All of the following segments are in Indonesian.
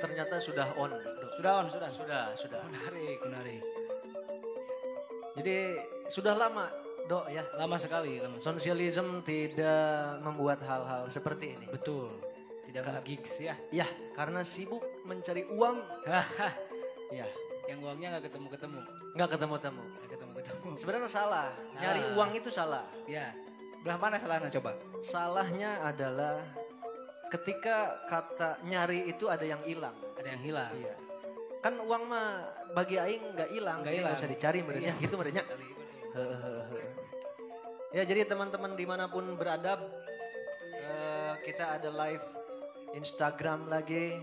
ternyata sudah on. Dok. Sudah on, sudah. Sudah, sudah. Menarik, menarik. Jadi sudah lama, Dok ya. Lama sekali, lama. Sosialism tidak membuat hal-hal seperti ini. Betul. Tidak mau gigs ya. Ya, karena sibuk mencari uang. ya, Yang uangnya nggak ketemu-ketemu. nggak ketemu-temu. Nggak ketemu-ketemu. Sebenarnya salah. Nyari Salah. uang itu salah. Ya. Belah mana salahnya coba? Salahnya adalah ketika kata nyari itu ada yang hilang. Ada yang hilang. Iya. Kan uang mah bagi aing nggak hilang, Nggak jadi hilang. usah dicari merenya, Iya, gitu merenya. Ya jadi teman-teman di mana pun beradab, eh, kita ada live Instagram lagi,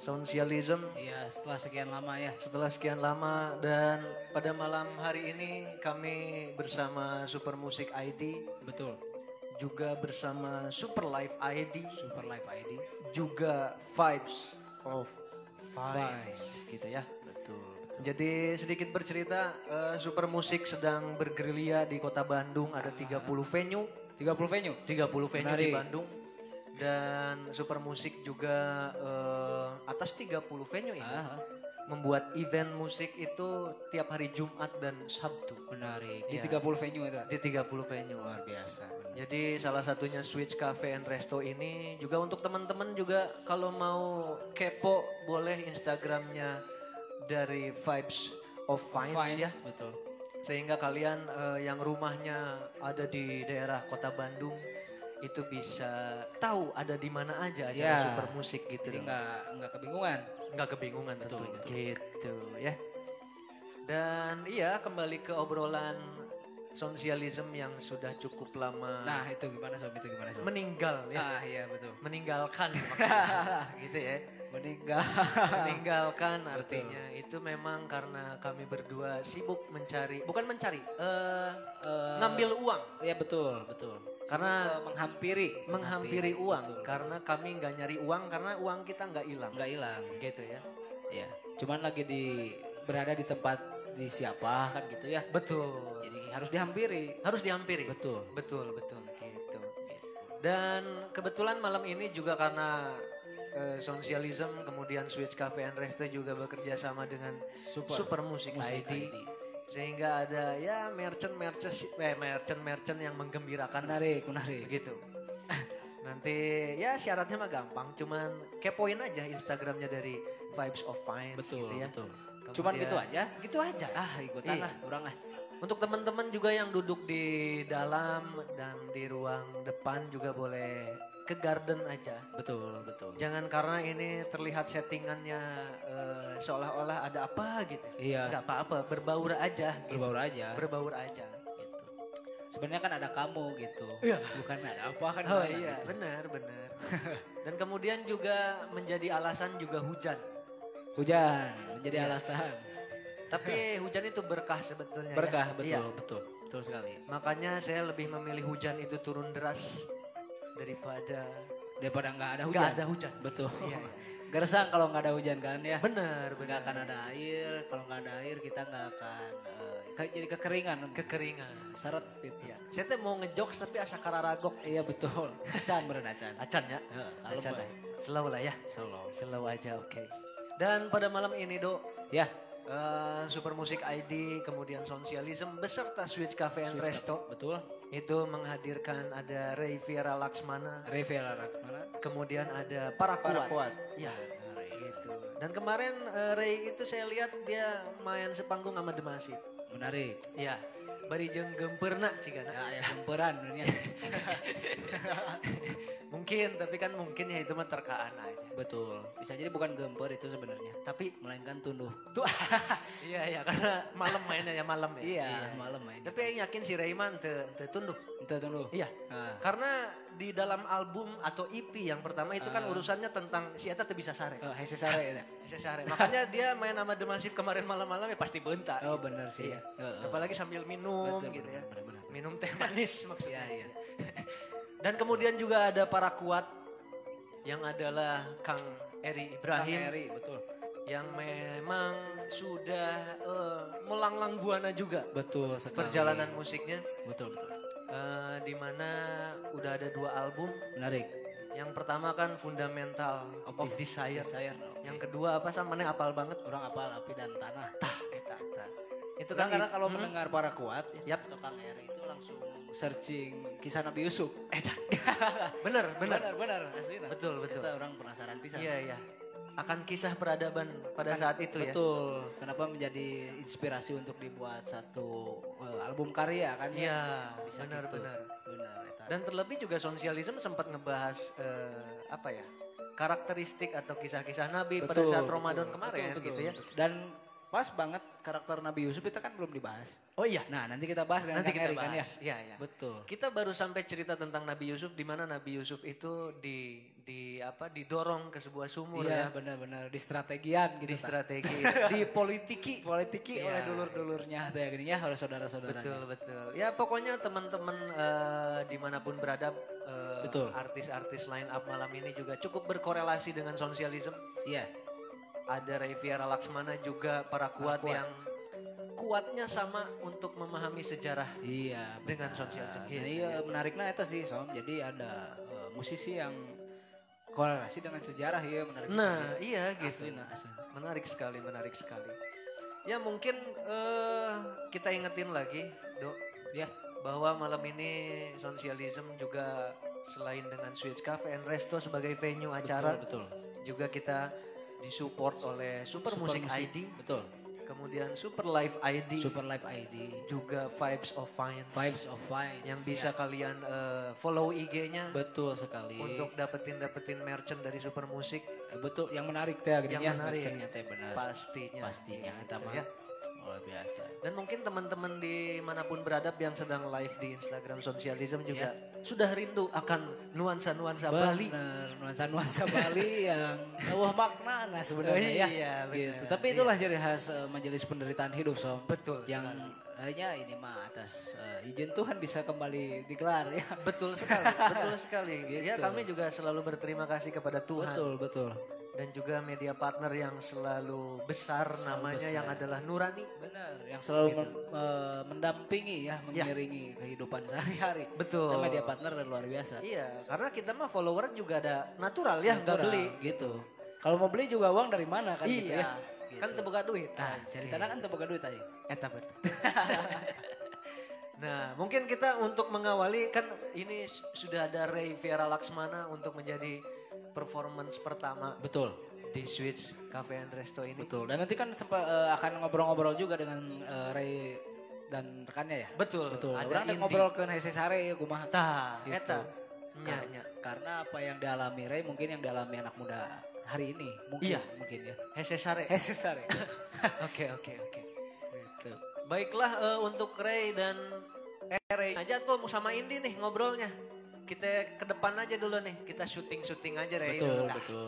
Sosialism. Iya, setelah sekian lama ya. Setelah sekian lama dan pada malam hari ini kami bersama Super Musik ID, Betul. Juga bersama Super Live ID, Super Live ID. juga Vibes of Vibes, gitu ya. Betul, betul. Jadi sedikit bercerita, eh, Super Musik sedang bergerilya di kota Bandung, ada 30 venue, 30 venue. 30 venue di Menarik. Bandung. Dan Super Musik juga eh, atas 30 venue ini Ah, membuat event musik itu tiap hari Jumat dan Sabtu menarik. Di Iya. 30 venue itu. di 30 venue. Luar biasa. benar. Jadi salah satunya Switch Cafe and Resto ini juga untuk teman-teman juga kalau mau kepo boleh Instagramnya dari Vibes of Vines, Vines, ya. Betul. Sehingga kalian eh, yang rumahnya ada di daerah kota Bandung itu bisa tahu ada di mana aja acara Ya. super musik gitu. Jadi nggak nggak kebingungan. Nggak kebingungan Betul, tentunya. betul. Gitu ya. Dan iya kembali ke obrolan sosialism yang sudah cukup lama Nah itu gimana sob? Itu gimana sob? meninggal ya. Ah iya betul. meninggalkan maksudnya gitu ya Meninggal. meninggalkan artinya itu memang karena kami berdua sibuk mencari bukan mencari eh Eh, ngambil uang Iya betul betul. Karena Sibuk, eh, menghampiri. menghampiri uang betul. karena kami nggak nyari uang karena uang kita nggak hilang nggak hilang. gitu ya Iya. Cuman lagi di berada di tempat di siapa kan gitu ya. betul Jadi harus dihampiri. harus dihampiri Betul. betul betul gitu dan kebetulan malam ini juga karena eh, sosialism kemudian Switch Cafe and Resto juga bekerja sama dengan Super. Super Musik, Musik ID. ID. sehingga ada ya merchant merchant eh, merchant merchant yang menggembirakan Menarik, menarik. gitu nanti ya syaratnya mah gampang cuman kepoin aja Instagramnya dari Vibes of Fine Betul, gitu ya betul. Kemudian- Cuman gitu aja. gitu aja Ah, ikutan Iya. lah, orang lah. untuk teman-teman juga yang duduk di dalam dan di ruang depan juga boleh ke garden aja Betul, betul. jangan karena ini terlihat settingannya eh, seolah-olah ada apa gitu Iya. nggak apa-apa berbaur aja gitu. Berbaur aja. berbaur aja gitu. Sebenarnya kan ada kamu gitu. Iya. Bukan ada apa kan. Oh iya, gitu. benar, benar. Dan kemudian juga menjadi alasan juga hujan. Hujan menjadi Iya. alasan. Tapi hujan itu berkah sebetulnya. ya. Berkah, betul, Iya. betul. Betul sekali. Makanya saya lebih memilih hujan itu turun deras daripada Daripada nggak ada hujan. nggak ada hujan. Betul. Iya, iya. Gersang kalau nggak ada hujan kan ya. Benar, Nggak akan ada air. Kalau nggak ada air kita nggak akan kayak jadi kekeringan. kekeringan. Seret gitu. Iya. Saya tuh mau ngejokes tapi asa kararagok. Iya betul. Acan bener acan. Acan ya. Kalem Acan. Slow lah ya. Solo. Slow aja, oke. Dan pada malam ini, Dok, Ya. Eh, Super Musik ID, kemudian Sosialism beserta Switch Cafe and Switch Resto Betul. itu menghadirkan ada Ray Viera Laksmana, Reveal mana? kemudian ada para Para kuat. kuat. Ya, gitu. Dan kemarin eh, Ray itu saya lihat dia main sepanggung sama The Massive. Menarik. Iya. Bari jeung gemperna sih kan. Ya, ya gemperan dunia. Mungkin, tapi kan mungkin ya itu mah terkaan aja. Betul. Bisa jadi bukan gemper itu sebenarnya, Tapi melainkan tunduh. tuh iya iya karena malam mainnya ya malam ya. Iya, malam main. Tapi yang yakin si Rayman teu teu tunduh. Itu tunduh. Iya. Nah, Karena di dalam album atau EP yang pertama itu kan Ah. urusannya tentang si Eta bisa sare. oh, hese sare ya. Bisa sare. Makanya dia main sama The Massive kemarin malam-malam ya pasti bentak. Oh, benar sih. Iya. Heeh. Apalagi sambil minum Betul, gitu ya. benar, benar. Minum teh manis maksudnya. Iya, iya. Dan kemudian juga ada para kuat yang adalah Kang Eri Kang Ibrahim Eri, betul. yang memang sudah eh, melanglang buana juga Betul sekali. perjalanan musiknya Betul, betul. eh, di mana udah ada dua album Menarik. Yang pertama kan fundamental of, Des- desire. Desire. oke. Yang kedua apa sama mana apal banget? orang apal api dan tanah. Tah, eta eta. Itu Itu kan kan karena kalau hmm, mendengar para kuat ya, Yap. atau Kang itu langsung searching kisah Nabi Yusuf. bener bener. benar benar asli Betul, betul. Kita orang penasaran pisan. Iya iya. Akan kisah peradaban pada saat itu ya. Betul. Kenapa menjadi inspirasi untuk dibuat satu eh, album karya kan? ya? Iya, Bisa benar gitu. benar. Benar. Dan terlebih juga sosialisme sempat ngebahas eh, apa ya? karakteristik atau kisah-kisah Nabi pada Betul, saat betul, Ramadan betul, kemarin betul, gitu ya. betul. Dan pas banget karakter Nabi Yusuf itu kan belum dibahas. Oh iya, Nah, nanti kita bahas dengan nanti Kang kita Eri kan ya. bahas. Iya, iya. Betul. Kita baru sampai cerita tentang Nabi Yusuf di mana Nabi Yusuf itu di di apa didorong ke sebuah sumur ya, Iya, benar-benar di strategian gitu. di Tah. strategi, di politiki. politiki Iya. oleh dulur-dulurnya ya gini ya harus saudara-saudaranya. Betul betul. Ya pokoknya teman-teman eh, di mana pun berada, eh, Betul. artis-artis line up malam ini juga cukup berkorelasi dengan sosialisme. Iya. Ada Ray Viera Laksmana juga para kuat, kuat. yang kuatnya sama untuk memahami sejarah. Iya. Dengan benar. sosialisme. Nah, Iya, menariknya itu sih Som. Jadi ada eh, musisi yang korelasi dengan sejarah ya menarik. Nah sekali. iya gitu. Asli, nah, asli. Menarik sekali, menarik sekali. Ya mungkin eh, kita ingetin lagi, dok, Ya. bahwa malam ini sosialisme juga selain dengan Switch Cafe and Resto sebagai venue acara, Betul, betul. juga kita disupport oleh Super, Music ID, Betul. kemudian Super Live ID, Super Live ID. juga Vibes of Fine, Vibes of Vibes. yang bisa kalian eh, follow IG-nya Betul sekali. untuk dapetin dapetin merchant dari Super Musik Eh, betul yang menarik teh gini Yang ya menarik. merchantnya teh benar. pastinya. Pastinya mah ya. luar biasa. Dan mungkin teman-teman di mana pun beradab yang sedang live di Instagram Sosialism juga Iya. Sudah rindu akan nuansa-nuansa Bali. Nuansa-nuansa Bali yang wah makna nah sebenarnya ya. iya, gitu. Tapi itulah ciri khas eh, majelis penderitaan hidup Som. Betul yang hanya ini mah atas eh, izin Tuhan bisa kembali digelar ya. Betul sekali, betul sekali. Ya Gitu. kami juga selalu berterima kasih kepada Tuhan Betul, betul. Dan juga media partner yang selalu besar Selalu namanya besar. yang adalah Nurani. Benar, yang selalu Gitu. men- eh, mendampingi ya, mengiringi kehidupan sehari-hari. Betul. Kita media partner dan luar biasa. Iya, karena kita mah follower juga ada natural ya, nggak beli. gitu. Kalau mau beli juga uang dari mana kan gitu Iya, ya. kan Gitu. terbuka duit. Nah, ceritanya kan tebak duit tadi. Eta betul. nah, mungkin kita untuk mengawali kan ini sudah ada Ray Viera Laksmana untuk menjadi performance pertama Betul, di Switch Cafe and Resto ini. betul. Dan nanti kan sempat eh, akan ngobrol-ngobrol juga dengan eh, Ray dan rekannya ya. Betul, Betul. Ada Orang ngobrol ke Hese Sare ya kumaha. Tah, Gitu. eta. Kar-. Karena apa yang dialami Ray mungkin yang dialami anak muda hari ini. Mungkin, Iya. mungkin ya. Hese Sare. Hese Sare. Oke, oke, oke. Gitu. Baiklah eh, untuk Ray dan eh, Ray aja tuh sama Indi nih ngobrolnya. Kita ke depan aja dulu nih. Kita syuting-syuting aja Ray. Betul, Dah, betul.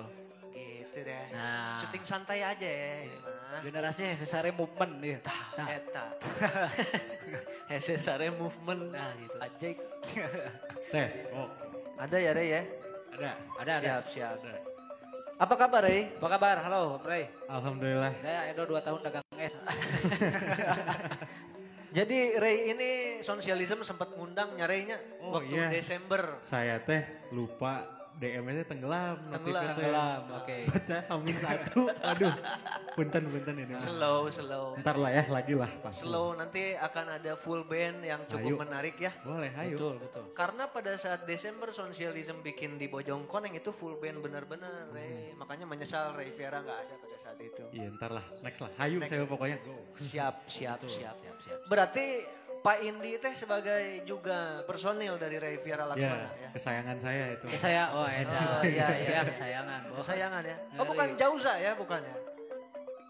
Gitu deh. Nah. Syuting santai aja ya. ini mah. Generasi Hese Sare movement ya. Nah, Eta. Hese Sare movement. Nah, gitu. Ajaib. Tes. Oh, Ada ya Ray ya? ada. ada ada. Siap, siap. Apa kabar Ray? Apa kabar? Halo, Ray. Alhamdulillah. Saya Edo 2 tahun dagang es. Jadi Ray ini sosialisme sempat ngundang nyarainya Oh, waktu iya. Desember. Saya teh lupa DM-nya tenggelam. Tenggelam. Tenggelam, oke. Baca hamin satu. Aduh. Punten, punten ini. Slow, slow. Ntar lah ya, lagi lah. Pasti. Slow nanti akan ada full band yang cukup Ayo. menarik ya. Boleh, ayo. Betul, betul. Karena pada saat Desember Sosialism bikin di Bojongkoneng itu full band benar-benar Hmm. Ray. Makanya menyesal Ray Vera nggak ada pada saat itu. Iya, ntar lah. Next lah. Hayu Next. saya pokoknya. Go. Siap, siap, Betul, siap. siap, siap. Berarti Pak Indi teh sebagai juga personil dari Ray Viera Laksmana Ya, ya. kesayangan saya itu. Saya, oh Eda. Oh, iya, iya. Ya, kesayangan. bos. Kesayangan ya. Oh bukan Jauza ya bukan ya?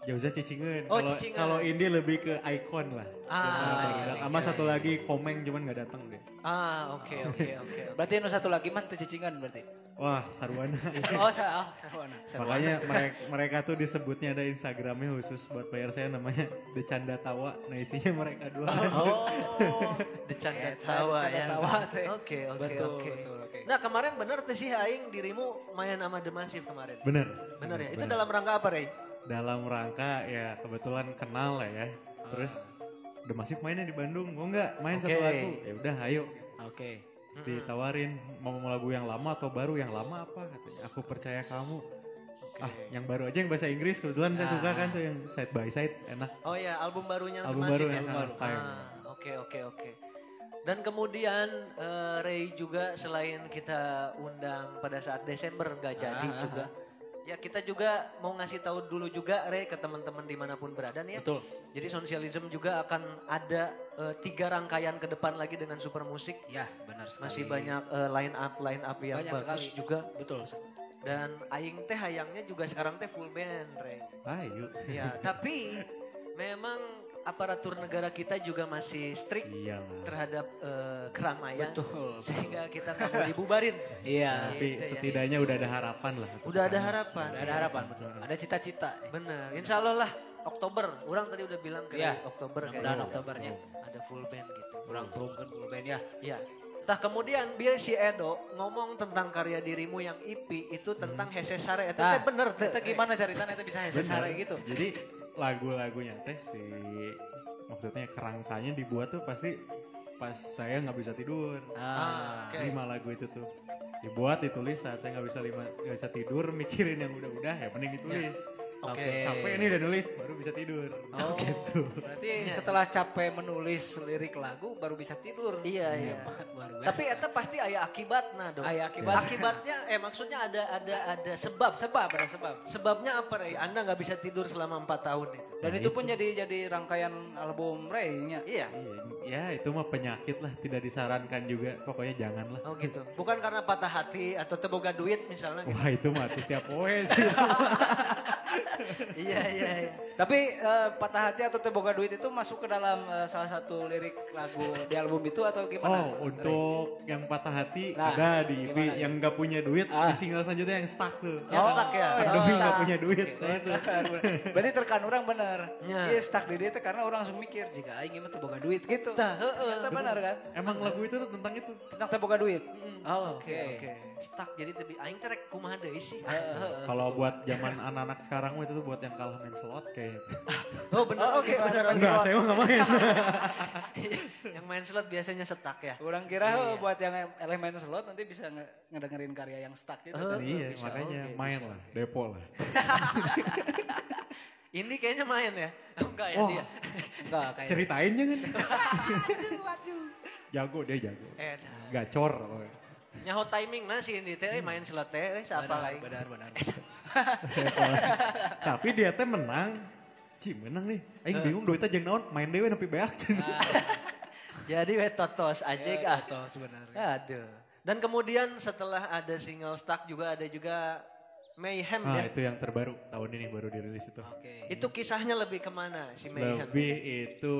Jauza Cicingeun. Oh, Kalau- Cicingeun. Kalau Indi lebih ke ikon lah. Ah, Sama iya, sama iya, satu iya. lagi Komeng cuman nggak datang deh. Ah oke oke oke. Berarti nu satu lagi mah teu cicingan berarti. Wah, sarwana. oh, sa oh, sarwana. Makanya mereka, mereka tuh disebutnya ada Instagramnya khusus buat player saya namanya Decanda Tawa. Nah isinya mereka dua. Oh. Decanda Eta, tawa decanda ya. tawa, teh. Oke oke Betul, oke. Nah kemarin bener tuh sih Aing dirimu main sama The Massive kemarin. Bener. Bener ya. Itu dalam rangka apa Ray? Dalam rangka ya kebetulan kenal lah ya. Terus udah masih mainnya di Bandung, mau nggak main satu Oke. lagu? Ya udah, ayo. Oke. ditawarin mau mau lagu yang lama atau baru yang lama apa katanya aku percaya kamu ah yang baru aja yang bahasa Inggris kebetulan saya suka kan tuh yang side by side enak Oh ya, album barunya Album Masif baru ya? yang baru. Ah, Oke, oke, oke. Dan kemudian eh, Ray juga selain kita undang pada saat Desember nggak jadi Ah, ah, juga. Ya kita juga mau ngasih tahu dulu juga Ray ke teman-teman di mana pun berada nih ya. Betul. Jadi Sosialism juga akan ada eh, tiga rangkaian ke depan lagi dengan super musik. Ya, benar sekali. Masih banyak eh, line up line up yang Banyak bagus sekali. juga. Betul. Dan Aing teh hayangnya juga sekarang teh full band Ray. ayo Ya, tapi memang aparatur negara kita juga masih strict iyalah terhadap eh, keramaian. Betul. Sehingga kita nggak mau dibubarin. Iya. tapi Gitu ya. setidaknya udah ada harapan lah Udah ada harapan. Udah ada harapan betul. Ada cita-cita. Bener. Insya Allah lah Oktober. Orang tadi udah bilang ke Iya. Oktober Mudah-mudahan kayaknya Oktobernya. ada full band gitu. Kurang perungkan full band ya. Iya. Tah kemudian biar si Edo ngomong tentang karya dirimu yang IP itu tentang Hese Sare. Itu Nah, bener. Itu gimana ceritanya itu bisa Bener. sesare gitu? Jadi lagu-lagunya teh si maksudnya kerangkanya dibuat tuh pasti pas saya nggak bisa tidur. Ah, oke. Lima lagu itu tuh dibuat ditulis saat saya nggak bisa lima nggak bisa tidur mikirin yang udah-udah ya mending ditulis. Oke. Oke. Capek nih udah nulis baru bisa tidur. Oh, gitu. Berarti setelah capek menulis lirik lagu baru bisa tidur. Iya, iya. Biasa. Tapi eta pasti ayah akibatnya dong. Aya akibat. Akibatnya eh maksudnya ada ada ada sebab. sebab ada sebab. Sebabnya apa Ray? Anda nggak bisa tidur selama empat tahun itu. Dan Nah, itu itu. pun jadi jadi rangkaian album Ray-nya. Iya. Iya, ya itu mah penyakit lah tidak disarankan juga pokoknya jangan lah. Oh gitu. Bukan karena patah hati atau teboga duit misalnya. Gitu. Wah itu mah setiap poin sih. iya iya iya. Tapi eh, patah hati atau teboga duit itu masuk ke dalam eh, salah satu lirik lagu di album itu atau gimana? Oh untuk yang patah hati Nah, ada di IP gimana? yang nggak punya duit Ah. di single selanjutnya yang stuck tuh. Yang stuck ya? yang Pandemi nggak stuck. punya duit. Oke. Nah, itu. Berarti terkan orang bener. Ya. Iya stuck di dia itu karena orang langsung mikir jika aing mah teboga duit gitu. Tah, heeh. Ternyata benar kan? Emang lagu itu tuh tentang itu. Tentang teboga duit. Oh, Oke oke. Stuck jadi lebih aing teh rek kumaha deui sih. Kalau buat zaman anak-anak sekarang mah itu tuh buat yang kalah main slot kayak. Oh benar Oh, oke gimana? benar. Enggak, saya mah nggak main. Yang main slot biasanya stuck ya. Orang kira Iya, oh, iya. buat yang elemen slot nanti bisa nge- ngedengerin karya yang stuck gitu. Oh. iya, bisa, makanya oke, main bisa, lah, oke. depo lah. Ini kayaknya main ya. Enggak ya Oh. dia. Enggak kayak Ceritain jangan. jago dia jago. Eh, dah. Gacor. pokoknya. Nyaho timing nah si ini teh eh, main slot teh eh, siapa benar, lain. benar, benar. Tapi dia teh menang. Ci menang nih. Aing bingung duitnya jeung naon main dewe nepi beak. Jadi we totos aja Ya, ah. betul sebenarnya. Aduh. Dan kemudian setelah ada single stuck juga ada juga Mayhem Ah ya. itu yang terbaru tahun ini baru dirilis itu. Oke. Itu kisahnya lebih ke mana si Mayhem? Lebih itu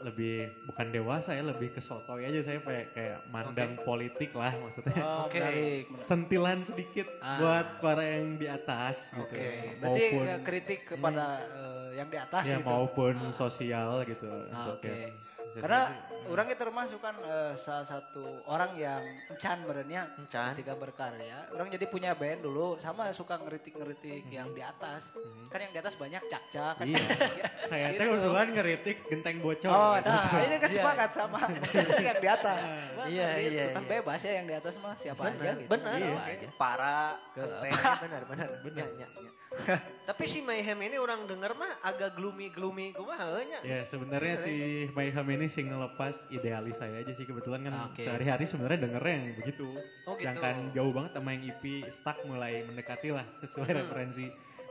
lebih bukan dewasa ya lebih ke sotoy aja saya kayak kayak mandang politik lah maksudnya. Oh, Oke. menarik. Sentilan sedikit Ah. buat para yang di atas gitu. Oke. Berarti Maupun eh, kritik kepada eh, yang di atas ya gitu. maupun sosial gitu Ah, Oke. Yang- Karena orangnya termasuk kan eh, salah satu orang yang encan berenya Encan. ketika berkarya. Orang jadi punya band dulu sama suka ngeritik-ngeritik yang di atas. Kan yang di atas banyak cak-cak kan. Iya. Saya teh Gitu. kebetulan ngeritik genteng bocor. Oh, gitu. nah, ini kan Iya. sepakat sama yang di atas. Iya, Gitu, iya, Kan iya. bebas ya yang di atas mah siapa aja Benar, gitu. benar. Iya. Aja. Para, genteng, benar, benar. benar. Ya, ya, ya. Tapi si Mayhem ini orang denger mah agak gloomy-gloomy kumaha nya. Ya sebenarnya Gitu, si Mayhem ini sing ngelepas idealis saya aja sih kebetulan kan Oke. sehari-hari sebenarnya dengernya yang begitu. Oh, gitu. Sedangkan jauh banget sama yang EP stuck mulai mendekati lah sesuai Hmm. referensi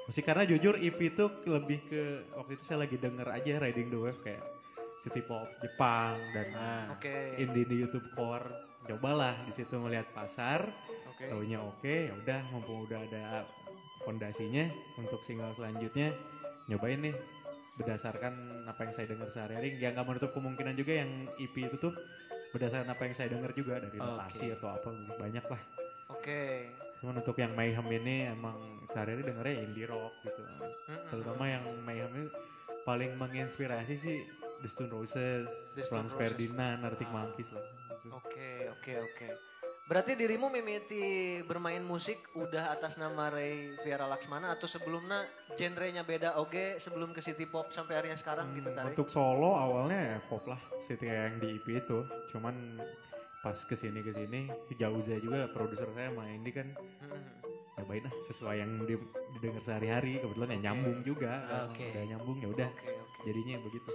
musik karena jujur EP itu lebih ke waktu itu saya lagi denger aja Riding the Wave kayak city pop Jepang dan Nah, Oke. indie di YouTube Core. Cobalah di situ melihat pasar, Oke. taunya oke, ya udah mumpung udah ada fondasinya untuk single selanjutnya nyobain nih berdasarkan apa yang saya dengar sehari-hari ya nggak menutup kemungkinan juga yang EP itu tuh berdasarkan apa yang saya dengar juga dari notasi atau apa banyak lah Oke. cuman untuk yang Mayhem ini emang sehari-hari dengarnya indie rock gitu Mm-mm. terutama yang Mayhem ini paling menginspirasi sih The Stone Roses, The Stone Franz Roses. Ferdinand, Arctic Ah. Monkeys lah gitu. Oke, oke, oke. Berarti dirimu mimiti bermain musik udah atas nama Ray Viera Laksmana atau sebelumnya genrenya beda oke sebelum ke city pop sampai hari sekarang gitu Hmm, tadi? Untuk solo awalnya ya pop lah, kayak yang di EP itu. Cuman pas ke sini ke sini si Jauza juga produser saya main di kan Mm-mm. cobain lah sesuai yang di- didengar sehari-hari kebetulan ya nyambung juga kan. Oke. udah nyambung ya udah Oke, oke. jadinya begitu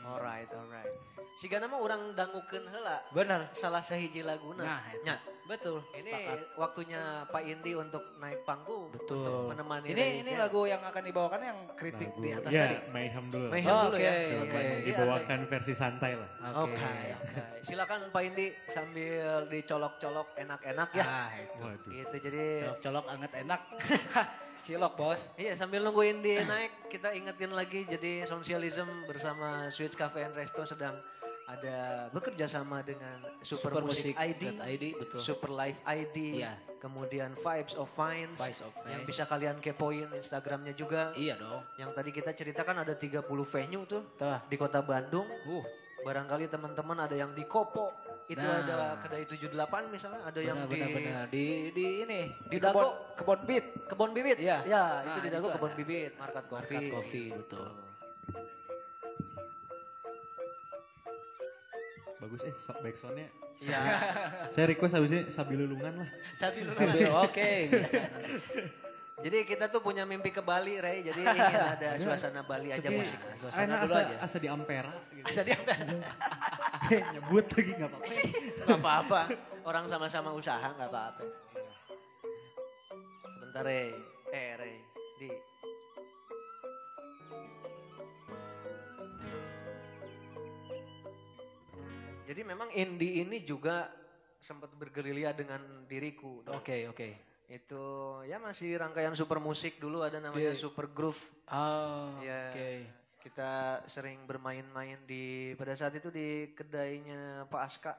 Alright, alright. Sigana mah orang dangukeun heula Bener. salah sahiji laguna. Nah. Nya, Betul. ini sepakat. waktunya Pak Indi untuk naik panggung Betul. untuk menemani Ini Ray ini lagu yang akan dibawakan yang kritik Lagu- di atas ya tadi. Mayhem dulu. Mayhem Oh, dulu oke, ya. oke. Iya, ada- dibawakan versi santai lah Oke, oke. Silakan Pak Indi sambil dicolok-colok enak-enak ya. Ah, itu. waduh Gitu jadi Colok-colok anget enak. Cilok, Bos. Iya sambil nunggu Indi naik kita ingetin lagi jadi Socialism bersama Switch Cafe and Resto sedang ada bekerja sama dengan Super, Music, ID, ID, betul. Super Life ID, Iya. kemudian Vibes of Finds, Vibes of yang Finds. bisa kalian kepoin Instagramnya juga. Iya dong. Yang tadi kita ceritakan ada 30 venue tuh Tuh. di kota Bandung. Uh, Barangkali teman-teman ada yang di Kopo, itu Nah. ada kedai 78 misalnya, ada yang benar, di benar, benar. Di di ini Di kebon Dago. kebon bit. Kebon Bibit. Iya. Ya, Nah, itu di Dago itu Kebon ada. Bibit, Market Coffee. Market Coffee, betul. Bagus eh so, backsoundnya Iya. saya request habisnya sambil lulungan lah Sambil Sambil oke bisa. Jadi kita tuh punya mimpi ke Bali, Ray. Jadi ingin ada suasana Bali aja Tapi musik. suasana enak dulu asa, aja. asa di Ampera gitu. Asa dia nyebut lagi nggak apa-apa nggak apa-apa. Orang sama-sama usaha nggak apa-apa. Sebentar, Ray. Eh, Ray. Di. Jadi memang indie ini juga sempat bergerilya dengan diriku. Oke, oke. Itu ya masih rangkaian super musik dulu ada namanya Iya. super groove. Oh, Ya, oke. kita sering bermain-main di pada saat itu di kedainya Pak Aska.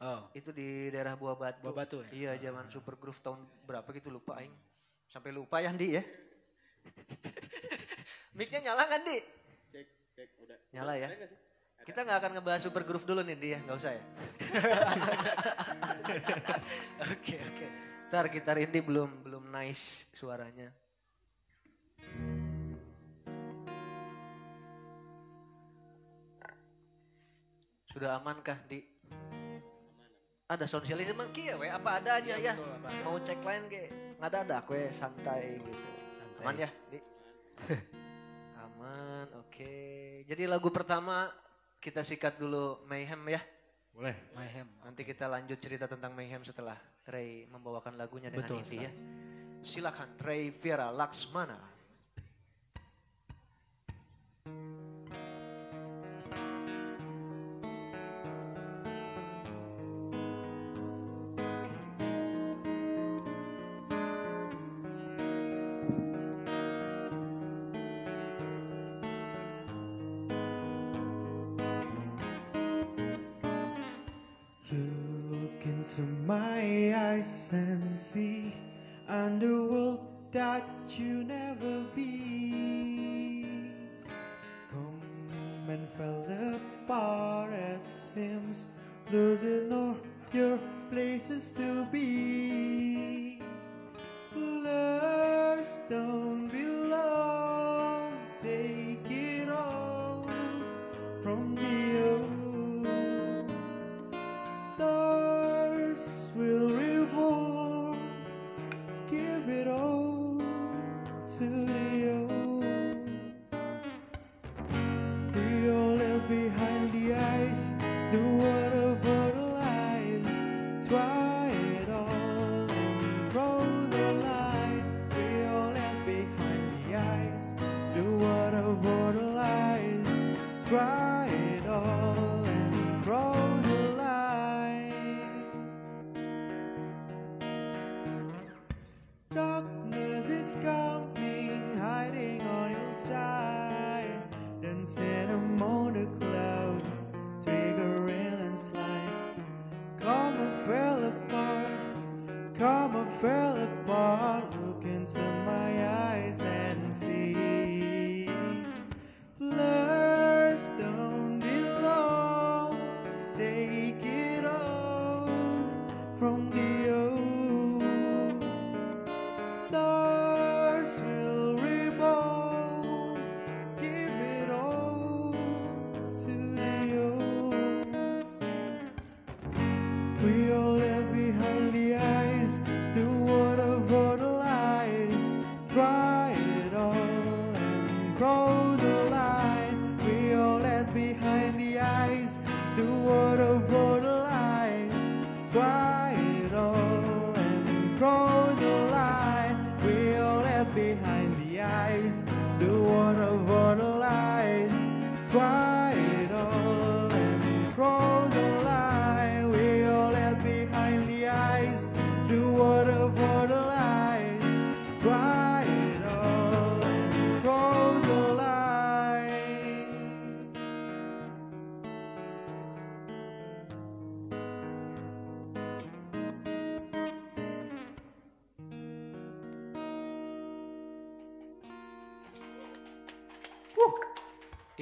Oh, Itu di daerah Buah Batu. Buah Batu ya? Iya, zaman Super Groove tahun berapa gitu lupa aing. Sampai lupa ya, Di ya. Mic-nya nyala kan, Di? cek cek udah Nyala ya. Kita nggak akan ngebahas Super Groove dulu nih, Di ya. Nggak usah ya. Oke, oke. Ntar gitar ini belum belum nice suaranya. Sudah amankah di? Ada sosialisme kia we apa adanya ya. Mau cek lain ke nggak ada we santai gitu. Santai. Aman ya, Di? Aman, oke. Jadi lagu pertama kita sikat dulu Mayhem ya. boleh Mayhem. Nanti kita lanjut cerita tentang Mayhem setelah Ray membawakan lagunya dengan Betul Indi ya. Silakan Ray Viera Laksmana. Look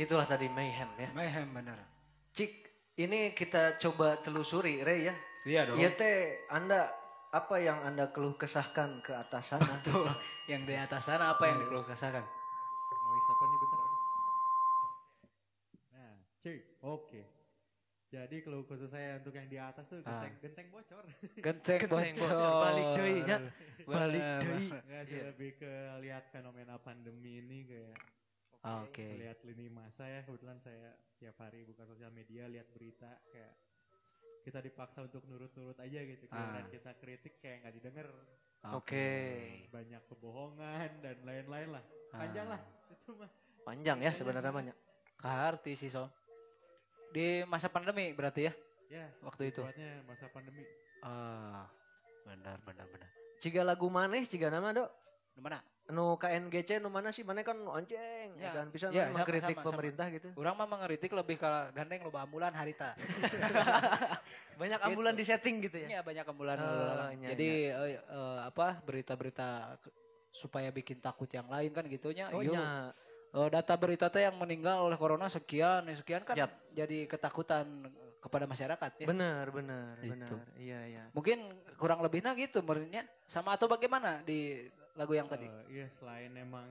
Itulah tadi mayhem ya. Mayhem bener. Cik, ini kita coba telusuri, Ray ya. Iya dong. Iya teh, Anda apa yang Anda keluh kesahkan ke atas sana? Tuh, yang di atas sana apa yang dikeluh kesahkan? Noise apa nih bentar? aduh. Nah, cuy, oke. Jadi keluh khusus saya untuk yang di atas tuh Ah. genteng, genteng bocor. Genteng Genteng bocor. bocor, balik deui nya. Bener, Balik deui. Nggak sih lebih ke lihat fenomena pandemi ini kayak Oke. lihat lini masa ya. Kebetulan saya tiap hari buka sosial media lihat berita kayak kita dipaksa untuk nurut-nurut aja gitu. Ah. Dan kita kritik kayak nggak didengar. Oke. Banyak kebohongan dan lain-lain lah. Ah. Panjang lah itu mah. Panjang ya sebenarnya banyak. Keharti sih so. Di masa pandemi berarti ya Ya, waktu itu. masa pandemi. Ah, benar benar benar. Ciga lagu maneh, ciga nama dok. Di mana? Nu KNGC nu mana sih? Mana kan anjing. Ya. Dan bisa Ya, sama, mengkritik sama, pemerintah gitu. Orang mah mengeritik lebih ke gandeng loba ambulan harita. Banyak ambulan di setting gitu ya. Iya banyak ambulan. Oh, ambulan. iya, Jadi eh, eh, apa berita-berita supaya bikin takut yang lain kan gitunya. Oh iya. eh, data berita teh yang meninggal oleh corona sekian, sekian kan Yap. jadi ketakutan kepada masyarakat ya. Benar, benar, Itu. benar. Iya, iya. Mungkin kurang lebihnya gitu menurutnya. Sama atau bagaimana di lagu yang tadi? Eh, iya selain emang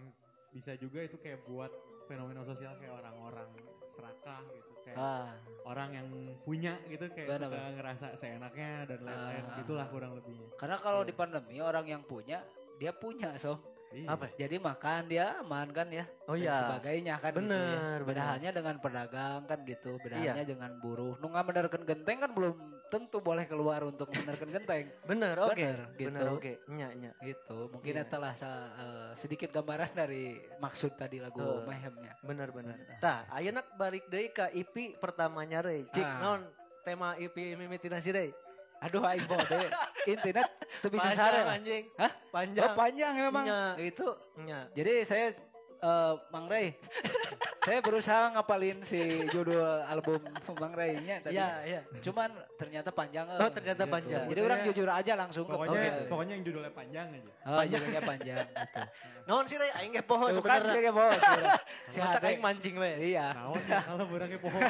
bisa juga itu kayak buat fenomena sosial kayak orang-orang serakah gitu kayak Ah, orang yang punya gitu kayak Benar, suka ngerasa seenaknya dan lain-lain Ah. gitulah kurang lebihnya. karena kalau Iya. di pandemi orang yang punya dia punya so. Iya. Apa? Jadi makan dia aman kan ya. Oh dan iya. sebagainya kan gitu ya. Bener, bener. Bedahannya dengan pedagang kan gitu, bedahannya Iya. dengan buruh. Nu benerkan genteng kan belum tentu boleh keluar untuk menerkan genteng. Benar, oke. Bener, gitu. Benar, oke. Nya, nya. gitu. Mungkin Iya. itulah sa- eh, sedikit gambaran dari maksud tadi lagu Heeh. Mayhemnya. Benar, benar. Tah, ayeuna balik deui ka IP pertamanya Rey. Cik, Ah. naon tema IP mimitina si Rey? Aduh aing bode. Internet tuh bisa Panjang, sare. anjing. Hah? Panjang. Oh, panjang memang. Iya. Itu. Nya. Jadi saya eh, Mang Ray, saya berusaha ngapalin si judul album Mang Ray-nya tadi. Iya, iya. Cuman ternyata panjang. eh. Oh, ternyata Gitu. panjang. Jadi orang jujur aja langsung ke Pokoknya pokoknya yang judulnya panjang aja. Oh, judulnya panjang gitu. Naon sih Rey? Aing ge poho sebenarnya. sih bos. Si Mata aing mancing we. Iya. Naon ya kalau burangnya pohon.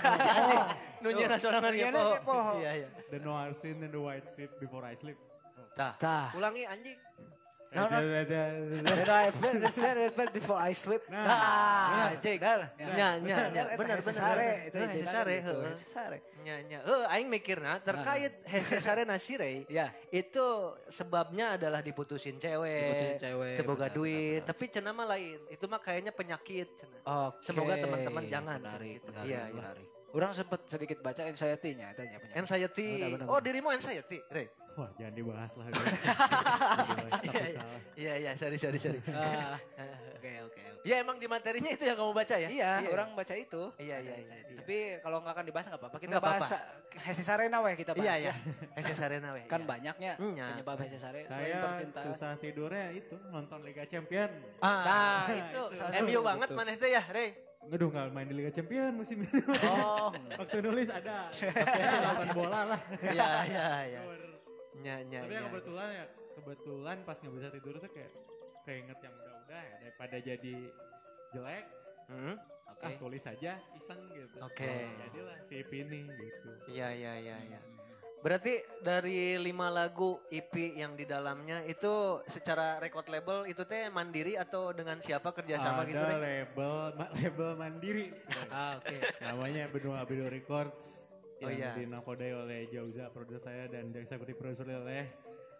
Nu nyeuna sorangan ge poho. ge poho. Iya, iya. The noir scene and the white sleep before I sleep. Tah. Tah. Ulangi anjing. No, no. Then I felt before I sleep. Nah, Ah, benar. cek. Benar. Nya, nya. Benar. Sare itu Hese intinya sare, gitu, heeh. hese sare. Nya, nya. Heuh, aing mikirna terkait hese sare na si Rey. Ya, itu sebabnya adalah diputusin cewek, Diputusin cewek, benar, duit, tapi cenah mah lain. Itu mah kayaknya penyakit. Oke. Semoga teman-teman jangan, Menarik, gitu. menarik, Iya, iya. menarik. Orang sempat sedikit baca anxiety-nya punya. Anxiety. Oh, dirimu anxiety, Rey. Wah, jangan dibahas lah. Takut salah. Iya, iya, sorry, sorry, sorry. Ah, Oke, oke, oke. ya emang di materinya itu yang kamu baca ya? Iya, orang baca itu. Iya, iya, iya. Tapi kalau nggak akan dibahas nggak apa-apa. Kita Nggak bahas apa-apa. Hese Sarena weh kita bahas Iya, ya. iya. Hese Sarena we. Kan iya. banyaknya Iya. penyebab Hese Sare selain Saya percintaan. susah tidurnya itu nonton Liga Champion. Ah, Nah, itu salah satu MU banget maneh teh ya, Rey. Aduh nggak main di Liga Champion musim ini. Oh, Waktu nulis ada. Ya, nonton bola lah. Iya, iya, iya. Nya, nya, Tapi yang kebetulan ya kebetulan pas nggak bisa tidur tuh kayak keinget yang udah-udah ya daripada jadi jelek Hmm? oke. ah tulis aja iseng gitu. Oke. Jadilah si IP ini gitu. Iya, iya, iya, iya. Berarti dari lima lagu EP yang di dalamnya itu secara record label itu teh mandiri atau dengan siapa kerjasama ada gitu Rey? label ma- label mandiri Ah, oke. namanya Benua Abido Records Oh, yang iya. dinakodai oleh Jauza produser saya dan eksekutif produser oleh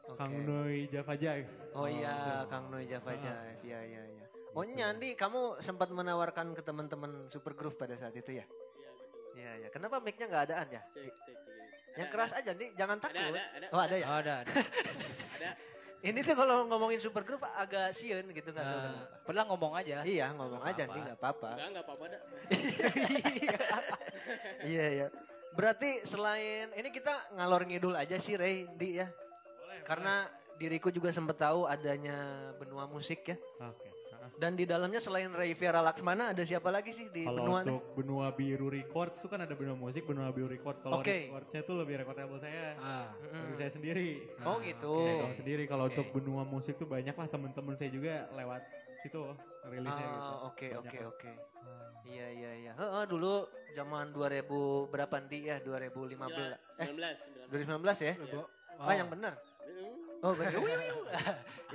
Oke. Kang Noi Javajaif Oh iya, gitu. Kang Noi Java Ah. Iya, iya, iya. Oh Nyandi, kamu sempat menawarkan ke teman-teman Super Groove pada saat itu ya? Iya betul. Iya, ya. Kenapa mic-nya nggak adaan ya? Cek cek cek. Yang Ada, keras aja nih, jangan Ada takut. ada ada. Oh ada ya? Oh, ada, ada. Ada. Ini tuh kalau ngomongin Super Groove agak sieun gitu nggak tahu Nah, padahal ngomong aja. Iya ngomong Nggak aja apa-apa. nih nggak apa-apa. Enggak enggak apa-apa dah. Iya ya. Berarti selain ini kita ngalor ngidul aja sih Ray, Di ya. Karena diriku juga sempat tahu adanya benua musik ya. Oke. heeh. Dan di dalamnya selain Ray Vera Laksmana ada siapa lagi sih di Kalau benua untuk benua biru records itu kan ada benua musik, benua biru records. Kalau Oke. recordsnya tuh lebih record label saya, Ah. dari saya sendiri. Oh Ah, gitu. oke. Saya sendiri. Kalau Oke. untuk benua musik tuh banyak lah temen-temen saya juga lewat situ rilisnya gitu. Ah, oke oke oke. Iya iya iya. Heeh, dulu zaman 2000 berapa nanti ya? 2015. Eh, 19 19. 2019 ya? Oh. Ah, yang benar. Oh benar.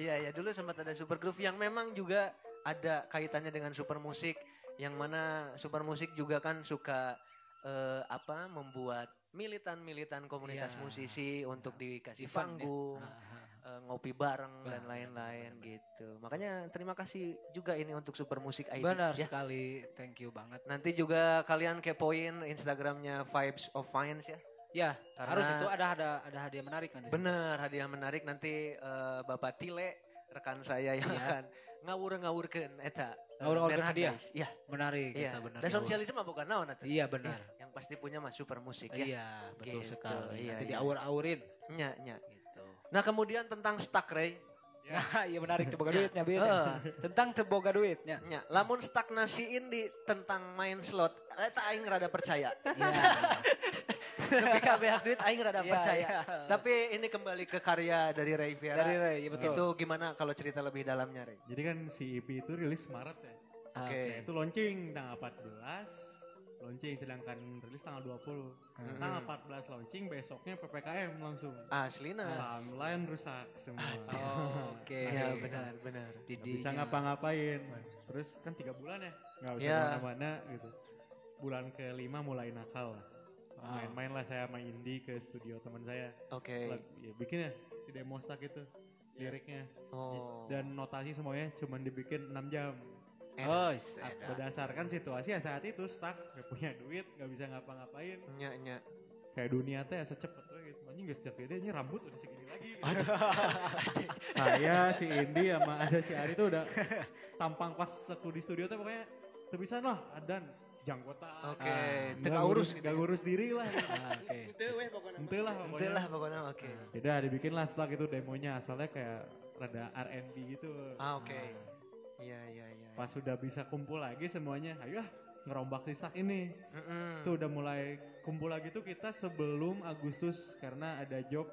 Iya iya dulu sempat ada super groove yang memang juga ada kaitannya dengan super musik yang mana super musik juga kan suka eh, apa membuat militan-militan komunitas Iya. musisi untuk dikasih Event ya. panggung, ah. Eh, ngopi bareng dan Benar, lain-lain gitu. Makanya terima kasih juga ini untuk super musik ID. Benar ya. sekali, thank you banget. Nanti juga kalian kepoin Instagramnya Vibes of Finance ya. Ya, Karena- harus itu ada ada ada hadiah menarik nanti. Bener, hadiah menarik nanti eh, Bapak Tile rekan saya yang Iya. akan ngawur-ngawurkeun eta. eh, Ngawur-ngawurkeun hadiah? Iya. Menarik Iya. kita benar. Dan sosialisme mah bukan naon atuh. Iya benar. Iya, Yang pasti punya mah super musik ya. Iya, betul Gitu, sekali. iya, Nanti iya. diaur-aurin Nya, nya. gitu. Nah, kemudian tentang stuck Ray. Nah, iya menarik teboga duitnya, Bit. Heeh. Tentang teboga duitnya. Nya, lamun stagnasiin di tentang main slot, eta aing rada percaya. Iya. Tapi kabeh duit aing rada Iya, percaya. iya. Tapi ini kembali ke karya dari Ray Viera. Dari Ray, iya betul. Itu gimana kalau cerita lebih dalamnya Ray? Jadi kan si EP itu rilis Maret ya. Oke. Saya itu launching tanggal 14, launching sedangkan rilis tanggal 20. Hmm. Tanggal 14 launching, besoknya PPKM langsung. Aslina. Timeline rusak semua. Oh, Oke. Iya benar benar. Nggak Didinya. bisa ngapa-ngapain. Terus kan tiga bulan ya, nggak usah Ya. ke mana-mana gitu. Bulan kelima mulai nakal lah. Ah. Main-main lah saya main indie ke studio teman saya. Oke. Lag- ya, bikin ya si demo stack itu liriknya Oh. dan notasi semuanya cuma dibikin 6 jam. Oh, Berdasarkan situasi ya saat itu stuck, gak punya duit, gak bisa ngapa-ngapain. Nya nya. Kayak dunia teh secepet we gitu. Anjing gak sejak gede, ini rambut udah segini lagi. Gitu. Saya si Indi sama ada si Ari tuh udah tampang pas aku di studio tuh pokoknya tebisan lah adan jangkota. Oke, Ah, teu urus gak ngurus diri lah. Ah, Oke. Itu weh pokoknya. Ente lah Ente pokoknya. lah pokoknya oke. Udah dibikin lah setelah itu demonya asalnya kayak rada R&B gitu. Ah oke. Iya iya iya. Pas sudah bisa kumpul lagi semuanya, ayo ah ngerombak si stack ini. Mm-mm. Tuh udah mulai kumpul lagi tuh kita sebelum Agustus karena ada job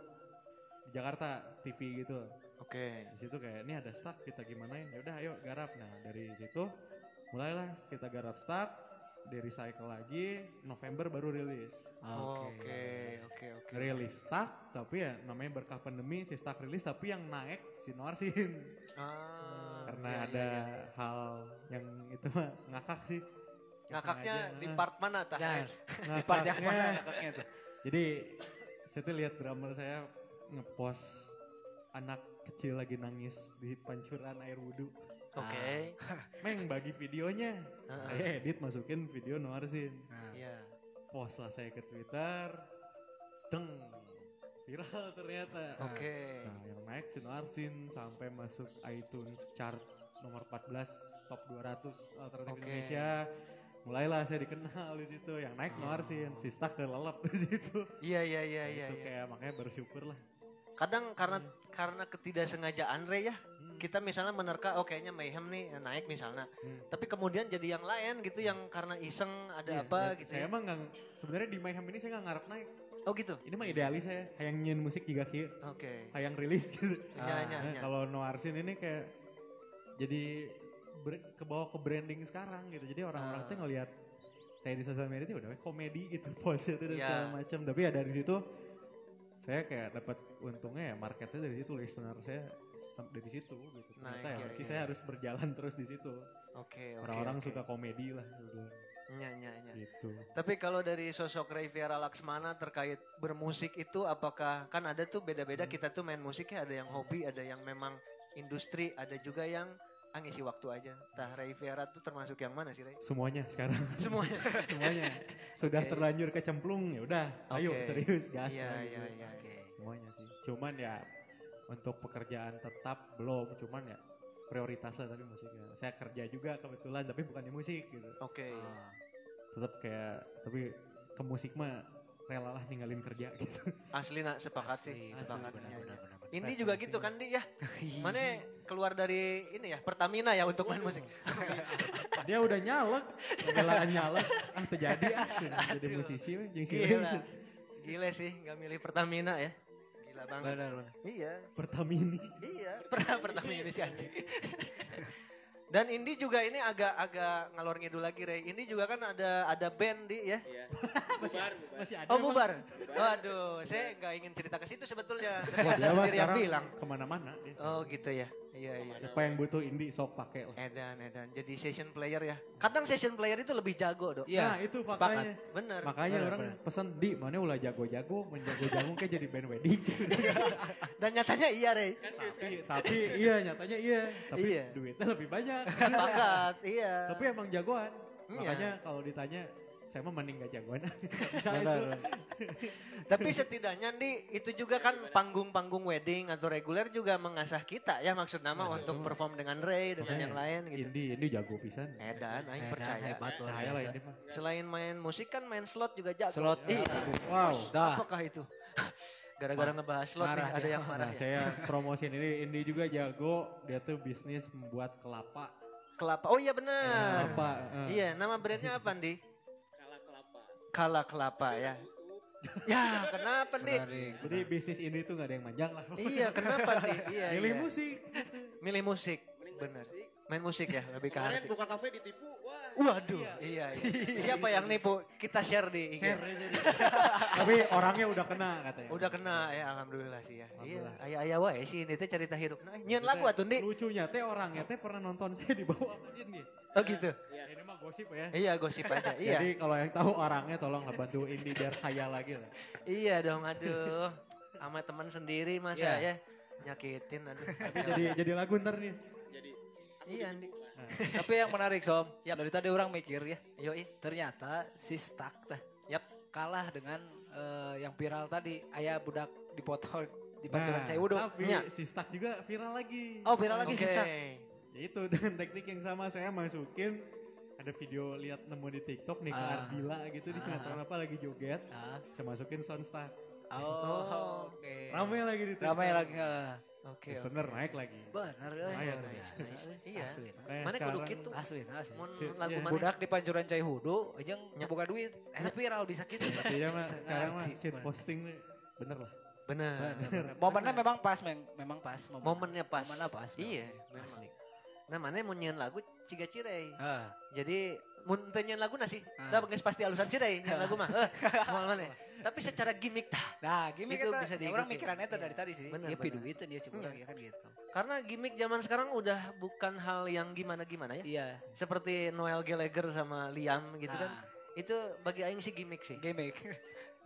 di Jakarta TV gitu. Oke. Di situ kayak ini ada stack kita gimana ya udah ayo garap. Nah dari situ mulailah kita garap stack, di recycle lagi November baru rilis. Oh, Oke oke oke. Rilis stack tapi ya namanya berkah pandemi si stack rilis tapi yang naik si Norsin. Ah, karena iya, ada iya, iya. hal yang itu mah ngakak sih. Ngakaknya di eh. part mana tah? Ya, di part yang mana ngakaknya tuh? Jadi saya tuh lihat drummer saya ngepost anak kecil lagi nangis di pancuran air wudhu. Oke. Meng bagi videonya. Heeh. Saya edit masukin video Noarsin. Nah, Iya. Post lah saya ke Twitter. Deng. Viral ternyata. Oke. Nah, yang naik si Noarsin sampai masuk iTunes chart nomor 14 top 200 alternatif Oke. Indonesia. Mulailah saya dikenal di situ. Yang naik Noarsin, si Stak kelelep di situ. Iya iya iya iya. itu iya. kayak makanya bersyukur lah. Kadang karena karena ketidaksengajaan Ray ya, Hmm. kita misalnya menerka oh kayaknya Mayhem nih naik misalnya. Hmm. Tapi kemudian jadi yang lain gitu yang karena iseng ada Iya, apa gitu. Saya ya. emang nggak sebenarnya di Mayhem ini saya nggak ngarep naik. Oh gitu. Ini mah idealis saya, hayang nyen musik juga kieu, Oke. hayang rilis gitu. Nya, Ah, nya, Nah, nya. kalau Noarsin ini kayak jadi ke bawah ke branding sekarang gitu. Jadi orang-orang Ah. tuh ngelihat saya di sosial media tuh udah weh, komedi gitu pose itu dan Iya. segala macam. Tapi ya dari situ saya kayak dapat untungnya ya market saya dari situ, listener saya sam- dari situ gitu. Ternyata ya, iya, berarti iya. saya harus berjalan terus di situ. Oke, oke. Orang-orang oke. suka komedi lah udah Nya, nya, nya. gitu. Tapi kalau dari sosok Ray Viera Laksmana terkait bermusik itu apakah kan ada tuh beda-beda Hmm. kita tuh main musiknya ada yang hobi, ada yang memang industri, ada juga yang ah, ngisi waktu aja. Tah Ray tuh termasuk yang mana sih Ray? Semuanya sekarang, Semuanya. semuanya. Sudah Oke. terlanjur kecemplung ya udah, ayo Oke. serius gas. Iya lah iya gitu. iya. Semuanya sih. Cuman ya untuk pekerjaan tetap belum, cuman ya prioritasnya tapi musik ya. Saya kerja juga kebetulan tapi bukan di musik gitu. Oke. Ah. Tetap kayak tapi ke musik mah rela lah ninggalin kerja gitu. Asli nak sepakat sih, Asli, sepakat. benar, benar, benar, benar. Ini juga gitu kan di ya. Mana keluar dari ini ya Pertamina ya untuk main musik. Dia udah nyalek, pembelaan nyalek, ah terjadi ah jadi musisi Gila. Gila sih nggak milih Pertamina ya. Banget. Benar, benar. Iya. Pertamini. Iya, pernah Pertamina si anjing. Dan Indi juga ini agak-agak ngalor ngidul lagi Ray. Ini juga kan ada ada band di ya. Iya. Bubar, bubar. Masih ada Oh bubar. Waduh, saya nggak ingin cerita ke situ sebetulnya. Mah sendiri yang bilang. ke mana-mana. Oh gitu ya. Iya iya. Siapa yang butuh indie sok pakai lah. Edan edan. Jadi session player ya. Kadang session player itu lebih jago dok. Iya, nah itu sepakat. makanya. Bener. Makanya Benar, orang benar. pesen di mana ulah jago-jago, menjago-jago kayak jadi band wedding. Dan nyatanya iya Ray. Kan geus kan. tapi, tapi iya nyatanya iya, tapi Iya. duitnya lebih banyak. Sepakat. Iya. tapi emang jagoan. Iya. Makanya kalau ditanya saya mah mending gak jagoan. Tapi setidaknya di itu juga kan panggung-panggung wedding atau reguler juga mengasah kita ya maksud nama Betul. untuk perform dengan Ray dengan Makanya yang lain gitu. Indie, indie jago pisan. Edan, aing percaya. hebat luar Nah, biasa. ini. Selain main musik kan main slot juga jago. Slot. Ih, Wow. Dah. apakah itu? Gara-gara ngebahas slot nih, marah ada dia. yang marah Nah, ya. saya promosiin ini Indie juga jago. Dia tuh bisnis membuat kelapa. Kelapa. Oh iya benar. Kelapa. eh. Iya, nama brandnya apa, Di? Kalah kelapa. Kala Kelapa ya. Ya, kenapa? Menarik. Jadi bisnis ini tuh gak ada yang manjang lah. Iya, kenapa, Di? Iya, Milih iya. musik. Milih musik. Benar. musik. Main musik ya, lebih ke Kemarin buka kafe ditipu. Wah. Waduh, iya, iya. Siapa yang nipu? Kita share di IG. Share aja. Tapi orangnya udah kena katanya. Udah kena ya, alhamdulillah sih ya. Iya, Alhamdulillah. ayah-ayah wae sih ini teh cerita hidup. Nah, nyeun lagu atuh, Di. Lucunya teh orangnya teh pernah nonton saya di bawah dia. Oh gitu. Iya. Ini mah gosip ya. Iya, gosip aja. Iya. Jadi kalau yang tahu orangnya tolong lah bantu Indi biar kaya lagi lah. Iya dong, aduh. Sama teman sendiri masa Iya. ya. Nyakitin aduh. Tapi jadi jadi lagu ntar nih. Iya. Andi. Nah, Tapi yang menarik Som, dari tadi orang mikir ya, Yoi. ternyata si Stuck teh Yap. kalah dengan eh, yang viral tadi, ayah budak dipoto di pancuran nah, Cewudo. Tapi Nya. si Stuck juga viral lagi. Oh, viral lagi si Oke. Stuck. Ya itu dengan teknik yang sama saya masukin ada video lihat nemu di TikTok nih ke Ah. Ardila gitu di Ah. sinetron apa lagi joget. Ah. Saya masukin sound Stuck. Oh, oke. Rame lagi di TikTok. Ramai lagi. eh. Oke. Listener naik lagi. Bener, eh. Lumayan, eh. Iya. Asli. Nah, Mana kudu sekarang- kitu? Asli, asli. Mun Si- lagu iya. mana? Budak di pancuran Cewudo, aja Ya. buka duit. Eh, viral bisa gitu. Iya mah sekarang mah shit posting nih bener lah. Benar. Bener, bener. Momennya memang pas, mem memang pas. momen. Momennya pas. Momennya pas. Iya, memang. Nah, mana mau nyeun lagu Ciga Cirei. Ah, Jadi teu nyeun lagu nasi, Ah. da geus pasti alusan Cirei nyeun lagu mah. Moal mana. Tapi secara gimmick tah. Nah, gimmick Itu bisa ya orang diikuti. mikiran eta Iya. dari tadi sih. Bener, Iya, pi bener. duitan dia coba Iya. ya kan gitu. Karena gimmick zaman sekarang udah bukan hal yang gimana-gimana ya. Iya. Seperti Noel Gallagher sama Liam gitu kan. Ah, Itu bagi aing sih gimmick sih. Gimmick.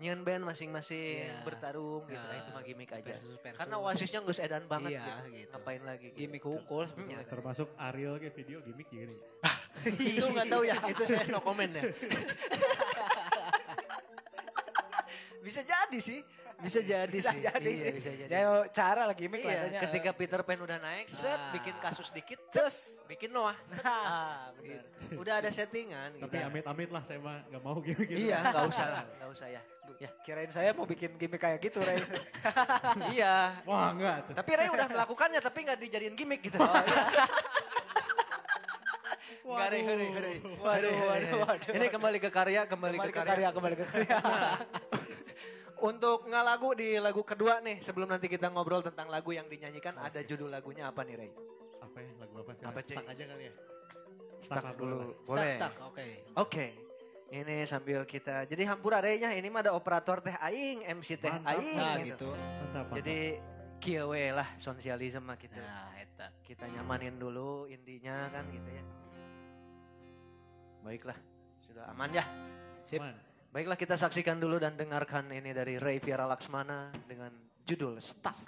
Nyeun band masing-masing Iya. bertarung gitu. Nah, itu mah gimmick aja. Versus versus. Karena wasisnya geus edan banget Iya, gitu. gitu. Ngapain lagi? gitu. Gimmick hukul Iya. sebetulnya. Termasuk Ariel kayak video gimmick gini. itu nggak tahu ya, itu saya no comment ya. bisa jadi sih, bisa jadi Bisa sih. jadi. Iya, bisa jadi. Ya cara lah gimmick Iya, katanya. ketika Peter Pan udah naik, set, Ah. bikin kasus dikit, terus bikin Noah. Set. Ah, bener. Udah ada settingan. Tapi gitu. amit-amit lah saya mah gak mau gimmick gitu. Iya, nggak usah lah, nggak usah ya. Ya, Kirain saya mau bikin gimmick kayak gitu, Ray. iya. Wah enggak tuh. Tapi Ray udah melakukannya, tapi nggak dijadiin gimmick gitu. Nggak, Ray, Ray, Ray. Waduh, waduh, waduh. Ini kembali ke karya, kembali, Kembali ke ke karya. karya, kembali ke karya. Untuk ngalagu di lagu kedua nih, sebelum nanti kita ngobrol tentang lagu yang dinyanyikan, ada judul lagunya apa nih, Ray? Apa ya lagu apa sih? Apa, Cek? Stuck aja kali ya. Stuck lah, dulu. boleh. Stuck, stuck, oke. Oke. Ini sambil kita, jadi hampura Ray-nya, ini mah ada operator teh aing, MC teh Mantap. aing Nah, gitu. gitu. Mantap, mantap. Jadi kieu we lah sosialisme mah kita. Nah, eta. Kita nyamanin dulu indinya kan gitu ya. Baiklah, sudah aman ya. Sip. Aman. Baiklah kita saksikan dulu dan dengarkan ini dari Ray Viera Laksmana dengan judul Stuck.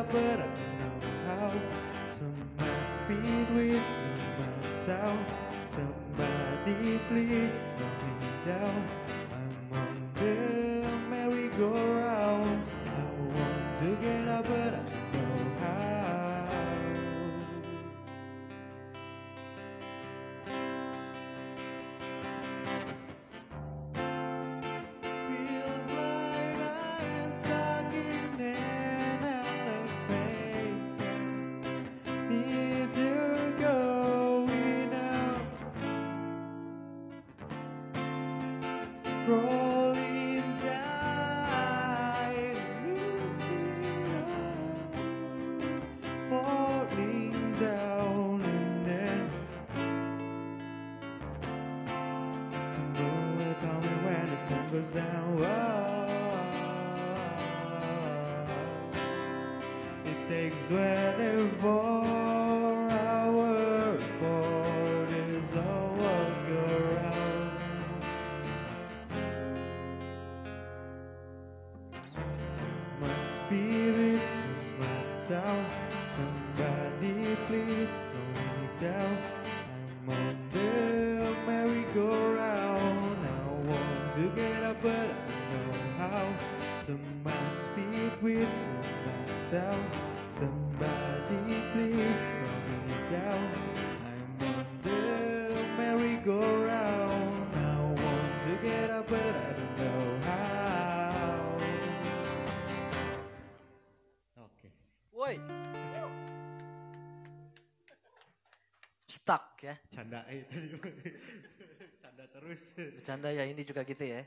out, but I know how. Somebody speed with somebody sound. Somebody please slow me down. Ya. Canda eh tadi. Canda terus. Bercanda ya ini juga gitu ya.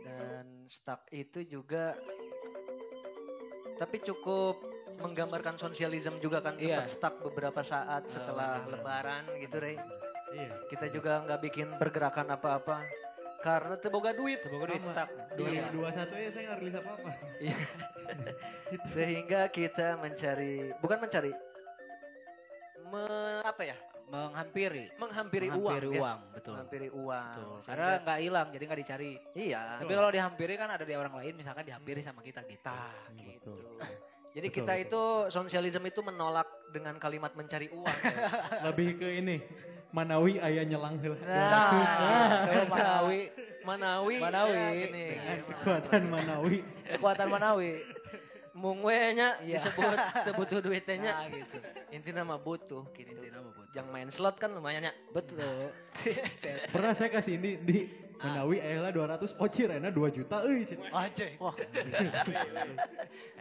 Dan stuck itu juga tapi cukup menggambarkan sosialisme juga kan Iya. sempat stuck beberapa saat setelah benar-benar. lebaran gitu Rey. Iya. Kita juga nggak bikin pergerakan apa-apa karena teboga duit. Teboga duit stuck. 2021 ya saya nggak rilis apa-apa. Iya. Sehingga kita mencari bukan mencari me- apa ya? Menghampiri. Menghampiri, Menghampiri uang. ya. uang, betul. Menghampiri uang. Betul. Sehingga- Karena nggak hilang, jadi nggak dicari. iya. Tapi kalau dihampiri kan ada di orang lain, misalkan dihampiri sama kita gitu. Tah, Hmm, gitu. betul. Jadi Betul, kita betul. itu sosialisme itu menolak dengan kalimat mencari uang. ya. Lebih ke ini. Manawi ayah nyelang. Nah, kalau Manawi, Manawi. Manawi. ya, kekuatan Manawi. kekuatan Manawi. Mung we nya Iya. disebut teu butuh duitnya. Nah, gitu. Intinya mah butuh gitu. Intinya mah butuh. Yang main slot kan lumayan ya. Betul. Pernah saya kasih ini di Manawi ayah 200 ocir enak 2 juta euy. Aja. Wah,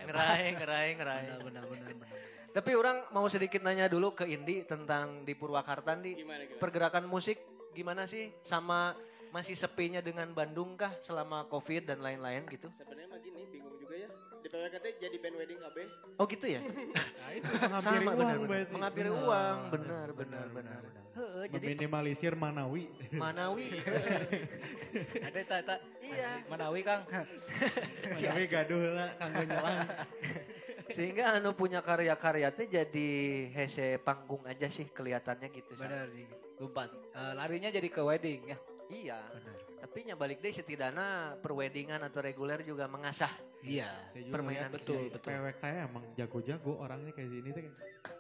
Ngerai, ngerai, ngerai. benar benar benar benar. Tapi orang mau sedikit nanya dulu ke Indi tentang di Purwakarta di Gimana, gimana? pergerakan musik gimana sih sama masih sepinya dengan Bandung kah selama Covid dan lain-lain gitu? Sebenarnya mah gini, bingung juga ya. Di PWKT jadi band wedding KB. Oh gitu ya? Nah itu menghampiri Sama uang benar Benar. uang, benar benar benar. Heeh, jadi Meminimalisir Manawi. Manawi. Ada tata. Iya. Manawi Kang. Manawi gaduh lah kanggo nyelang. Sehingga anu punya karya-karya teh jadi hese panggung aja sih kelihatannya gitu. Benar sih. Umpat. Eh, larinya jadi ke wedding ya. Iya. Benar. Tapi nya balik deh setidaknya perweddingan atau reguler juga mengasah. Iya. Saya juga Permainan betul, si betul. PWK ya emang jago-jago orangnya kayak sini tuh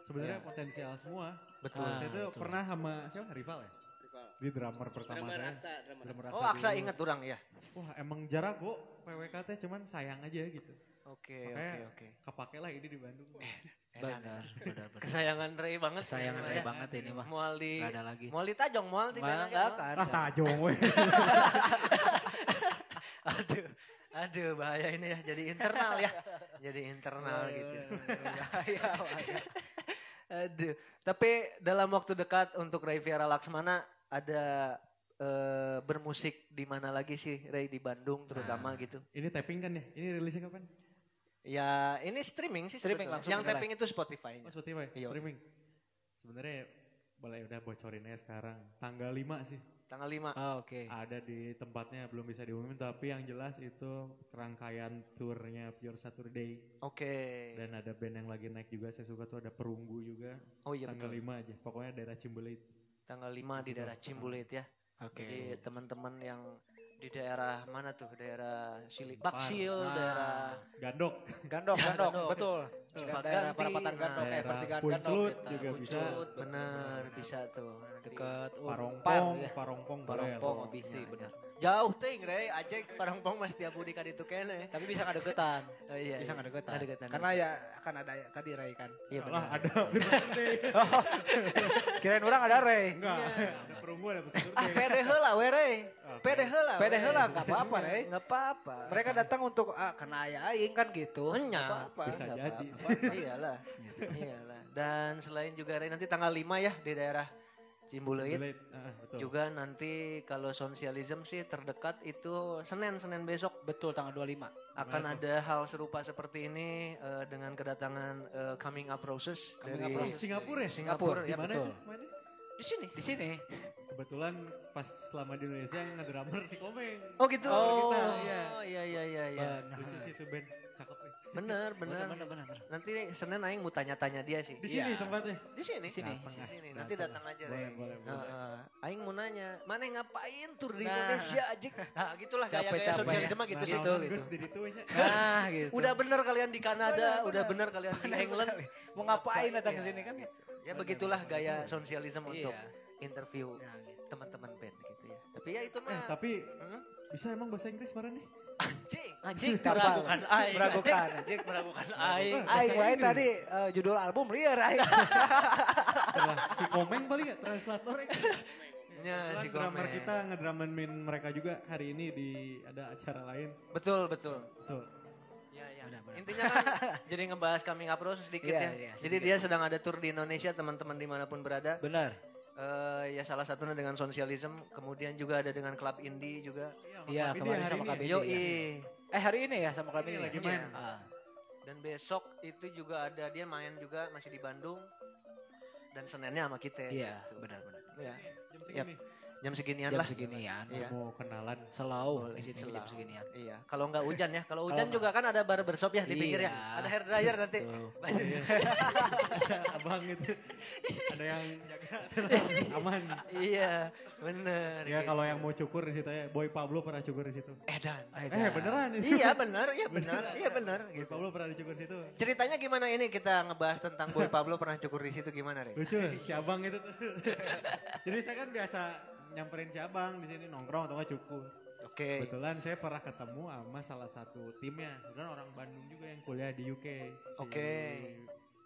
sebenarnya Iya. potensial semua. Betul. Ah, saya tuh betul. pernah sama siapa rival ya? Rival. Di drummer pertama Drummer saya. Aksa, drummer Drummer Aksa. Oh, Aksa dulu. ingat orang ya. Wah emang jago PWK teh cuman sayang aja gitu. Oke, oke, oke. kepake lah ini di Bandung. Benar, benar, benar. Kesayangan Ray banget. Kesayangan Ray ya. banget ini mah. Mual di Gak ada lagi. Mual di tajong, mual di Mana enggak kan? Ah tajong weh. Aduh. Aduh bahaya ini ya jadi internal ya. Jadi internal gitu. Bahaya, bahaya. Aduh. Tapi dalam waktu dekat untuk Ray Viera Laksmana ada eh, bermusik di mana lagi sih Ray di Bandung terutama gitu. Ini tapping kan ya? Ini rilisnya kapan? Ya ini streaming sih Streaming sebetulnya. langsung Yang tapping itu Spotify. Oh Spotify, Iya. streaming. Sebenarnya boleh udah bocorin aja sekarang. Tanggal 5 sih. Tanggal 5. Oh, Oke. Ada di tempatnya belum bisa diumumin tapi yang jelas itu rangkaian turnya Pure Saturday Oke. dan ada band yang lagi naik juga saya suka tuh ada Perunggu juga. Oh iya tanggal betul. 5 aja. Pokoknya daerah Cimbelit. Tanggal 5 di daerah Cimbulit ya. Oke. Jadi teman-teman yang di daerah mana tuh? Daerah Sili. Baksil, Nah. daerah Gandok. Gandok, gandok, Gandok. betul. Cipaganti, Daerah perapatan nah, gandok kayak pertigaan gandok. juga bisa. Bener bisa tuh. Deket Parongpong, ya. Parongpong. Parongpong, Ya, bener. Jauh ting, Rey. Ajek Parongpong mas tiap budi kan itu kene. Tapi bisa ngadegetan. Oh iya. Bisa iya. ngadegetan. Ngadegetan, Karena bisa. ya akan ada ya, tadi Ray kan. Iya benar. ada. Kirain orang ada Ray. Enggak, Iya. ada Perunggu ada Ah, Saturday. pede heula we Rey. Oke. Pede heula. Pede we. heula nggak apa-apa Ray. Nggak apa-apa. Mereka datang untuk ah kena ayah aing kan gitu. Enya. Nggak apa-apa. Bisa jadi. Apa-apa. Iyalah. Iyalah. Dan selain juga nanti tanggal 5 ya di daerah Cimbuluit. Cimbelit, ah, betul. Juga nanti kalau sosialism sih terdekat itu Senin Senin besok Betul tanggal 25. akan ada hal serupa seperti ini eh, dengan kedatangan eh, coming up process Coming dari Up Process. Singapura ya? Singapura, Singapura, ya betul. itu? Di sini Di sini. Kebetulan pas selama di Indonesia yang ngedrummer si Komeng. oh gitu Oh, kita iya. iya iya iya iya Benar. Lucu sih itu band, cakep bener bener Benar benar benar. nanti Senin Aing mau tanya-tanya dia sih Di sini Iya. tempatnya. di sini Di sini. di sini nanti Datang. aja Boleh, boleh, boleh. Heeh. Aing mau nanya mana ngapain tur di Nah. Indonesia aja nah gitulah gaya-gaya Capek-capek. sosialisme gitu Nah, sih gitu, gitu. Nah, gitu. udah bener kalian di Kanada Bener, udah bener. bener kalian di England Mau ngapain datang ke Iya. sini kan? ya begitulah gaya sosialisme untuk Iya. interview Nah, gitu. teman-teman band gitu ya tapi ya itu Eh, mah tapi Hmm? bisa emang bahasa Inggris kemarin nih? Anjing anjing meragukan aing Meragukan, anjing. anjing. meragukan aing Aing wae tadi eh, judul album liar aing. Si Komeng paling ya translator ya. ya si drummer kita ngedramenin mereka juga hari ini di ada acara lain. betul betul Tuh. Ya, ya. Benar, benar. Intinya kan jadi ngebahas coming up Rose sedikit Iya, ya. iya, jadi dia sedang ada tour di Indonesia teman-teman di mana pun berada. Benar. Eh, ya salah satunya dengan Sosialism, kemudian juga ada dengan klub indie juga. Iya, Ini kemarin sama ya? KBD. Yoi. Eh hari ini ya sama klub Ini ini. lagi ya? main. Ah. Dan besok itu juga ada dia main juga masih di Bandung. Dan Seninnya sama kita. Iya, gitu. benar-benar. Ya, Jam segini. Jam seginian Jam lah. seginian. Iya. Mau kenalan. Selau Boleh, di sini selau. jam seginian. Iya, kalau nggak hujan ya. Kalau hujan juga kan ada barbershop ya di pinggir ya. Iya. Ada hair dryer nanti. Tuh. Abang itu. ada yang jaga aman. iya, bener. Ya kalau yang mau cukur di situ ya, Boy Pablo pernah cukur di situ. Edan. Eh beneran ini. iya benar, iya benar, iya benar. Boy Gitu. Pablo pernah dicukur di situ. Ceritanya gimana ini kita ngebahas tentang Boy Pablo pernah cukur di situ gimana, Re? Lucu, si abang itu. Jadi saya kan biasa nyamperin si abang di sini nongkrong atau nggak cukur. Oke. Kebetulan saya pernah ketemu sama salah satu timnya. Kebetulan orang Bandung juga yang kuliah di UK. Si Oke.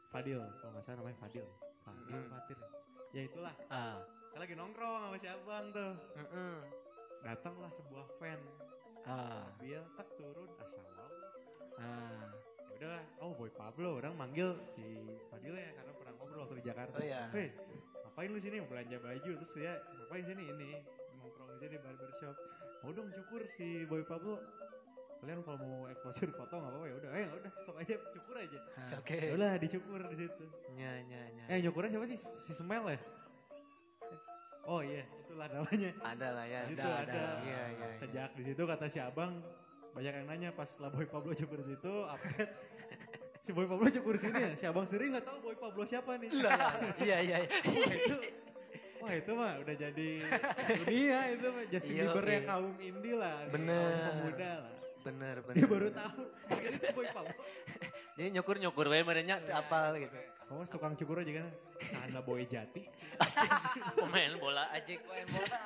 Fadil, kalau nggak salah namanya Fadil. Fadil, Hmm. Fatir. Ya itulah. Ah. Saya lagi nongkrong sama si abang tuh. Mm-mm. Datanglah sebuah fan. Ah. Dia tak turun asal. Ah. Ya udah, oh Boy Pablo, orang manggil si Fadil ya karena pernah ngobrol waktu di Jakarta. Oh, iya. Hei, ngapain lu sini belanja baju terus dia ngapain sini ini nongkrong di sini barbershop. Mau dong cukur si Boy Pablo. Kalian kalau mau exposure foto nggak apa-apa ya udah, eh udah sok aja cukur aja. Oke. Ya udah dicukur di situ. Nya nya nya. Eh nyukurnya siapa sih? Si Smell ya? Oh iya, itulah namanya. Ada lah ya. Ada, ada. ada. Iya, iya. Sejak di situ kata si abang banyak yang nanya pas lah Boy Pablo cukur di situ update si Boy Pablo cukur sini ya si abang sendiri nggak tahu Boy Pablo siapa nih Iya iya. iya. wah itu wah itu mah udah jadi dunia itu mah Justin Iya, Bieber yang iya. kaum indie lah Bener. kaum pemuda lah Bener bener. dia baru tahu itu Boy Pablo Jadi nyukur nyukur we merenya apal gitu. kamu tukang cukur aja kan sana Boy Jati Pemain bola aja main bola.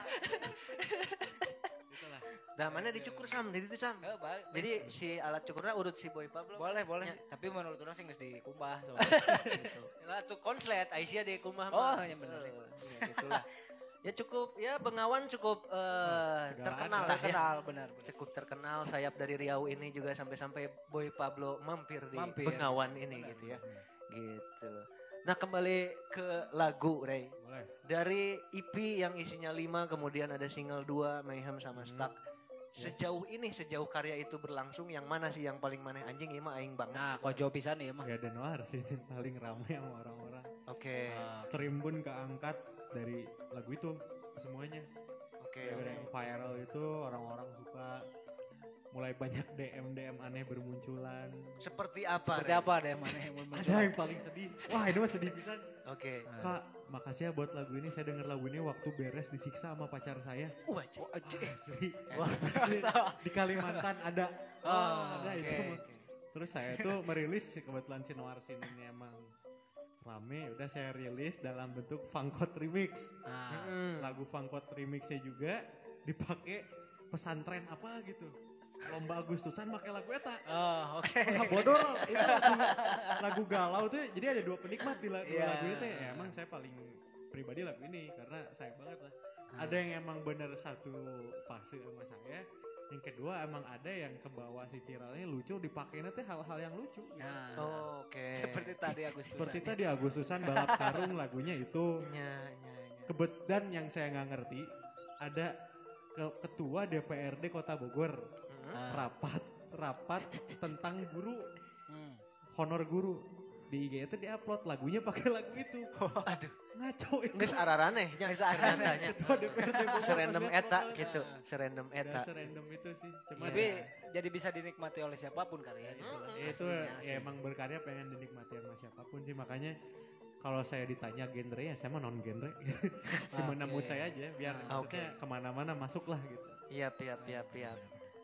Nah, mana dicukur Sam? Jadi itu Sam. Baik. Jadi si alat cukurnya urut si Boy Pablo. boleh boleh. Ya. Tapi menurut orang sih nggak dikumbah soalnya. gitu. Lah tuh konslet Aisyah di kumah Oh, mah. iya bener. Eh, ya, gitulah. Ya cukup ya Bengawan cukup segala terkenal ada. ya. Terkenal benar benar. Cukup terkenal sayap dari Riau ini juga sampai-sampai Boy Pablo mampir di Mampir. Bengawan ini Benar, gitu ya. Gitu. Nah kembali ke lagu Ray. Boleh. Dari EP yang isinya 5 kemudian ada single 2 Mayhem sama Stuck. Sejauh ini sejauh karya itu berlangsung yang mana sih yang paling maneh anjing mah aing banget. Nah, kojo pisan ya mah. Ya dan Noir sih yang paling ramai sama orang-orang. Oke. Ah, Stream pun keangkat dari lagu itu semuanya. Oke. Gara-gara oke. yang viral itu orang-orang suka mulai banyak DM DM aneh bermunculan. Seperti apa? Seperti Ray? apa ada yang mana yang mau Ada yang paling sedih. Wah ini mah sedih pisan. Oke. Kak, makasih ya buat lagu ini. Saya denger lagu ini waktu beres disiksa sama pacar saya. Wah, cik. Asli. Wah. Di Kalimantan ada. Oh, ada oke, itu. Terus saya tuh merilis kebetulan si Noir Scene ini emang rame. Udah saya rilis dalam bentuk Funkot Remix. Mm. Lagu Funkot Remixnya juga dipakai pesantren apa gitu. Lomba Agustusan pakai lagu eta. Oh, oke. Wah, bodoh itu lagu, lagu galau tuh jadi ada dua penikmat di lagu, Iya. lagu itu ya emang saya paling pribadi lagu ini karena sayang banget lah ada yang emang bener satu fase sama saya yang kedua emang ada yang kebawa si viralnya lucu dipakainya teh hal-hal yang lucu Nah, Oh, Oke. seperti tadi Agustus. seperti tadi Agustusan balap karung lagunya itu Nya, nya, nya. kebet dan yang saya nggak ngerti ada ke- ketua DPRD Kota Bogor. Rapat rapat tentang guru Hmm. honor guru di IG itu diupload lagunya pakai lagu itu. Aduh. Ngaco itu. Geus araraneh nya ternyata nya. Serandom eta gitu, serandom Ya, eta. serandom itu sih. Cuma Tapi ya, jadi bisa dinikmati oleh siapa pun karya gitu. Ya itu Aslinya, ya emang berkarya pengen dinikmati sama siapa pun sih makanya kalau saya ditanya genre ya saya mah non genre gimana Oke. mood saya aja biar Ah, maksudnya ke mana-mana masuk lah gitu Iya, iya, iya, iya.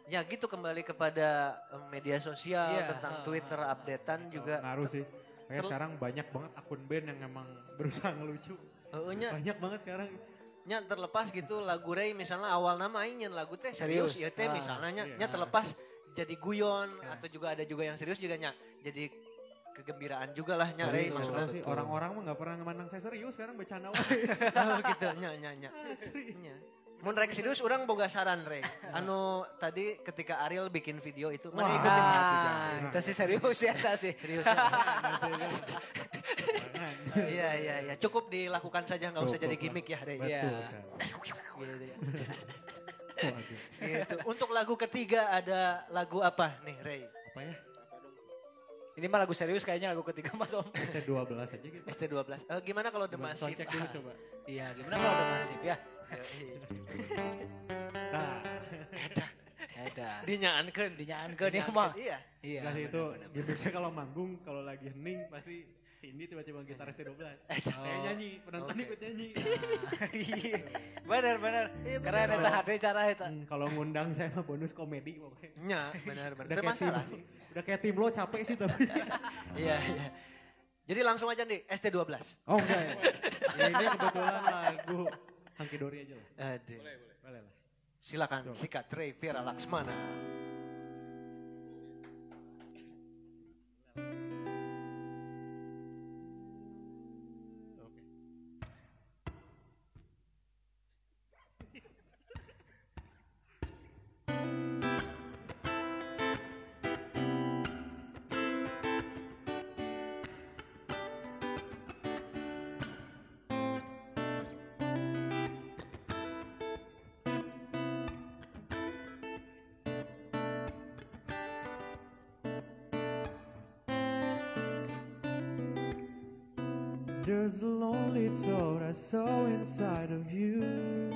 Ya gitu kembali kepada eh, media sosial Iya, tentang ha, Twitter ha. updatean juga. ngaruh sih kayak sekarang banyak banget akun band yang emang berusaha ngelucu Heeh nya, banyak banget sekarang nya terlepas gitu lagu Ray misalnya awal nama nyeun lagu teh serius, Serius. ya teh Ah, misalnya nya, iya. nya terlepas jadi guyon Ah. atau juga ada juga yang serius juga nya jadi kegembiraan juga lah nya Ray maksudnya. sih orang-orang mah nggak pernah memandang saya serius sekarang bercanda Oh gitu nya nya nya. Mun rek serius orang boga saran Ray. Anu tadi ketika Ariel bikin video itu mana ikutin? Ah, itu sih serius ya, itu sih. Serius. ya? Iya iya iya, cukup dilakukan saja nggak usah jadi gimmick ya. Betul. Iya. Gitu, ya. Waduh. Gitu. Untuk lagu ketiga ada lagu apa nih Ray? Apa ya? Ini mah lagu serius kayaknya lagu ketiga Mas Om. ST12 aja gitu. ST12. Eh, gimana kalau The Massive? Soundcheck dulu coba. Iya, gimana kalau udah masif ya? Nah, Ada. Dinyaankeun. Dinyaankeun ya mah. Iya. Iya. Sih itu benar-benar. gimmicknya kalau manggung kalau lagi hening pasti Cindy tiba-tiba gitar ST12. Saya nyanyi, penonton Oke. ikut nyanyi. Iya. Bener bener. Iya, Keren bener. eta hade cara eta. Hmm, kalau ngundang saya mah bonus komedi pokoknya. Nya, benar benar. Udah masalah sih. udah kayak tim lo capek sih tapi. Iya iya. Jadi langsung aja nih ST12. Oh enggak ya. ya ini kebetulan lagu Hanky Dory aja lah. Aduh. Boleh lah. Silakan Coba. sikat Ray Vera Laksmana. There's a lonely thought I saw inside of you.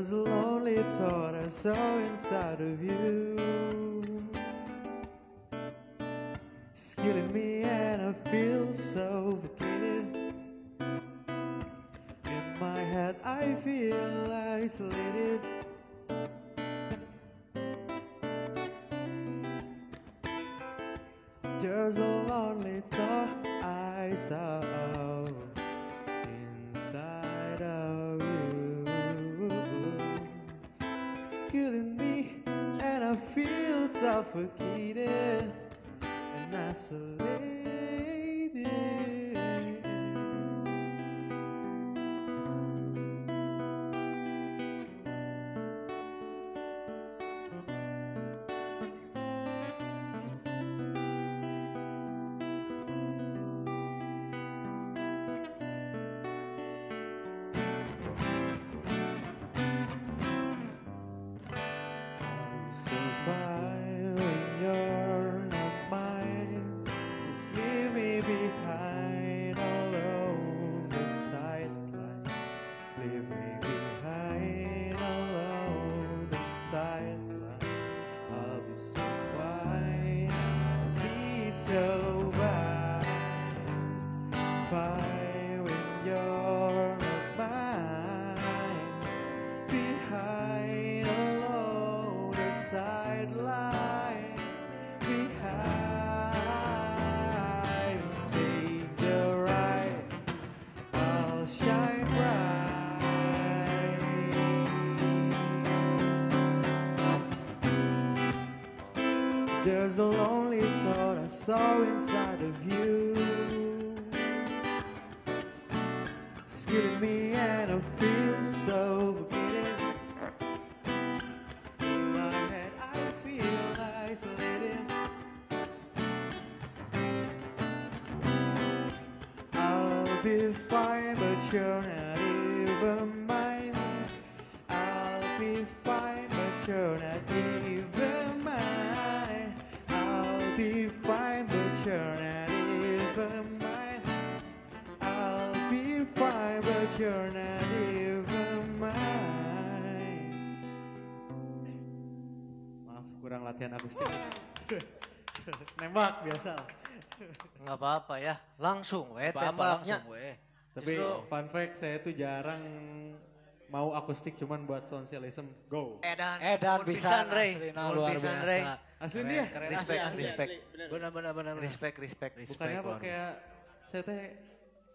There's a lonely thought I saw inside of you. It's killing me and I feel so suffocated. In my head I feel isolated. There's a lonely forgive. There's a lonely thought I saw inside of you it's killing me and I feel so suffocated in my head, I feel isolated. I'll be fine, but you're not even mine. I'll be fine, but you're not latihan akustik. Nembak biasa. Nggak apa-apa ya. Langsung we Apa-apa tembaknya. langsung we. Tapi Justru- fun fact saya tuh jarang mau akustik cuman buat socialism. Go. Edan. Edan bisa Rey. aslina Mun luar biasa. Rey. Asli dia. keren. Respect, asli, respect. Benar benar benar. benar. Respect, respect. Bukannya apa kayak saya teh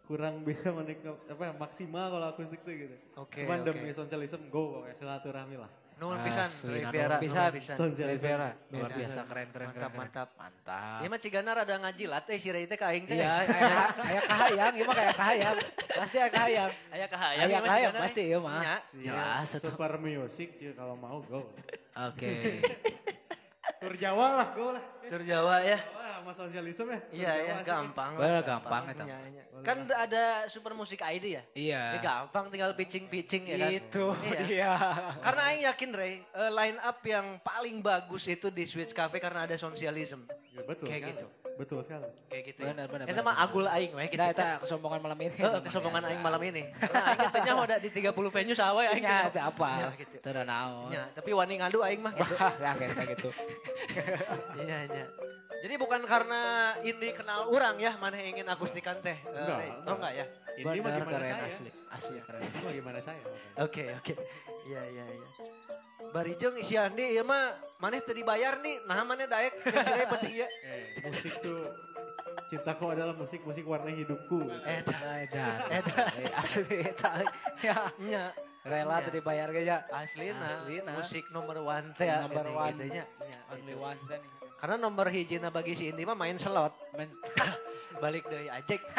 kurang bisa menikmati apa ya, maksimal kalau akustik tuh gitu. Oke, Cuman oke. demi socialism go pokoknya silaturahmi lah. Nuhun pisan, Asli, Rey Viera. nuhun pisan. Rivera, luar Edan. biasa keren keren Mantap, keren, keren. mantap. Mantap. Iya mah Cigana rada ngajilat eh si Rey teh ka aing teh. Iya, aya aya kahayang, ieu mah kayak kahayang. Pasti aya kahayang. Aya kahayang. Aya ieu mah kahayang pasti ieu mah. Jelas. Super music kalau mau go. Oke. Tur Jawa lah go lah. Tur Jawa ya. Sama socialism ya. Iya Jawa ya, gampang. Well, lah, gampang. Iya, iya. Kan ada super musik ID ya? Iya. Ya gampang tinggal pitching-pitching ya kan. Itu Iya. dia. Karena Aing yakin Ray, eh, line up yang paling bagus itu di Switch Cafe karena ada socialism. Ya, betul Kayak sekali. gitu. Betul sekali. Kayak gitu Benar, ya. benar, Itu mah agul Aing we Kita gitu. eta kesombongan malam ini. Heeh, kesombongan Aing malam ini. Karena Aing tanya udah di 30 venue sawe Aing. Nya teh apa? Ya, gitu. Teu naon. Ya, tapi wani ngadu Aing mah gitu. Ya kayak gitu. Iya, iya. Jadi bukan karena ini kenal orang ya, mana ingin akustikan teh. Eh, Enggak, Ray? enggak. Oh enggak ya? Ini mah gimana keren saya? asli. Asli keren. Ini mah gimana saya? Oke, oke. Iya, iya, iya. Barijeng isi Andi, ya mah maneh teu dibayar nih. Nah, maneh daek penting ya. Eh, musik tuh cintaku adalah musik musik warna hidupku. Eh, Edan. Edan. Asli eta. Ya. nya Rela teu dibayar ge ya. aslina, Aslina. musik nomor one teh ya, gini, one. Only one teh nih. Karena nomor hijina bagi si Indi mah main slot. Men Balik dari ajek.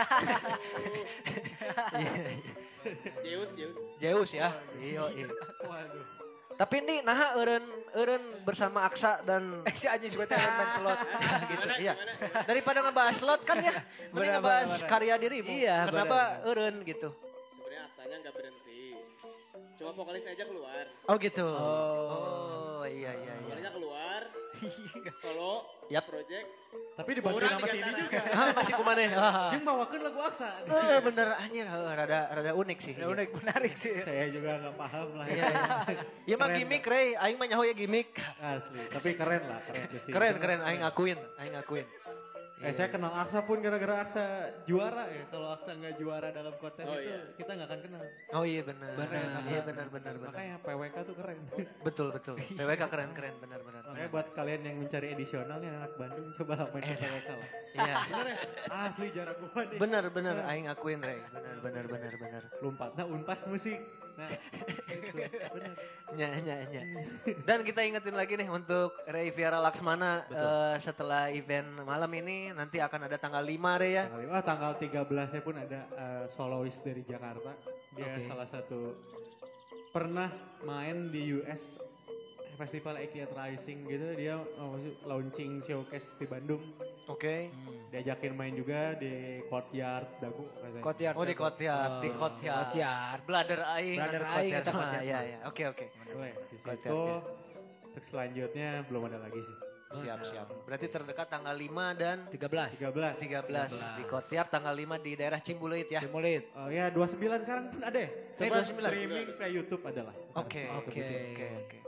Zeus, Zeus. Zeus ya. Iya, iya. Waduh. Tapi ini nah eureun eureun bersama Aksa dan eh si anjing suka teh main slot. gitu. Iya. Daripada ngebahas slot kan ya. Mending ngebahas karya dirimu. Iya, Kenapa eureun gitu? Sebenarnya aksanya nggak berhenti. Cuma vokalisnya aja keluar. Oh gitu. Oh. Oh, iya iya iya. Vokalisnya keluar, Solo, Yap. project. Tapi dibantu sama Cindy antara. juga. Ah, masih kumane. Ah. Jeung bawakeun lagu Aksa. Eh, bener anjir, eh, rada rada unik sih. Ya unik menarik sih. Saya juga nggak paham lah. Iya, iya. Ya mah gimmick, Rey. Aing mah nyaho ya gimmick. Asli, tapi keren lah, keren sih. Keren, keren. Aing akuin, aing akuin. Eh, saya kenal Aksa pun gara-gara Aksa juara ya. Kalau Aksa nggak juara dalam kontes Oh, itu, iya. kita nggak akan kenal. Oh iya benar. Benar. Iya benar benar benar. Makanya PWK tuh keren. Betul betul. PWK keren keren benar benar. Makanya buat kalian yang mencari edisionalnya anak Bandung, coba main ke PWK lah. Iya. Bener ya? Asli jarak gua nih. Benar benar aing akuin, Rey. Benar benar benar benar. Lompatnya unpas musik. Nah. Nya nya nya. Dan kita ingetin lagi nih untuk Rey Viara Laksmana eh, setelah event malam ini nanti akan ada tanggal 5 Rey ya. Tanggal, lima, tanggal 13 nya pun ada eh, soloist dari Jakarta. Dia Oke. salah satu pernah main di US Festival Ekiat Rising gitu. Dia oh, launching showcase di Bandung. Oke. Diajakin main juga di Courtyard Dagu katanya. Kotiar. Oh di Kotiar, di Oh, Kotiar. Kotiar. Blader aing. Blader aing Kotiar eta mah. Kotiar Ya mah. ya. Oke oke. Boleh, di situ. Courtyard, Untuk selanjutnya belum ada lagi sih. Siap siap. Berarti terdekat tanggal 5 dan 13. 13. 13 di Kotiar tanggal 5 di daerah Cimbuluit ya. Simulit. Oh ya 29 sekarang pun ada ya? Eh, Coba 29. streaming ke YouTube ada lah. Oke. Oke. Oke oke.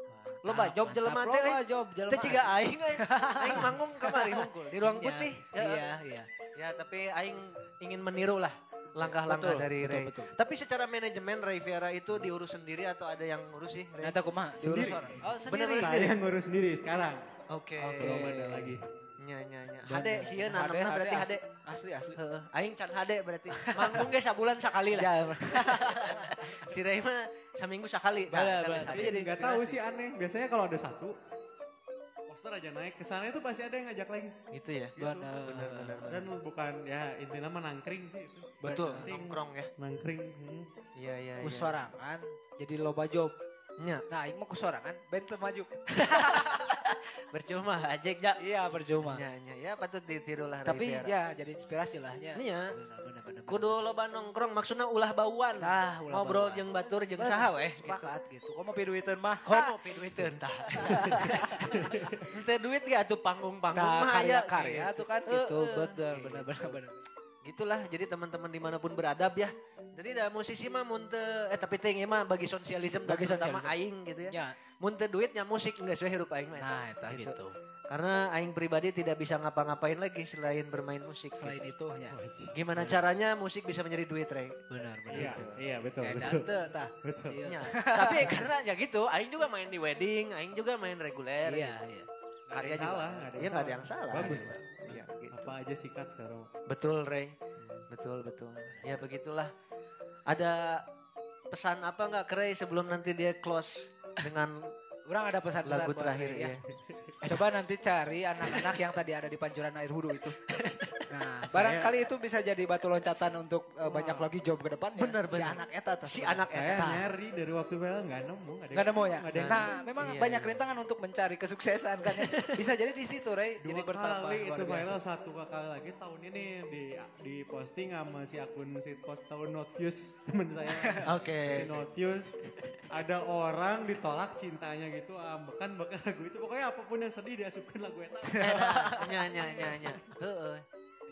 Loba job jelema teh. Loba eh. job jelema. Teh ciga aing eh. Aing manggung kamari hungkul di ruang Iya, putih. Ya, Iya, iya. Ya, tapi aing ingin meniru lah langkah-langkah dari betul, Ray. betul. Tapi secara manajemen Ray Viera itu diurus sendiri atau ada yang ngurus sih? Ray? Kumaha? Sendiri. Diurus orang. Oh, sendiri. bener. Saya yang ngurus sendiri sekarang. Oke. Oke. Belum ada lagi. Nya nya nya. Hade sih ya nanamna berarti hade. Asli, asli. Heeh, aing can hade berarti. Manggung ge sabulan sakali lah. Ya, Si Ray mah seminggu sakali. Bener, Nah, tapi jadi Gak tahu sih aneh. Biasanya kalau ada satu, poster aja naik ke sana itu pasti ada yang ngajak lagi. gitu ya. Gitu. Bener, bener, bener, Dan bukan ya intinya mah nangkring sih itu. Betul, Nangkring. nongkrong ya. Nangkring. hmm. Iya iya iya. Jadi loba job. Nya, Nah, ini mau kusorangan band teu maju. percuma aja ya. Iya, percuma. Nya nya ya patut ditiru lah Tapi Viera. ya jadi inspirasi lah ya. Iya. Kudu loba nongkrong maksudnya ulah bauan. Nah, ulah ngobrol jeung batur jeung saha weh gitu. Sepakat gitu. Mau piduiteun mah? Komo duiteun tah. Henteu duit ge atuh panggung-panggung mah aya karya-karya tuh kan gitu. Betul, bener, bener. Gitulah jadi teman-teman di mana pun beradab ya. Jadi da musisi mah mun teu eh tapi teh ieu mah bagi sosialisme Bagi sosialisme. aing gitu ya. Ya, Mun teu duitnya musik geus we hirup aing mah. nah itu gitu. Karena aing pribadi tidak bisa ngapa-ngapain lagi selain bermain musik. Selain gitu. itu ya. Gimana caranya musik bisa menjadi duit, Rey? Benar, Iya, benar. iya betul Kayak betul. dante tah. Betul. Ya, tapi karena ya gitu, aing juga main di wedding, aing juga main reguler. Iya, gitu. iya. Karya Nggak ada yang juga. salah, nggak ada yang Iya ada salah. yang salah. Bagus. Gitu. Apa aja sikat sekarang. Betul, Rey. Betul, betul. Ya begitulah. Ada pesan apa nggak ke Rey sebelum nanti dia close dengan Orang ada pesan-pesan lagu terakhir Ray, ya. Coba nanti cari anak-anak yang tadi ada di pancuran air wudhu itu. Nah, Saya- barangkali itu bisa jadi batu loncatan untuk uh, banyak lagi job ke depannya. Bener, Si anak eta. Si anak Saya eta. nyari dari waktu bel nggak nemu. Nggak nemu ya? ada Nah, nemu. memang Iya, banyak iya. rintangan untuk mencari kesuksesan kan. ya. Bisa jadi di situ, Ray. Dua Jadi bertambah kali itu viral satu kali lagi tahun ini di di posting sama si akun si post tahun Notius temen saya. Oke. Si Notius ada orang ditolak cintanya gitu ambekan bakal lagu itu pokoknya apa pun yang sedih diasupkan lagu itu Eta, nya nya nya nya. Heeh.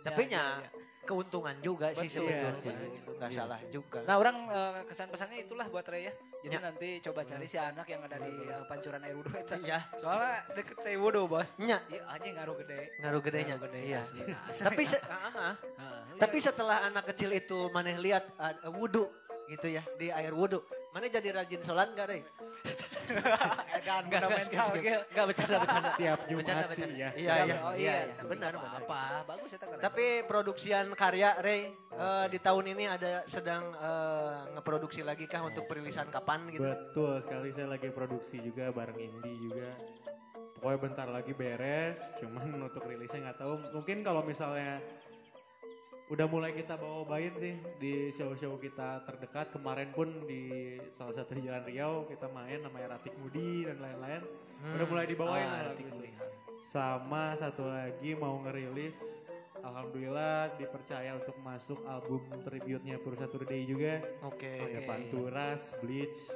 Tapi Ya, nya ya, ya. keuntungan juga sih Betul, sebetulnya iya sih. gitu. Nggak Iya salah juga. Nah, orang uh, kesan-pesannya itulah buat Ray ya. Jadi Ya. nanti coba cari si anak yang ada di uh, pancuran air wudhu. Iya. Soalnya deket saya wudhu, Bos. Iya, aja ngaruh gede. ngaruh gedenya. Ngaruh gede, Iya. Nah, Tapi se-. Heeh. tapi setelah anak kecil itu maneh lihat uh, wudhu gitu ya di air wudhu, mana jadi rajin sholat gak Rey? edan Enggak, fundamental gitu. Enggak bercanda bercanda. tiap Jumat Bercanda sih bercanda. ya Iya iya Oh, iya, iya. benar benar. Apa? Bagus ya. Tapi produksian karya Ray eh, di tahun ini ada sedang eh, ngeproduksi lagi kah untuk perilisan kapan gitu? betul sekali saya lagi produksi juga bareng Indi juga pokoknya bentar lagi beres cuman untuk rilisnya nggak tahu mungkin kalau misalnya udah mulai kita bawa bawain sih di show-show kita terdekat kemarin pun di salah satu di Jalan Riau kita main namanya Ratik Mudi dan lain-lain udah mulai dibawain Ah, lah. Mulihan. sama satu lagi mau ngerilis Alhamdulillah dipercaya untuk masuk album tribute-nya Pur Saturday juga Oke. ada Oke. Panturas, Bleach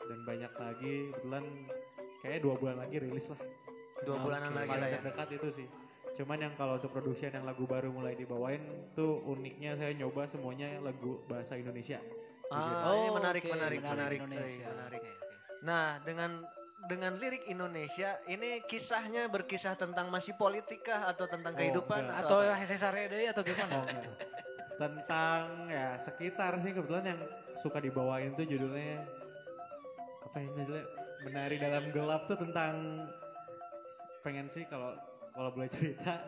dan banyak lagi kebetulan kayaknya dua bulan lagi rilis lah Dua bulanan lagi paling lah ya. terdekat itu sih. Cuman yang kalau untuk produksian yang lagu baru mulai dibawain tuh uniknya saya nyoba semuanya lagu bahasa Indonesia. Ah, ini menarik, oke, menarik, menarik, Indonesia. eh, menarik. Nah, dengan dengan lirik Indonesia, ini kisahnya berkisah tentang masih politika atau tentang Oh, kehidupan enggak. Atau apa? Hesesare deui atau gimana? Oh, enggak. Tentang ya sekitar sih kebetulan yang suka dibawain tuh judulnya apa ya judulnya menari dalam gelap tuh tentang pengen sih kalau kalau boleh cerita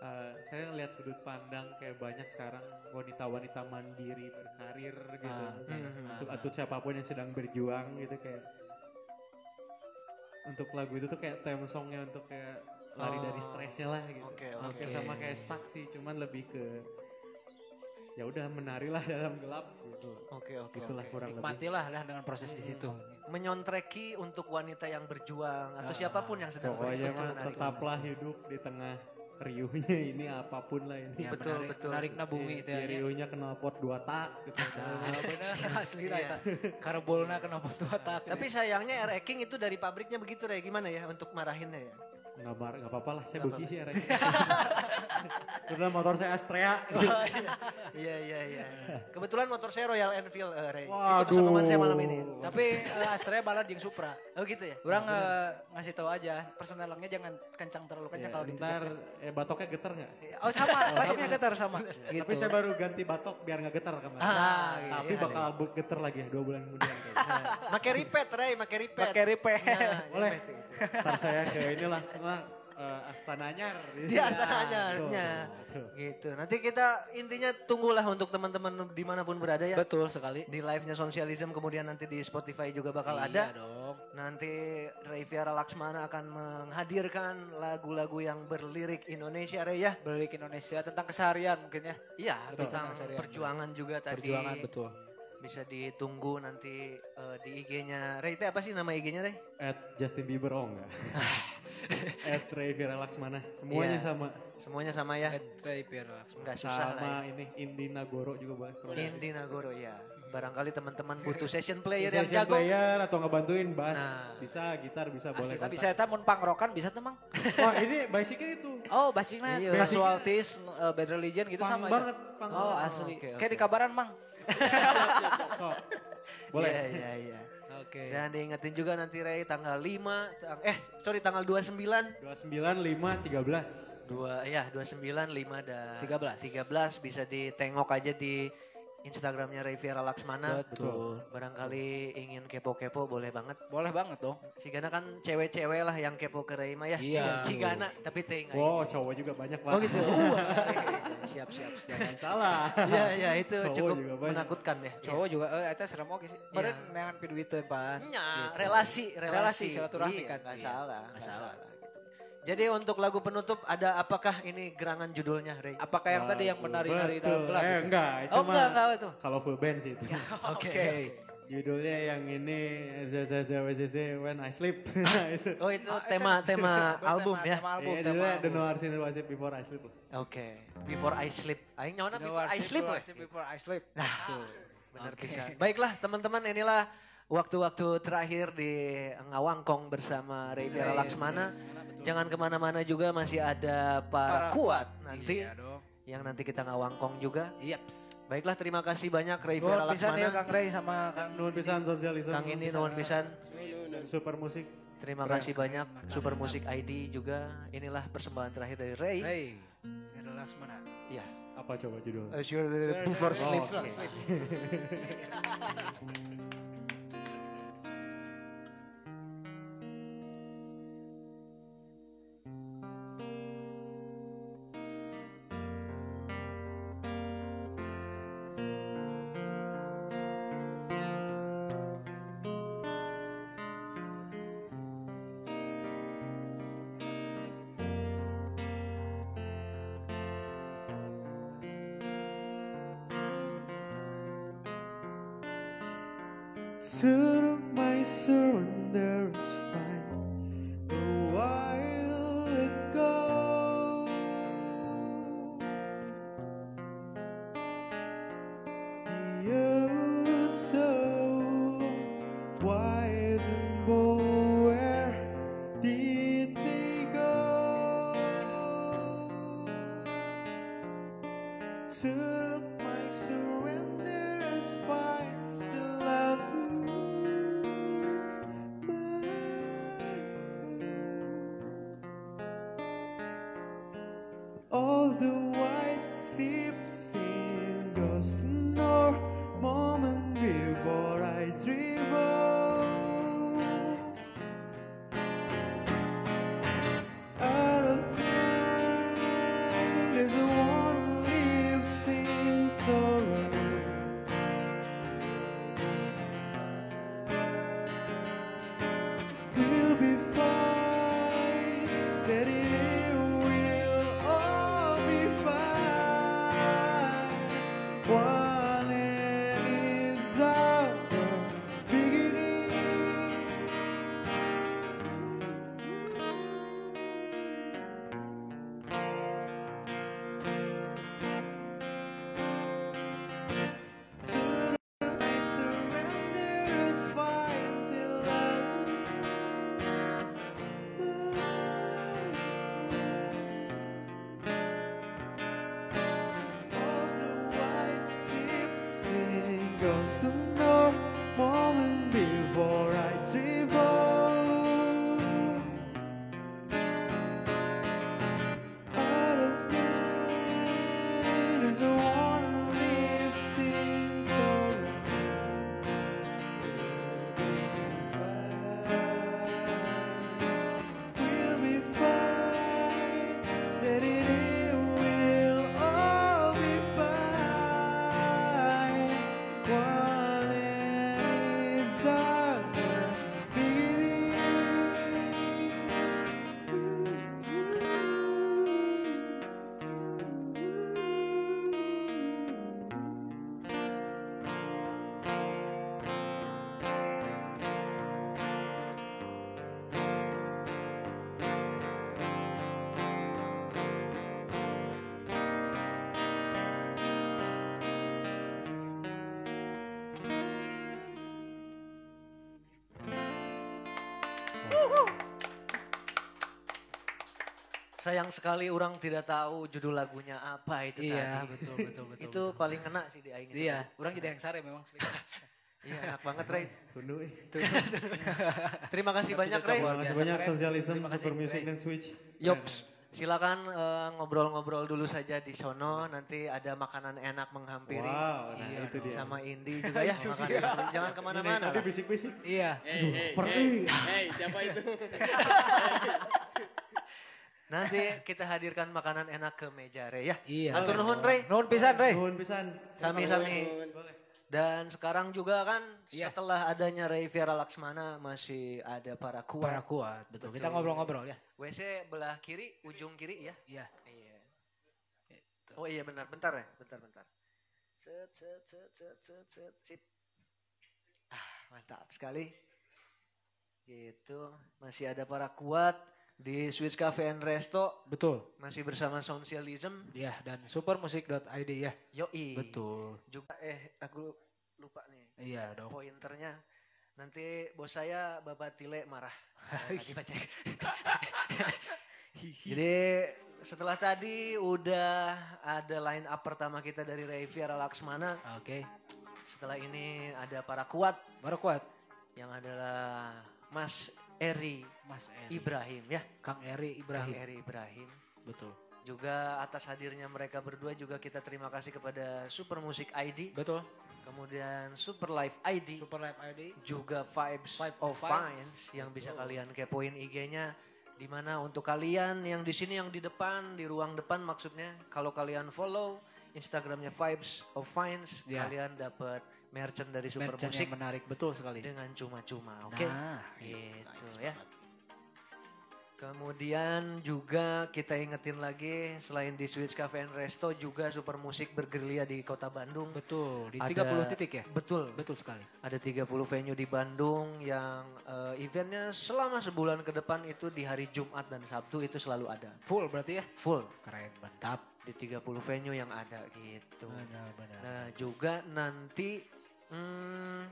eh, saya lihat sudut pandang kayak banyak sekarang wanita-wanita mandiri berkarir gitu Ah. Hmm, untuk atau siapa pun yang sedang berjuang gitu kayak untuk lagu itu tuh kayak theme songnya untuk kayak lari Oh. dari stresnya lah gitu. Oke, Hampir oke. sama kayak stuck sih, cuman lebih ke ya udah menarilah dalam gelap gitu. Oke, oke, Itulah oke. kurang lebih. Nikmatilah lah dengan proses di situ. Menyontreki untuk wanita yang berjuang atau Ah, siapa pun yang sedang Pokoknya berjuang. mah tetaplah hidup di tengah riuhnya ini apa pun lah ini. Ya, Betul, menarik, betul. Menarik na bumi itu ya. riuhnya kenal pot dua tak gitu. Ah, asli lah Iya. eta. Karbolna kena foto tak. Tapi sayangnya Air King itu dari pabriknya begitu Ray. Gimana ya untuk marahinnya ya? Nggak mar nggak apa-apa lah saya bagi sih ya Karena motor saya Astrea Iya iya iya. Kebetulan motor saya Royal Enfield eh, Ray. Itu kesombongan saya malam ini. Tapi eh, Astrea balad jeung Supra. Oh gitu ya? Orang eh, ngasih tahu aja, personelnya jangan kencang terlalu kencang Ya, kalau ntar ditindak. eh, batoknya getar nggak Oh sama, baliknya getar sama. Gitu. Tapi saya baru ganti batok biar nggak getar kemarin. Ah, Tapi iya. bakal bu- getar lagi dua bulan kemudian. Make repeat Ray, make repeat. pakai repair. Nah, Boleh. Ntar saya ke inilah, nah, eh, Astana Anyar. Di Astana Anyarnya. Tuh, tuh. Gitu. Nanti kita intinya tunggulah untuk teman-teman di mana pun berada ya. Betul sekali. Di live-nya Sosialism kemudian nanti di Spotify juga bakal Iya ada. dong. Nanti Ray Viara Laksmana akan menghadirkan lagu-lagu yang berlirik Indonesia Ray ya. Balik Indonesia tentang keseharian mungkin ya. Iya, tentang Keseharian. perjuangan juga tadi. Perjuangan betul. Bisa ditunggu nanti eh, di IG-nya Ray. Itu apa sih nama IG-nya Ray? At Justin Bieber oh enggak. At Ray Vira Laksmana. Semuanya Iya. sama. Semuanya sama ya. Repair. Enggak susah lah ya. Sama ini Indi Nagoro juga boleh. Indi Nagoro ya. Barangkali teman-teman butuh session player yang Session jago. player atau ngebantuin bass. Nah. Bisa, gitar bisa boleh. Asli, kontak. bisa eta mun pangrokan bisa tuh mang. Wah ini basicnya itu. Oh, basicnya Iya. casualties, uh, bad religion gitu Pang sama banget. aja. Pang Oh, banget. asli. oke, Kayak oke. di kabaran, Mang. Boleh. Iya, iya, iya. Oke. Dan diingetin juga nanti Ray tanggal 5, tang- eh sorry tanggal 29. 29, 5, 13. Dua, ya 29, 5 dan 13. 13 bisa ditengok aja di Instagramnya Ray Viera Laksmana. Betul. Barangkali ingin kepo-kepo boleh banget. Boleh banget dong. Sigana kan cewek-cewek lah yang kepo ke Ray mah ya. Iya. Cigana tapi teh nggak Wow, ini. cowok juga banyak pak. Oh gitu. Siap siap. Jangan salah. Iya iya itu Cowok cukup menakutkan ya. Cowok juga eh eta serem oke sih. Iya. Padahal neangan piduiteun, Pan. Nya, Gitu. relasi, relasi, Relasi, silaturahmi Iya, kan. nggak Iya, salah, nggak nggak salah. Gitu. Jadi untuk lagu penutup ada apakah ini gerangan judulnya, Ray? Apakah yang tadi yang menari-nari dalam gelap? Eh, itu? enggak, itu Oh, mah enggak, enggak itu. kalau full band sih itu. Oke. Judulnya yang ini When I Sleep. Nah, itu. Oh itu Ah, tema itu tema tema- album tema- ya. Tema album, Iya, tema judulnya album. The No Arsin Wasip Before I Sleep. Oke. Before I sleep. Aing nyawana before I sleep. worship before I sleep. Nah, benar Oke. bisa. Baiklah teman-teman inilah waktu-waktu terakhir di Ngawangkong bersama Ray Viera Laksmana. Jangan ke mana-mana juga masih ada para, Para kuat nanti Iya dong. yang nanti kita ngawangkong juga. Yaps. Baiklah terima kasih banyak Ray pisan ya Laksmana. Kang Ray sama Kang Nuhun pisan sosialisme. Kang ini nuhun pisan. Dan super musik. Terima kasih banyak Super Musik ID juga. Inilah persembahan terakhir dari Ray. Ray. Relax mana? Iya. Apa coba judulnya? Uh, sure, Sure, before sleep. Oke. sleep. surrender, my surrender. Sayang sekali orang tidak tahu judul lagunya apa itu Iya, tadi. betul, betul, betul. itu paling kena sih di aing. itu. Iya, orang jadi yang sare memang. Iya, enak banget, Ray. Tunduk. Terima kasih banyak, Ray. Terima kasih banyak sosialisme kasih, Super Music dan Switch. Yops, silakan eh, ngobrol-ngobrol dulu saja di sono. Nanti ada makanan enak menghampiri. Wow, nah Iya, itu dia. Sama Indi juga ya. Itu makan dia. dulu. Jangan ke mana-mana. Tapi bisik-bisik. Iya. Hei, hei, perih. hei, hei, siapa itu? Nanti kita hadirkan makanan enak ke meja, Ray ya. Iya. Atur nuhun, Ray. Nuhun pisan, Re. Nuhun pisan. Sami-sami. Dan sekarang juga kan Iya. setelah adanya Ray Viera Laksmana masih ada para kuat. Para kuat, betul. Kita Betul. ngobrol-ngobrol ya. WC belah kiri, ujung kiri ya. Iya. Iya. Oh iya benar, bentar ya, bentar bentar. Set set set set set set sip. Ah, mantap sekali. Gitu, masih ada para kuat di Switch Cafe and Resto Betul. masih bersama Socialism. Iya, dan supermusik.id ya. Yoi. Betul. Juga eh aku lupa nih Iya dong. pointernya. Nanti bos saya Bapak Tile marah. Lagi baca. Jadi setelah tadi udah ada line up pertama kita dari Ray Viera Laksmana. Oke. Setelah ini ada para kuat Baru kuat. yang adalah Mas Eri Mas Eri. Ibrahim ya. Kang Eri Kang Ibrahim. Eri Ibrahim. Betul. Juga atas hadirnya mereka berdua juga kita terima kasih kepada Super Music ID, Betul. kemudian Super Life ID, Super Live ID. juga Vibes Vibe of Finds. yang bisa Betul. kalian kepoin IG-nya di mana untuk kalian yang di sini yang di depan di ruang depan maksudnya kalau kalian follow Instagramnya Vibes of Finds Ya. kalian dapat merchant dari Super Merchant Musik yang menarik betul sekali. dengan cuma-cuma oke Nah, gitu nice ya banget. kemudian juga kita ingetin lagi selain di Switch Cafe and Resto juga Super Musik bergerilya di kota Bandung Betul. Di Ada- 30 titik ya. betul Betul sekali. Ada 30 venue di Bandung yang eh, eventnya selama sebulan ke depan itu di hari Jumat dan Sabtu itu selalu ada. Full berarti ya. Full Keren, mantap. di 30 venue yang ada gitu. Benar-benar. Nah juga nanti hmm,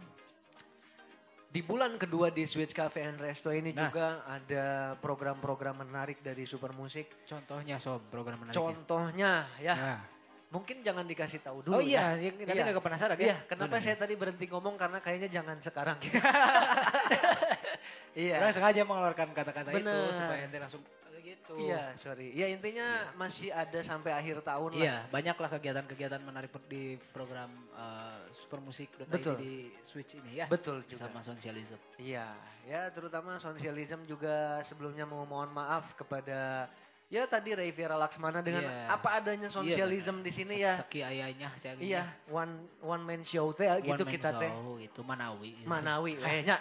di bulan kedua di Switch Cafe and Resto ini Nah. juga ada program-program menarik dari Super Musik. Contohnya sob program menarik. Contohnya ya Nah, mungkin jangan dikasih tahu dulu. Oh iya, ya. nanti Iya. nggak penasaran Iya, ya. kenapa Benar. saya tadi berhenti ngomong karena kayaknya jangan sekarang. iya. Orang sengaja mengeluarkan kata-kata itu supaya nanti langsung gitu. Iya, sorry. Ya intinya masih ada sampai akhir tahun lah. Iya, banyaklah kegiatan-kegiatan menarik di program uh, Super Musik Betul. di Switch ini ya. Betul juga. Sama sosialisme. Iya, ya terutama sosialism juga sebelumnya mau mohon maaf kepada ya tadi Ray Vera Laksmana dengan Iya. apa adanya sosialism di sini ya. Seki ayahnya saya Iya, one one man show teh gitu kita teh. itu Manawi. gitu. Manawi we nya.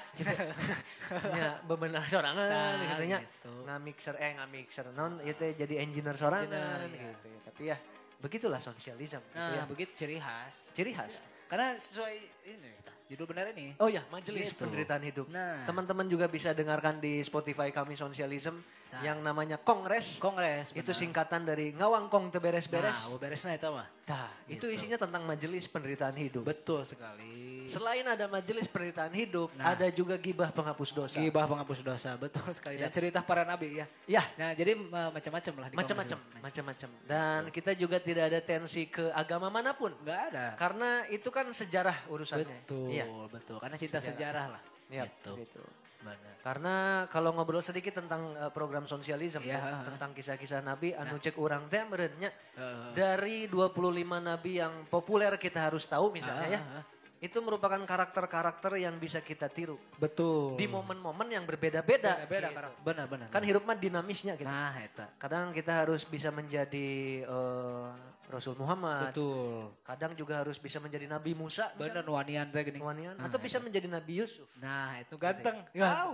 nya bebenah sorangan Nah, gitu nya. gitu. Ngamixer eh ngamixer non itu jadi engineer sorangan Engineer, iya. gitu ya. Tapi ya begitulah sosialism gitu Nah, ya. begitu ciri khas. Ciri khas. Karena sesuai ini judul benar ini. Oh ya, Majelis Gitu. Penderitaan Hidup. Nah. Teman-teman juga bisa dengarkan di Spotify kami Sosialism Sa- yang namanya Kongres. Kongres. itu benar. singkatan dari ngawangkong teu beres-beres. Nah, beresnya itu mah. Nah, itu gitu. isinya tentang Majelis Penderitaan Hidup. Betul sekali. Selain ada Majelis Penderitaan Hidup, Nah. ada juga gibah penghapus dosa. Gibah penghapus dosa, betul sekali. Dan Ya. cerita para nabi ya. Ya, Nah, jadi uh, macam-macam lah di macam-macam, Kongres. macam-macam. Dan kita juga tidak ada tensi ke agama mana pun. Enggak ada. Karena itu kan sejarah urusannya. Betul, Iya. betul. Karena cinta sejarah, lah. Iya, Gitu. gitu. Benar. Karena kalau ngobrol sedikit tentang uh, program sosialisme ya, heeh. tentang kisah-kisah nabi anu cek urang teh berennya Heeh. dari 25 nabi yang populer kita harus tahu misalnya ya. Ah, ah, ah. Itu merupakan karakter-karakter yang bisa kita tiru Betul. di momen-momen yang berbeda-beda. beda gitu. karakter. Benar, benar. Kan hidup mah dinamisnya gitu. Nah, eta. Kadang kita harus bisa menjadi eh, Rasul Muhammad. Betul. Kadang juga harus bisa menjadi Nabi Musa. Benar wanian teh gini. Wanian. Nah, Atau bisa menjadi Nabi Yusuf. Nah, itu ganteng. Ya.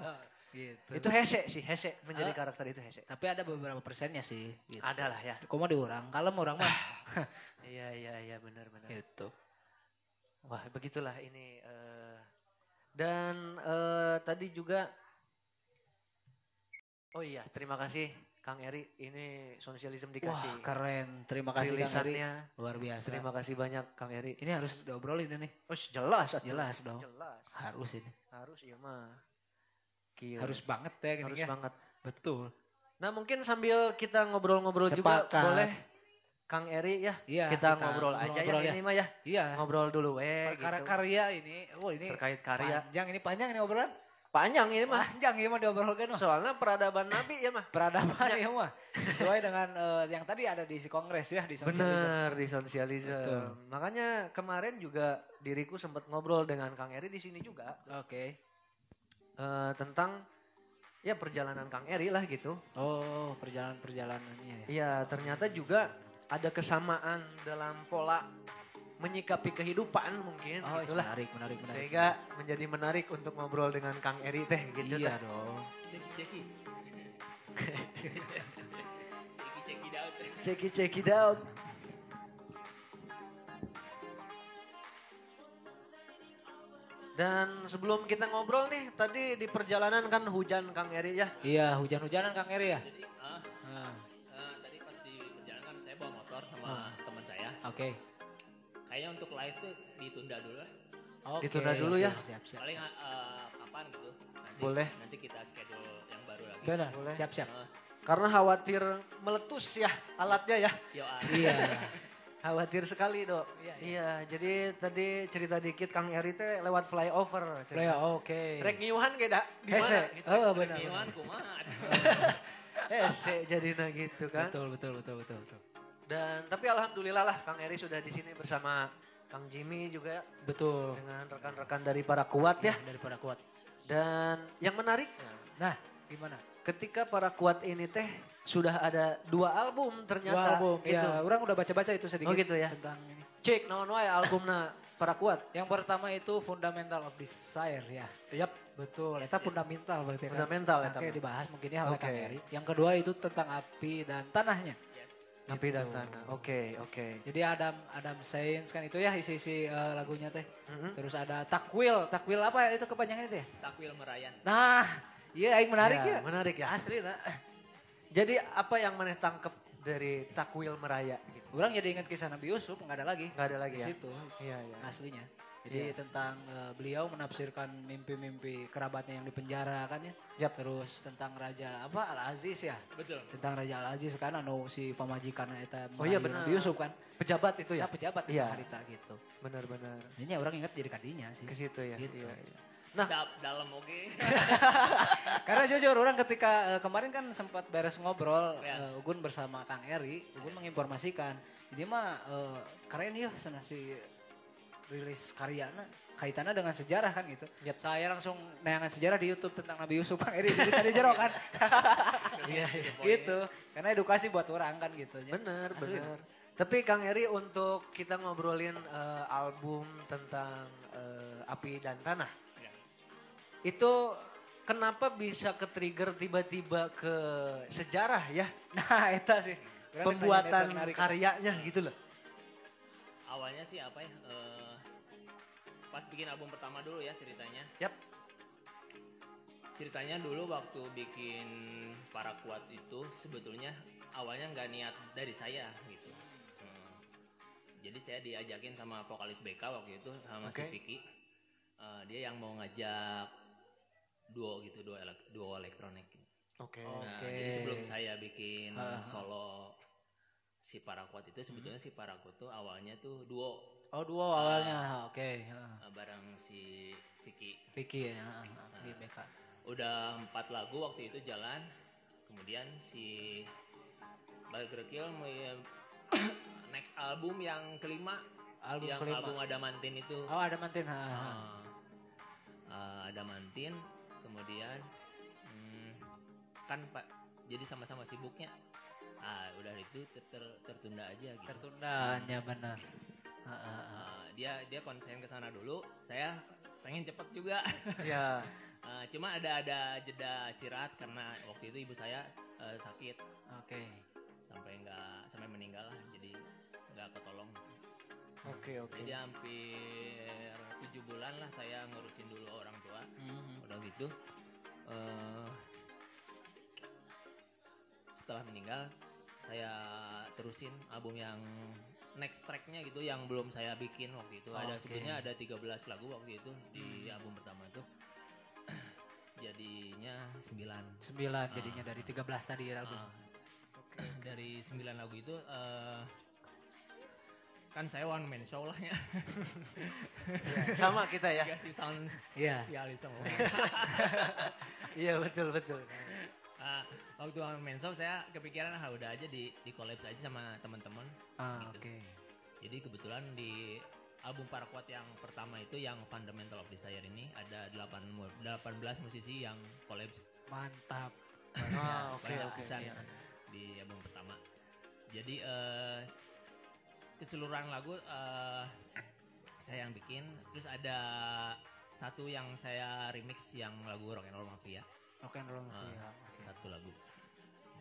Gitu. Itu hese sih, hese menjadi Ah. karakter itu hese. Tapi ada beberapa persennya sih. Gitu. Ada lah ya. Kok mau diurang? Kalem orang mah. Iya, iya, iya benar-benar. gitu. Wah, begitulah ini. eh, dan eh, tadi juga, oh iya, terima kasih Kang Eri. Ini sosialisme Wah, dikasih keren. Terima kasih Kang Eri. Luar biasa. Terima kasih banyak Kang Eri. Ini harus diobrolin ini. Oh, jelas, atuh. Jelas dong. Jelas. Harus ini. Harus iya mah. Gila. Harus banget ya gini harus ya. banget. Betul. Nah, mungkin sambil kita ngobrol-ngobrol juga boleh Kang Eri ya. Iya, kita, kita ngobrol aja ngobrol ya, ya. ini mah ya. Iya. Ngobrol dulu eh Perkara gitu. karya ini. Oh ini. Terkait karya. Panjang ini panjang ini obrolan. Panjang ini mah. Panjang ini mah diobrolkan mah. Soalnya peradaban Nabi ya mah. Peradaban ya mah. Sesuai dengan eh, yang tadi ada di si kongres ya di sosialisme. Bener di sosialisme. Makanya kemarin juga diriku sempat ngobrol dengan Kang Eri di sini juga Oke. eh, tentang ya perjalanan Kang Eri lah gitu. Oh perjalanan-perjalanannya ya. Iya ternyata juga ada kesamaan dalam pola menyikapi kehidupan mungkin Oh itulah. menarik menarik menarik. Sehingga menjadi menarik untuk ngobrol dengan Kang Eri teh gitu. iya teh. dong. Check it, check it out. Dan sebelum kita ngobrol nih, tadi di perjalanan kan hujan Kang Eri ya. Iya hujan-hujanan Kang Eri ya. Jadi ah, Nah, eh, tadi pas di perjalanan kan saya bawa motor sama Ah. teman saya. Oke. Kayaknya untuk live tuh ditunda dulu lah. Oke, Ditunda dulu oke, ya. Siap siap. Paling siap. eh, kapan gitu. Nanti, Boleh. Nanti kita schedule yang baru lagi. Benar. Boleh. Siap siap. Eh, Karena khawatir meletus ya alatnya ya. yo, ah. iya. Khawatir sekali dok. Iya, Iya, jadi tadi cerita dikit Kang Eri teh lewat flyover. Play, oke. Rek ngiuhan kayak dak di Hese. mana gitu. Oh benar. Iwan kumaha. Hese jadinya gitu kan. Betul betul betul betul betul. Dan tapi alhamdulillah lah Kang Eri sudah di sini bersama Kang Jimmy juga Betul. dengan rekan-rekan dari para kuat ya. Daripada kuat. Dan yang menariknya Nah, gimana? ketika para kuat ini teh sudah ada dua album Dua ternyata album. gitu. Ya, orang udah baca-baca itu sedikit. Oh gitu ya. Tentang ini. Cek naon wae albumna para kuat. Yang pertama itu Fundamental of Desire ya. Yap, Betul, itu fundamental berarti kan. fundamental eta. Oke, mah. dibahas mungkin ya oleh Oke. Kang Eri. Yang kedua itu tentang api dan tanahnya. Api dan Gitu. tanah. Oke, oke. Jadi Adam Adam Saints kan itu ya isi-isi eh, lagunya teh. Mhm. Terus ada takwil, takwil apa ya itu kepanjangannya teh? Takwil merayan. Nah, iya aing menarik Ya, ya. Menarik ya. Asli nah. Jadi apa yang maneh tangkep dari takwil meraya gitu? Orang jadi ingat kisah Nabi Yusuf nggak ada lagi. Nggak ada lagi di ya? situ Iya, iya. aslinya. Jadi tentang eh, beliau menafsirkan mimpi-mimpi kerabatnya yang dipenjara kan ya. Yap. Terus tentang Raja apa Al Aziz ya. Betul. Tentang Raja Al Aziz kan anu si pamajikan eta Oh iya, benar. Yusuf kan. Pejabat itu ya? Ya pejabat Iya. iya. harita gitu. Benar-benar. Ini orang ingat jadi kadinya sih. Ke situ ya. Gitu. Iya, iya. Nah, Da- dalam oke. Karena jujur orang ketika eh, kemarin kan sempat beres ngobrol Ya. eh, Ugun bersama Kang Eri, Ugun menginformasikan ini mah eh, keren ya sana si rilis karyana kaitannya dengan sejarah kan gitu. Saya langsung neangan sejarah di YouTube tentang Nabi Yusuf Kang Eri jadi tadi jero kan. iya, iya. gitu. Karena edukasi buat orang kan gitu. Benar, Asli. benar. Tapi Kang Eri untuk kita ngobrolin eh, album tentang eh, Api dan Tanah. Ya. Itu kenapa bisa ke trigger tiba-tiba ke sejarah ya? Nah, itu sih. Pembuatan karyanya gitu loh. Awalnya sih apa ya? eh, pas bikin album pertama dulu ya ceritanya. Yap. Ceritanya dulu waktu bikin para kuat itu sebetulnya awalnya nggak niat dari saya gitu. Hmm. Jadi saya diajakin sama vokalis BK waktu itu sama si Oke. Vicky. Eh, dia yang mau ngajak duo gitu, duo, elek- duo elektronik. Oke. Nah, Oke. jadi sebelum saya bikin Ah, ah. solo si Paraquat itu sebetulnya si Paraquat tuh awalnya tuh duo Oh, duo awalnya. Oke, heeh. uh, bareng si Vicky. Vicky ya, di BK. Udah empat lagu waktu itu jalan. Kemudian si Burger Kill mau- next album yang kelima Album yang kelima. album Adamantin itu. Oh, ada mantin. ha. Uh, uh, Adamantin kemudian hmm, kan Pak jadi sama-sama sibuknya. Ah, udah itu ter- ter- tertunda aja gitu. Tertunda hanya benar. Ha, ha. Uh, dia dia konsen ke sana dulu. Saya pengen cepet juga. Ya. Uh, cuma ada ada jeda istirahat karena waktu itu ibu saya uh, sakit Oke. sampai nggak sampai meninggal lah. Jadi nggak ketolong. Oke, oke. Jadi hampir tujuh bulan lah saya ngurusin dulu orang tua. Mhm. Udah gitu. eh, setelah meninggal saya terusin album yang next tracknya gitu yang belum saya bikin waktu itu ada sebenarnya ada 13 lagu waktu itu di album pertama itu jadinya 9 Sembilan jadinya dari 13 tadi ya album. Ah. dari 9 lagu itu eh, kan saya one man show lah ya Sama kita ya. kasih sound Iya. spesialis semua Iya, betul, betul. Ah, waktu man show saya kepikiran ah udah aja di di collab aja sama teman-teman Ah, Gitu. oke. jadi kebetulan di album Paraquat yang pertama itu yang Fundamental of Desire ini ada 8 mu- 18 musisi yang collab Mantap. Oke, banyak oke. pisan Iya. di album pertama. Jadi eh, keseluruhan lagu eh, saya yang bikin, terus ada satu yang saya remix yang lagu Rock and Roll Mafia, Rock and roll Ah. ya. Satu lagu.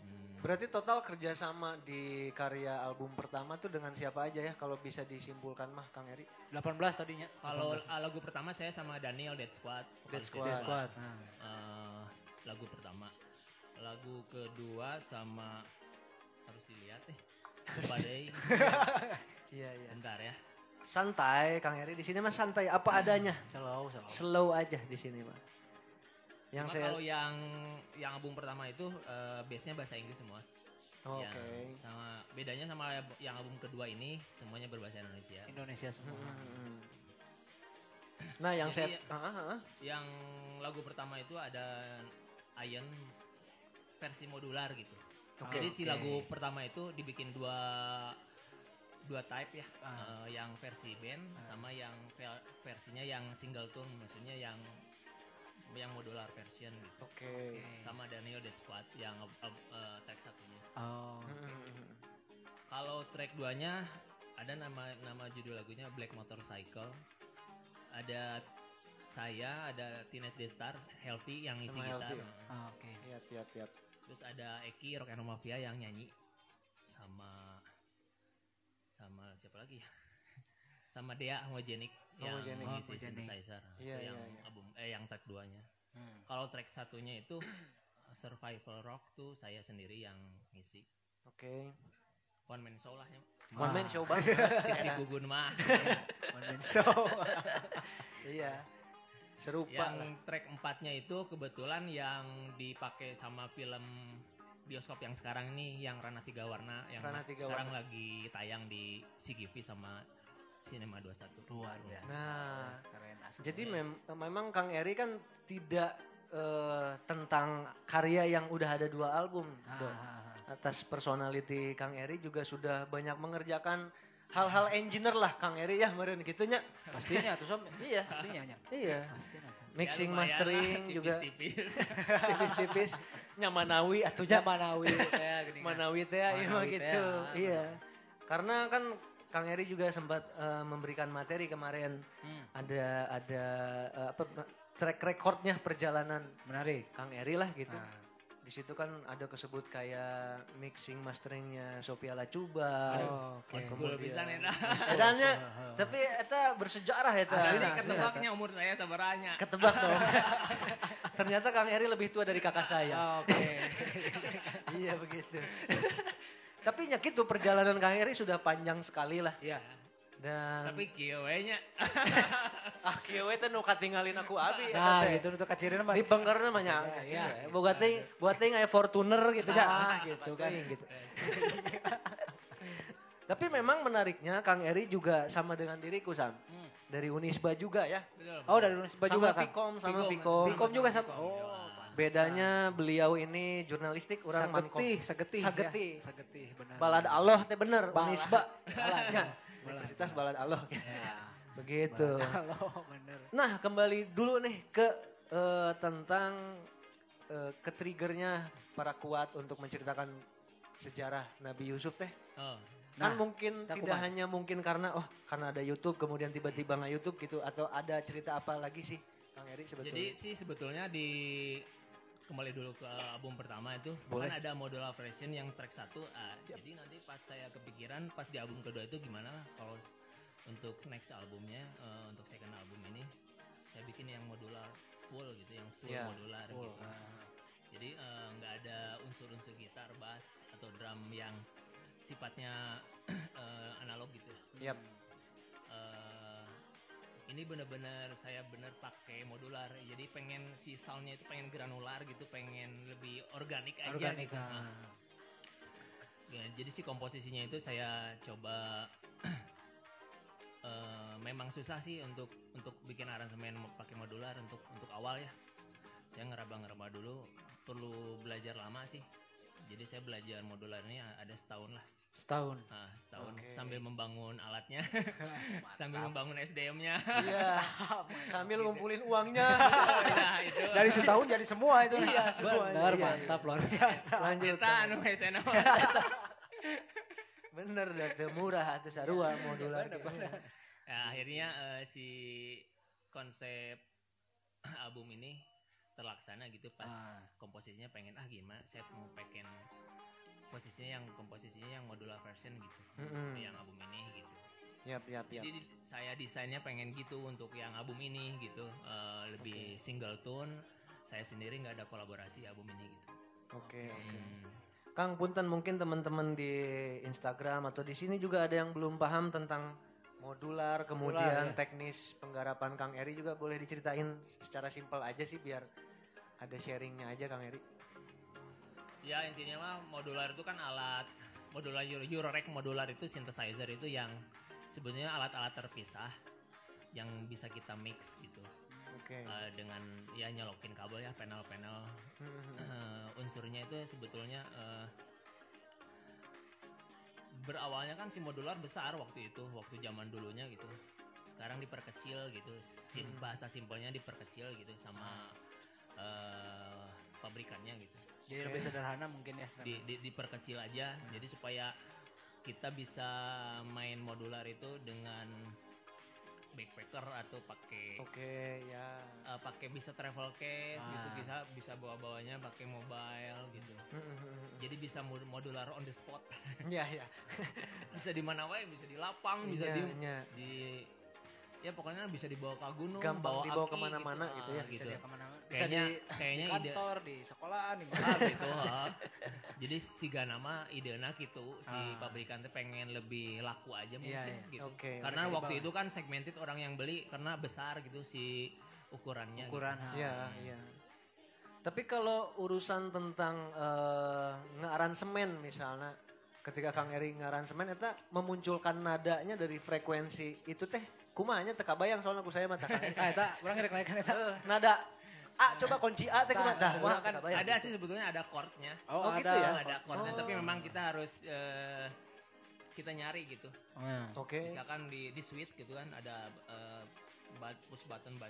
Hmm, Berarti total kerjasama di karya album pertama tuh dengan siapa aja ya kalau bisa disimpulkan mah Kang Eri? 18 tadinya. kalau ah, lagu pertama saya sama Daniel Dead Squad, Dead Squad. Dead Squad. Nah. Eh, lagu pertama. Lagu kedua sama harus dilihat nih. Lupa deh. Iya, iya. Bentar ya. Santai Kang Eri di sini mah santai apa adanya. Slow, slow. Slow aja di sini mah. Yang Cuma saya kalau yang yang album pertama itu eh, base-nya bahasa Inggris semua. Oh, Oke. sama bedanya sama yang album kedua ini semuanya berbahasa Indonesia. Indonesia semua. Hmm. Nah, yang Jadi- saya ah. Yang lagu pertama itu ada Iron versi modular gitu. Oke, Jadi si lagu pertama itu dibikin dua dua type ya, Ah. Eh, yang versi band sama yang versinya yang single tune, maksudnya yang yang modular version gitu. Oke. Sama Daniel Dead Squad yang uh, uh, track satunya. Oh. Hmm. Kalau track duanya ada nama nama judul lagunya Black Motorcycle. Ada saya, ada Teenage Death Star, Healthy yang isi Sama gitar. Healthy? Ah, Oke. Iya, iya, iya. Terus ada Eki Rock and Mafia yang nyanyi sama sama siapa lagi ya? Sama Dea Homogenic yang Homogenic. Oh, synthesizer. Iya, Itu yang iya, iya. album eh yang track duanya. Hmm. Kalau track satunya itu Survival Rock tuh saya sendiri yang ngisi. Oke. one man show lah ya. One man show banget. Si Gugun mah One man show. iya. Serupa yang lah. track empatnya itu kebetulan yang dipakai sama film bioskop yang sekarang ini yang Rana Tiga Warna yang Rana Tiga sekarang Warna. lagi tayang di CGV sama Cinema 21 Luar biasa. Nah, Keren asli. Jadi mem- memang Kang Eri kan tidak eh, tentang karya yang udah ada dua album. Ah, Dok. ah, ah. Atas personality Kang Eri juga sudah banyak mengerjakan hal-hal engineer lah Kang Eri ya meren gitunya. Pastinya tuh sob. Iya. Pastinya nya. Iya. Pastinya. Mixing Ya, lah, mastering juga tipis-tipis. tipis-tipis nyamanawi atunya Ya Manawi kayak gini. kan. Manawi teh iya teh, gitu. ah. Iya. Karena kan Kang Eri juga sempat eh, memberikan materi kemarin Hmm, ada ada eh, apa track recordnya perjalanan menarik. Kang Eri lah gitu. Nah, Di situ kan ada kesebut kayak mixing masteringnya Sophia Lacuba. Oh, oke. Old school pisan eta. Edanya, tapi eta bersejarah eta. Asli, Ini ketebaknya umur saya sabaranya. Ketebak dong. Ternyata Kang Eri lebih tua dari kakak saya. Ah, Oke. iya begitu. Tapi ya gitu perjalanan Kang Eri sudah panjang sekali lah. Iya. Dan Tapi kieu we nya. ah kieu we teh nu katinggalin aku abi Nah, teh. gitu untuk kacirin mah. Di bengkerna mah nya. Iya. Boga teh buat teh aya Fortuner gitu ya. Ah, gitu kan. gitu. Tapi memang menariknya Kang Eri juga sama dengan diriku Sam. Hmm. Dari Unisba juga ya. Betul. Oh, dari Unisba Sama juga kan. Vkom, sama Vkom. Vkom. Vkom juga sama. Oh, Bedanya beliau ini jurnalistik, orang mankom. Sagetih, sagetih. Sagetih. ya. Sagetih, benar. Balad Allah teh bener, Balad. Unisba. Balad. Ya, Universitas Balad Allah. Ya. Begitu. Halo, bener. Nah, kembali dulu nih ke eh, tentang eh, ke triggernya para kuat untuk menceritakan sejarah Nabi Yusuf teh. Oh. kan Nah, mungkin tak tidak kuat. hanya mungkin karena oh karena ada YouTube kemudian tiba-tiba nggak YouTube gitu atau ada cerita apa lagi sih Kang Eri sebetulnya? Jadi sih sebetulnya di kembali dulu ke album pertama itu Boleh. kan ada modular version yang track satu ah, jadi nanti pas saya kepikiran pas di album kedua itu gimana lah kalau untuk next albumnya eh, untuk second album ini saya bikin yang modular full gitu yang full Ya, modular full. gitu jadi eh, nggak ada unsur-unsur gitar bass atau drum yang sifatnya eh, analog gitu Yap. Ini bener-bener saya bener pakai modular jadi pengen si soundnya itu pengen granular gitu pengen lebih organik aja Organik. gitu. ah. Nah, ya, jadi si komposisinya itu saya coba eh, memang susah sih untuk untuk bikin aransemen pakai modular untuk untuk awal ya saya ngeraba-ngeraba dulu perlu belajar lama sih jadi saya belajar modular ini ada setahun lah Setahun. Nah, setahun Oke. sambil membangun alatnya, sambil membangun SDM-nya. Iya. Sambil ngumpulin uangnya. nah, itu. Dari setahun jadi semua itu. Iya, semua. Benar, Iya, mantap luar biasa. Lanjut. Anu SNO. Bener dah murah atuh sarua modular. Ya, akhirnya eh, si konsep album ini terlaksana gitu pas Ah. komposisinya pengen ah gimana saya mau pengen posisinya yang komposisinya yang modular version gitu Mm-mm. yang album ini gitu Yap, yap, yap. jadi saya desainnya pengen gitu untuk yang album ini gitu Eh, lebih single tune saya sendiri nggak ada kolaborasi album ini gitu Oke, oke. Hmm. Kang Punten mungkin teman-teman di Instagram atau di sini juga ada yang belum paham tentang modular, kemudian ya. teknis penggarapan Kang Eri juga boleh diceritain secara simpel aja sih biar ada sharingnya aja Kang Eri. Ya intinya mah modular itu kan alat modular Euro- Eurorack modular itu synthesizer itu yang sebenarnya alat-alat terpisah yang bisa kita mix gitu Oke. Eh, dengan ya nyolokin kabel ya panel-panel eh, unsurnya itu sebetulnya eh, berawalnya kan si modular besar waktu itu waktu zaman dulunya gitu. Sekarang diperkecil gitu sim Hmm. bahasa simpelnya diperkecil gitu sama eh, pabrikannya gitu. Jadi lebih sederhana mungkin ya. di, di- diperkecil aja. Jadi supaya kita bisa main modular itu dengan backpacker atau pakai Oke, ya. eh, pakai bisa travel case gitu Ah. bisa bisa bawa bawanya pakai mobile gitu Hmm, jadi bisa mod- modular on the spot Ya, ya. bisa di mana wae bisa di lapang bisa Iya, di iya. di ya pokoknya bisa dibawa ke gunung, Gampang bawa dibawa ke mana-mana ah, gitu ya. Bisa gitu. dia ke mana Bisa Kayaknya- di, kayaknya di ide- kantor, di sekolahan, di Ah, mana gitu ah. jadi si nama idena gitu si Ah. pabrikan teh pengen lebih laku aja mungkin Iya, iya. gitu Oke, karena fleksibel. waktu itu kan segmented orang yang beli karena besar gitu si ukurannya Ukuran. gitu. ah. Iya, iya. Tapi kalau urusan tentang eh, ngearansemen misalnya, ketika Kang Eri ngearansemen itu memunculkan nadanya dari frekuensi itu teh kumanya teka bayang soalnya aku saya mata Kang Eri. Ah, eta, orang ngerek naikkan eta. Nada A coba kunci A teh kumaha? Tah, urang kan ada sih sebetulnya ada chordnya Oh, gitu ada. ya? ada chordnya Oh. tapi memang kita harus eh, kita nyari gitu Nah, Oke. misalkan di di switch gitu kan ada bat- push button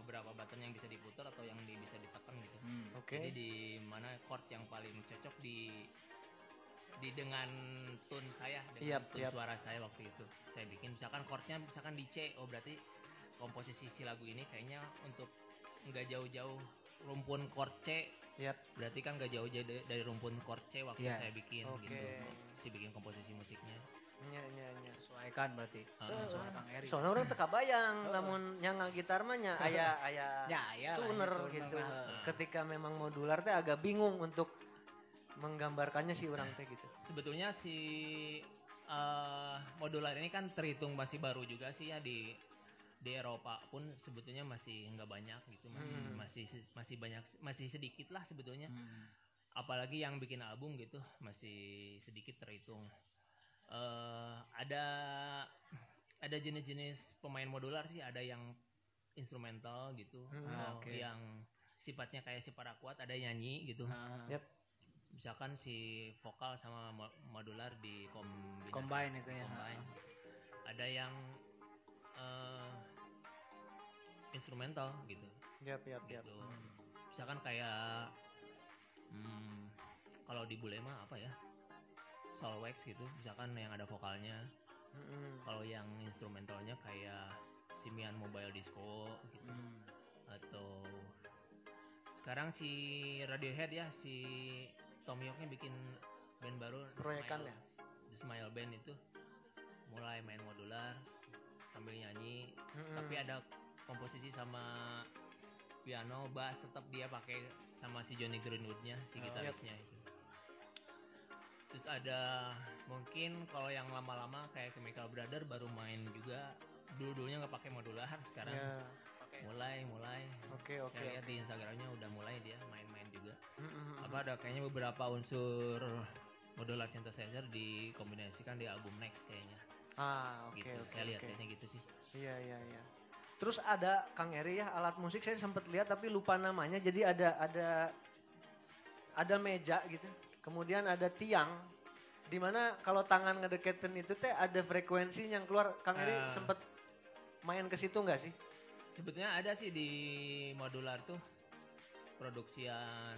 beberapa button yang bisa diputar atau yang di- bisa ditekan gitu hmm. Oke. Jadi di mana chord yang paling cocok di di dengan tune saya dengan tune yap. suara saya waktu itu saya bikin misalkan chordnya misalkan di C oh berarti komposisi si lagu ini kayaknya untuk nggak jauh-jauh rumpun chord C Yap. berarti kan nggak jauh-jauh dari, rumpun chord C waktu Iya. saya bikin Oke. gitu si bikin komposisi musiknya Nya nya nya. Sesuaikan berarti. Suara Kang Eri. Soalnya orang teka bayang, Oh. namun yang gitar mah nya aya aya Ya, tuner gitu. lah. Ketika memang modular teh agak bingung untuk menggambarkannya si orang teh gitu. sebetulnya si eh, modular ini kan terhitung masih baru juga sih ya di di Eropa pun sebetulnya masih nggak banyak gitu masih Hmm. masih masih banyak masih sedikit lah sebetulnya Hmm. apalagi yang bikin album gitu masih sedikit terhitung eh ada ada jenis-jenis pemain modular sih ada yang instrumental gitu Hmm, atau oke. yang sifatnya kayak si paraquat ada yang nyanyi gitu Nah, Yap. Misalkan si vokal sama mo- modular di kombinasi Combine itu ya. combine. ada yang eh, instrumental gitu yap yap. gitu misalkan kayak hmm, kalau di bule mah apa ya Solwax gitu misalkan yang ada vokalnya Mm-mm. kalau yang instrumentalnya kayak Simian Mobile Disco gitu Hmm. atau sekarang si Radiohead ya si Tom Yorknya bikin band baru Proyekan ya? The Smile Band itu mulai main modular sambil nyanyi Mm-mm. tapi ada komposisi sama piano bass tetap dia pakai sama si Johnny Greenwoodnya si Oh, gitarisnya itu terus ada mungkin kalau yang lama-lama kayak Chemical Brother baru main juga dulu-dulunya nggak pakai modular sekarang Ya. mulai mulai Oke oke. saya lihat oke. di Instagramnya udah mulai dia main-main juga Mm-mm. apa ada kayaknya beberapa unsur modular synthesizer dikombinasikan di album next kayaknya Ah oke gitu oke. saya lihat oke. kayaknya gitu sih Iya iya iya. Terus ada Kang Eri ya alat musik saya sempat lihat tapi lupa namanya. Jadi ada ada ada meja gitu. Kemudian ada tiang di mana kalau tangan ngedeketin itu teh ada frekuensi yang keluar. Kang Eri Ah. sempat main ke situ nggak sih? Sebetulnya ada sih di modular tuh produksian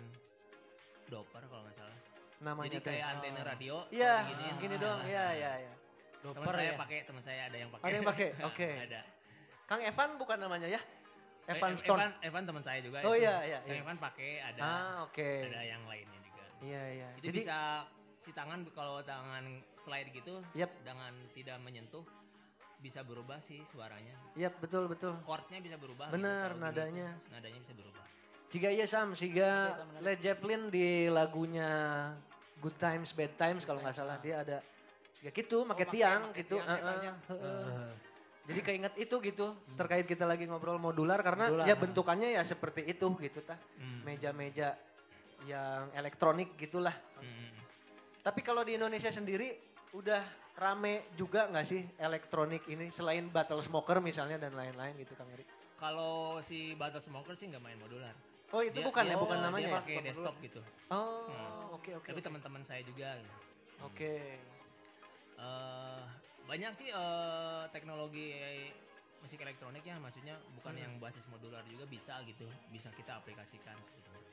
Doper kalau nggak salah. Namanya Jadi kayak antena radio. Iya, gini Ah, dong. ah, Iya ah. iya iya. Teman Doper saya ya. pakai, teman saya ada yang pakai. Ada yang pakai? Oke. ada. Kang Evan bukan namanya ya? Eh, Evan Ev- Stone. Evan, Evan teman saya juga. Oh itu. iya, iya, Kang iya. Evan pakai ada Ah oke. ada yang lainnya juga. Iya iya. Itu bisa si tangan kalau tangan slide gitu Yap. dengan tidak menyentuh bisa berubah sih suaranya. Iya betul betul. Chordnya bisa berubah. Bener, Kalau nadanya. begitu, nadanya bisa berubah. Jika iya Sam, jika Led Zeppelin di lagunya Good Times Bad Times kalau nggak salah dia ada jika gitu, pakai pakai- tiang gitu. tiang heeh, etanya. heeh. Jadi keinget itu gitu terkait kita lagi ngobrol modular karena Modular, ya bentukannya ya seperti itu gitu tah. Hmm. Meja-meja yang elektronik gitulah. Hmm. Tapi kalau di Indonesia sendiri udah rame juga nggak sih elektronik ini selain Battle Smoker misalnya dan lain-lain gitu Kang Eri? Kalau si Battle Smoker sih nggak main modular. Oh itu Dia- bukan dia- ya, bukan dia namanya ya? pakai desktop gitu. Oh, Hmm. oke oke. Tapi oke. teman-teman saya juga. gitu. Oke. Eh, banyak sih eh, teknologi musik elektronik ya, maksudnya bukan Hmm. yang basis modular juga bisa gitu, bisa kita aplikasikan.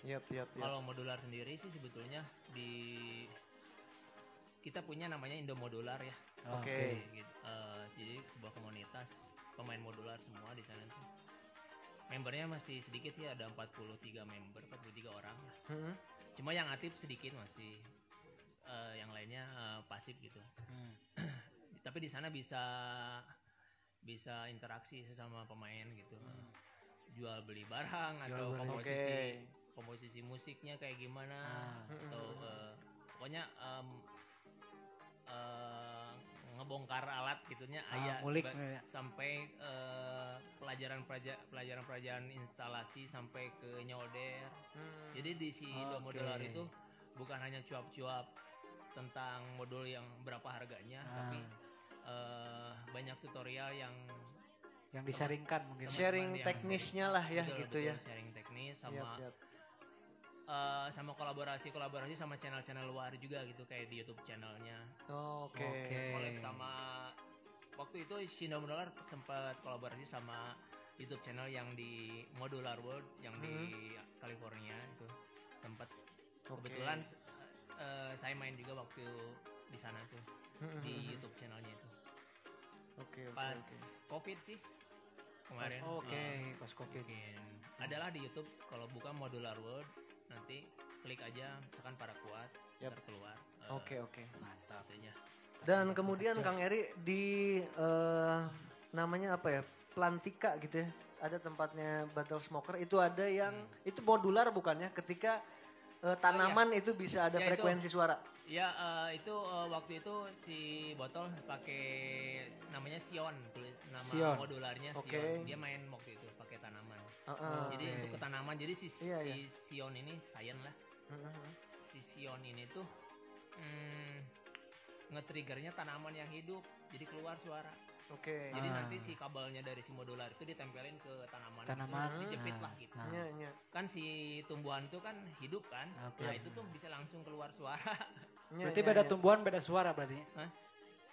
Yap, yap, yap. Kalau modular sendiri sih sebetulnya di kita punya namanya Indo Modular ya. Oke. Gitu. Eh, jadi sebuah komunitas pemain modular semua di sana tuh. Membernya masih sedikit sih ada 43 member, 43 orang. Hmm. Cuma yang aktif sedikit masih eh, yang lainnya eh, pasif gitu. Hmm. Tapi di sana bisa bisa interaksi sesama pemain gitu jual beli barang atau beli. komposisi Oke. komposisi musiknya kayak gimana Ah. atau eh, pokoknya em, eh, ngebongkar alat gitunya Ah, ayah ngulik, ba- ya. sampai eh, pelajaran pelajaran pelajaran instalasi sampai ke nyolder Hmm. jadi di si Indo Oke. Modular itu bukan hanya cuap-cuap tentang modul yang berapa harganya, Ah. tapi eh, banyak tutorial yang yang disaringkan mungkin. Teman-teman sharing teknisnya lah ya betul, gitu betul, ya. sharing teknis sama Yap, yap. Eh, sama kolaborasi kolaborasi sama channel-channel luar juga gitu kayak di YouTube channelnya. Oke. Oke. Collab sama waktu itu Shindo Modular sempat kolaborasi sama YouTube channel yang di Modular World yang di California itu sempat Oke. kebetulan eh, saya main juga waktu di sana tuh Hmm, di hmm, hmm. YouTube channelnya itu Oke, oke, pas oke. covid sih kemarin Oke, eh, pas Covid. adalah di YouTube kalau buka Modular World nanti klik aja misalkan para kuat Yap. ntar keluar Eh, Oke, oke. Mantap. itu aja. Dan kemudian Kang Eri di eh, namanya apa ya? Plantika gitu ya. Ada tempatnya Battle Smoker itu ada yang itu modular bukannya ketika eh, tanaman itu bisa ada Ya, itu. frekuensi suara. Ya eh, itu eh, waktu itu si botol pakai namanya Sion nama Sion. modularnya Sion. Oke. Dia main waktu itu pakai tanaman. Heeh. Jadi Oke. untuk ke tanaman jadi si, Iya, si iya. Sion ini Sion lah. Hmm, hmm, Si Sion ini tuh hmm, nge-triggernya tanaman yang hidup. Jadi keluar suara. Oke. Jadi Ah. nanti si kabelnya dari si modular itu ditempelin ke tanaman. Tanaman. Itu, dijepit Ah. lah gitu. Ah. Iya, iya. Kan si tumbuhan itu kan hidup kan. Oke. Nah itu tuh bisa langsung keluar suara. Iya, Berarti iya, beda iya. tumbuhan beda suara berarti. Hah?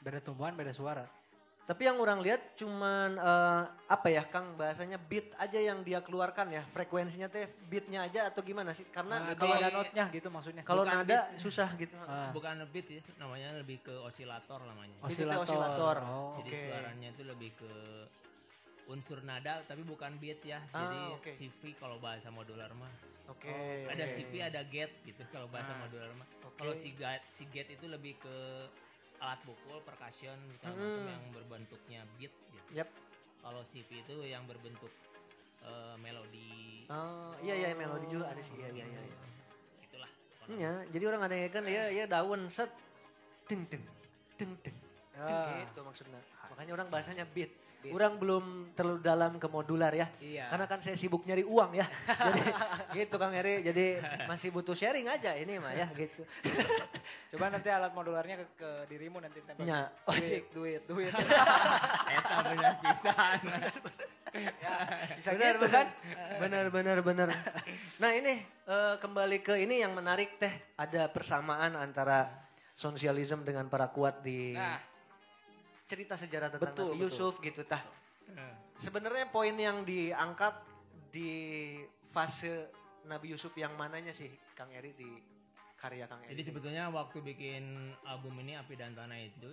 Beda tumbuhan beda suara. Tapi yang orang lihat cuman eh, apa ya Kang bahasanya beat aja yang dia keluarkan ya. Frekuensinya teh beatnya aja atau gimana sih? Karena Nah, kalau ada notnya gitu maksudnya. kalau nada susah gitu. Ah. Bukan beat ya, namanya lebih ke osilator namanya. Itu teh osilator. Oh. Jadi Oke. suaranya itu lebih ke unsur nada tapi bukan beat ya. Ah, Jadi oke. CV kalau bahasa modular mah. Oke. Ada oke. CV ada gate gitu kalau bahasa Ah. modular mah. Oke. Kalau si gate, si gate itu lebih ke alat pukul percussion segala Hmm. macam yang berbentuknya beat gitu. Yap. Kalau CV itu yang berbentuk eh, melodi. Oh, iya iya melodi juga ada sih. Iya iya iya. iya. Itulah. Iya, jadi orang ada yang kan ya ya daun set ding ding ding ding. Ah. Gitu maksudnya. Makanya orang bahasanya beat. Orang belum terlalu dalam ke modular ya. Iya. Karena kan saya sibuk nyari uang ya. jadi gitu Kang Eri. Jadi masih butuh sharing aja ini mah ya gitu. Coba nanti alat modularnya ke, ke dirimu nanti tempel. Ya, Duit, duit, duit. Eta bener pisan. ya, bisa benar, gitu benar. kan. Benar benar benar. Nah ini eh, kembali ke ini yang menarik teh. Ada persamaan antara sosialisme dengan para kuat di Nah, cerita sejarah tentang Betul, Nabi betul. Yusuf gitu tah. Sebenarnya poin yang diangkat di fase Nabi Yusuf yang mananya sih Kang Eri di karya Kang Eri? Jadi sebetulnya waktu bikin album ini Api dan Tanah itu,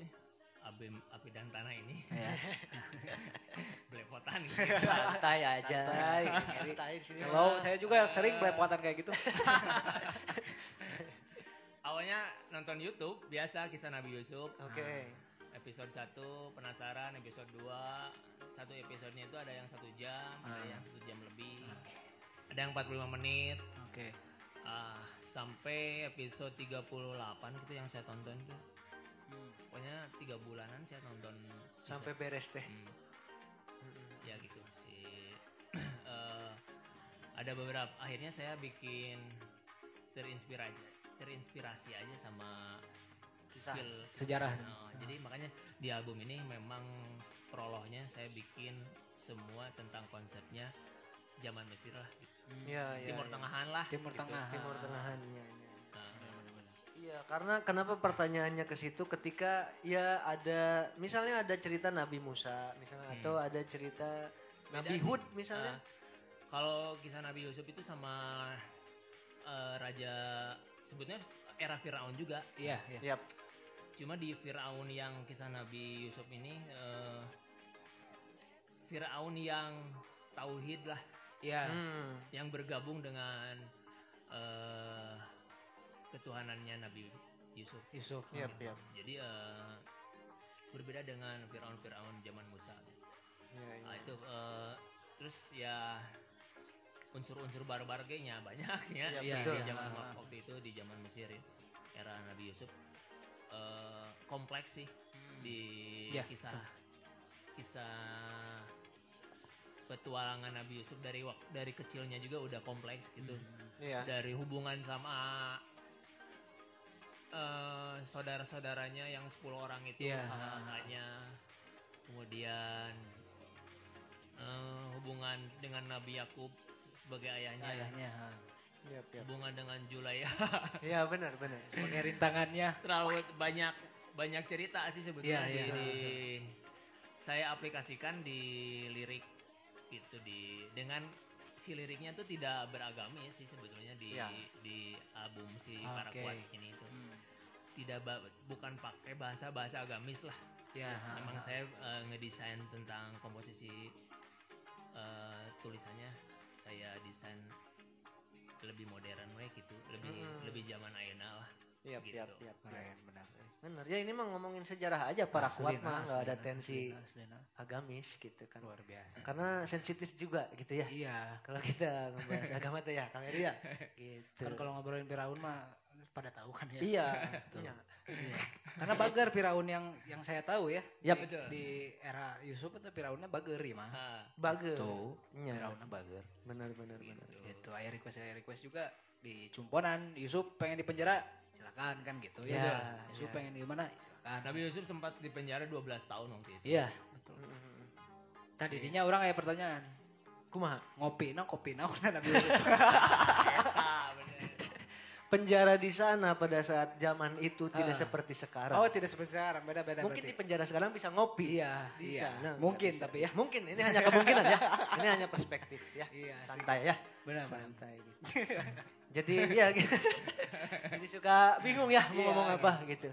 album Api dan Tanah ini, ya. belepotan. santai aja. Santai. Santai sini. Kalau saya juga sering belepotan kayak gitu. Awalnya nonton YouTube biasa kisah Nabi Yusuf. Oke. Episode 1 penasaran, episode 2 satu episodenya itu ada yang satu jam, ada Ah. yang satu jam lebih, ada yang 45 menit. Oke. Ah, sampai episode 38 gitu yang saya tonton itu. Pokoknya tiga bulanan saya nonton Sampai beres teh. Hmm. ya gitu si eh, ada beberapa akhirnya saya bikin terinspirasi terinspirasi aja sama. Skill Sejarah. Nah, jadi makanya di album ini memang prolognya saya bikin semua tentang konsepnya zaman Mesir lah gitu. Iya, iya. Timur iya. Tengahan lah Timur gitu. Tengah. Timur Tengahannya. iya. Nah, Iya, karena kenapa pertanyaannya ke situ ketika ya ada misalnya ada cerita Nabi Musa misalnya Hmm. atau ada cerita Beda Nabi sih. Hud misalnya. Nah, kalau kisah Nabi Yusuf itu sama eh, raja sebutnya era Firaun juga. Iya, iya. Yap. Cuma di Firaun yang kisah Nabi Yusuf ini eh, Firaun yang tauhid lah, Iya. Hmm. yang bergabung dengan eh, ketuhanannya Nabi Yusuf. Yusuf. Yap, yap. Jadi eh, berbeda dengan Firaun-Firaun zaman Musa. terus ya unsur-unsur barbargenya banyaknya Iya, di, betul. di zaman Ah. waktu itu di zaman Mesir ya, era Nabi Yusuf eh, kompleks sih di Iya, kisah kisah petualangan Nabi Yusuf dari dari kecilnya juga udah kompleks gitu Iya. dari hubungan sama eh, saudara-saudaranya yang 10 orang itu Iya. kakaknya kemudian eh, hubungan dengan Nabi Yakub sebagai ayahnya Ayahnya. Iya, iya. hubungan dengan Julaya Iya, benar, benar. Sebagai rintangannya. terlalu banyak banyak cerita sih sebetulnya di, iya. di- saya aplikasikan di lirik gitu di dengan si liriknya tuh tidak beragamis sih sebetulnya di Iya. di album si Oke. Paraquat ini itu tidak ba- bukan pakai bahasa bahasa agamis lah Ya. ha, memang saya eh, ngedesain tentang komposisi eh, tulisannya saya desain lebih modern we gitu lebih Mm-mm. lebih zaman ayeuna lah Iya, Gitu. iya, iya. Keren benar. Benar. Ya ini mah ngomongin sejarah aja para kuat mah nggak ada tensi aslina, aslina. agamis gitu kan. Luar biasa. Karena sensitif juga gitu ya. Iya. Kalau kita ngebahas agama tuh ya, Kang Eri ya. Gitu. Kan kalau ngobrolin Firaun mah pada tahu kan ya. Iya. Betul. iya. Iya. Karena bager Firaun yang yang saya tahu ya. Di, Betul. di era Yusuf itu Firaunnya bager ya mah. Ah, Bager. Tuh. Iya. Firaunnya bager. Benar benar benar. Itu aya request aya request juga di Cumponan Yusuf pengen di penjara silakan kan gitu ya. Iya, Yusuf iya. pengen di mana silakan. Nabi Yusuf sempat di penjara 12 tahun waktu itu. Iya, betul. Tadi dinya orang aya pertanyaan. Kumaha? Ngopi na kopi na Nabi Yusuf. Ah, bener. Penjara di sana pada saat zaman itu tidak Ah. seperti sekarang. oh, tidak seperti sekarang, beda-beda Mungkin di berarti. penjara sekarang bisa ngopi. Iya, di iya. sana. Mungkin bisa. tapi ya. Mungkin ini hanya kemungkinan ya. Ini hanya perspektif ya. Iya, sih. Santai ya. Benar, benar. Santai gitu. Jadi ya. Jadi suka bingung ya mau Iya. ngomong apa gitu.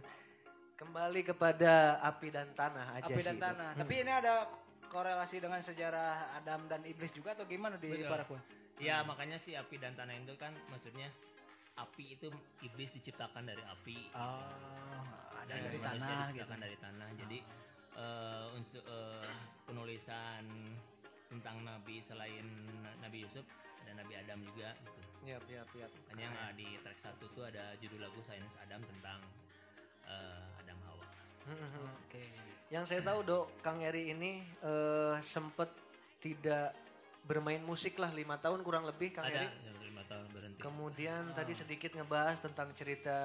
Kembali kepada api dan tanah aja Api sih. dan tanah. Hmm. Tapi ini ada korelasi dengan sejarah Adam dan iblis juga atau gimana di Betul. Parakuan? Ya makanya si api dan tanah itu kan maksudnya api itu iblis diciptakan dari api. Oh, ada dari tanah gitu. diciptakan dari tanah. Jadi eh, unsur eh, penulisan tentang nabi selain Nabi Yusuf ada Nabi Adam juga gitu. Yap, yap, yap. Makanya yang di track satu tuh ada judul lagu Sains Adam tentang eh, Adam Hawa. Hmm. Oke. Yang saya tahu dok, Kang Eri ini eh, sempet tidak bermain musik lah lima tahun kurang lebih Kang ada Eri. Berhenti. Kemudian tadi sedikit ngebahas tentang cerita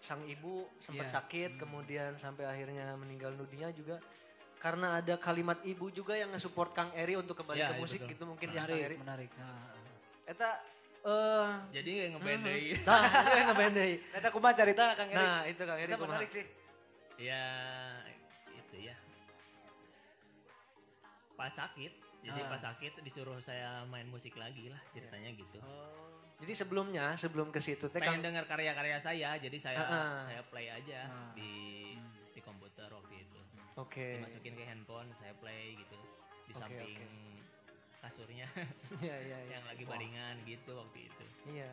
sang ibu sempat Iya. sakit, kemudian sampai akhirnya meninggal dunia juga karena ada kalimat ibu juga yang nge-support Kang Eri untuk kembali Iya, ke iya, musik betul. gitu mungkin ya Kang Menarik, Eri. menarik. Nah. Eta eh Jadi nggak ngeband dari Nah, itu yang ngeband deui. Eta kumaha cerita Kang Eri? Nah, itu Kang Eri Eta menarik sih. ya itu ya pas sakit jadi Ah. pas sakit disuruh saya main musik lagi lah ceritanya gitu Jadi sebelumnya, sebelum ke situ teh pengen dengar karya-karya saya jadi saya Ah, ah. saya play aja Ah. di di komputer waktu itu Oke. dimasukin ke handphone saya play gitu di Oke, samping oke. kasurnya Iya, iya, iya. yang lagi baringan gitu waktu itu Iya.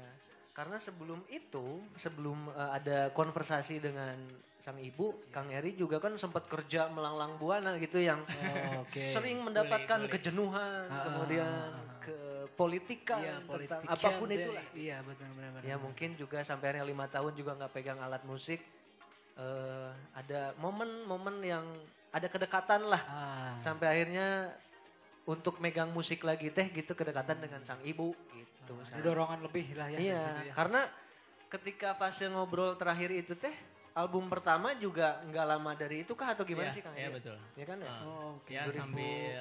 Karena sebelum itu, sebelum eh, ada konversasi dengan sang ibu, Kang Eri juga kan sempat kerja melanglang buana gitu yang Oh, oke. sering mendapatkan Boleh, boleh. kejenuhan, Ah, kemudian ah, ah. ke politika Iya, tentang apa pun yang itulah. Iya, betul benar. Ya mungkin juga sampai akhirnya lima tahun juga nggak pegang alat musik. Eh, ada momen-momen yang ada kedekatan lah Ah. sampai akhirnya untuk megang musik lagi teh gitu kedekatan dengan sang ibu gitu. Ada dorongan lebih lah ya Iya, ya. karena ketika fase ngobrol terakhir itu teh album pertama juga nggak lama dari itu kah atau gimana Iya, sih Kang? iya Eri? betul Ya kan ya? Ah. Oh, oke. ya 2000. sambil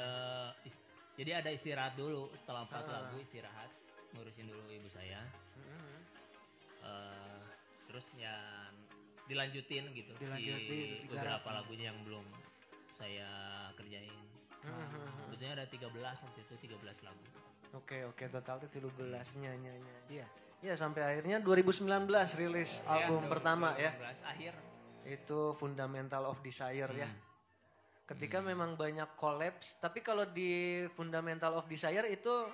is- jadi ada istirahat dulu setelah empat Ah. lagu istirahat ngurusin dulu ibu saya Mhm. Eh, terus ya dilanjutin gitu Dilanjutin, si beberapa lagunya yang belum saya kerjain Mhm. sebetulnya ada 13 waktu itu 13 lagu Oke oke total tuh 13 nyanyi Iya. Ya sampai akhirnya 2019 rilis album Ya, pertama ya. 2019 akhir Itu Fundamental of Desire ya. Hmm. Ketika memang banyak collapse, tapi kalau di Fundamental of Desire itu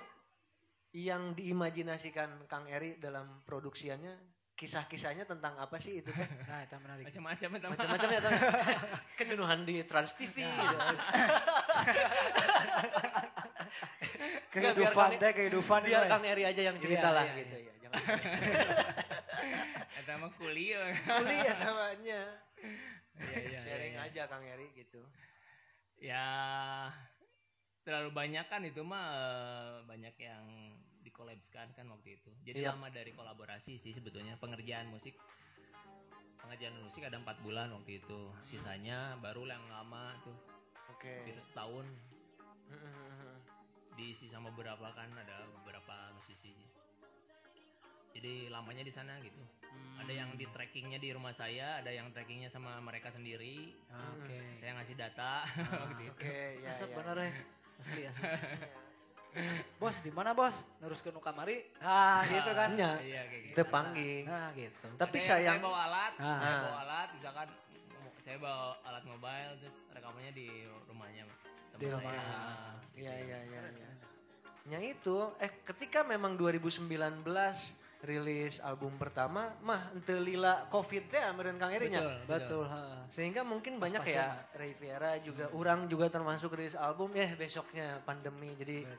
yang diimajinasikan Kang Eri dalam produksiannya kisah-kisahnya tentang apa sih itu teh? Nah, itu menarik. macam-macam itu Macam-macam ya teman. Kejenuhan di Trans TV gitu. kehidupan teh kehidupan Biar. Kang Eri aja yang cerita Iya, lah iya, gitu ya. Jangan Eta mah kuliah. kuliah namanya. Iya, iya, Sharing iya, iya. aja Kang Eri gitu. Ya terlalu banyak kan itu mah eh, banyak yang dikolabskan kan waktu itu. Jadi Iya. lama dari kolaborasi sih sebetulnya pengerjaan musik. Pengerjaan musik ada empat bulan waktu itu. Sisanya baru yang lama tuh Oke. hampir setahun diisi sama beberapa kan ada beberapa musisi. Jadi lamanya di sana gitu. Ada yang di trackingnya di rumah saya, ada yang trackingnya sama mereka sendiri. Oke. Saya ngasih data. gitu. Oke, ya. Resep ya. bener ya. Asli asli. bos di mana bos? Neruskeun nu kamari. Ah, gitu kan. Nya, Iya kayak gitu. Kita panggil. Nah, gitu. Tapi Ada yang sayang saya bawa alat, Ah. saya bawa alat, misalkan saya bawa alat mobile terus rekamannya di rumahnya teman Di saya. rumah. Ah, Iya, iya, iya, iya. Nya itu, eh ketika memang 2019 rilis album pertama, mah ente lila covid teh ameureun Kang Eri nya. Betul, Betul, ha. Sehingga mungkin banyak Pas-pasan, ya Riviera juga, orang juga termasuk rilis album ya besoknya pandemi. Jadi Ah.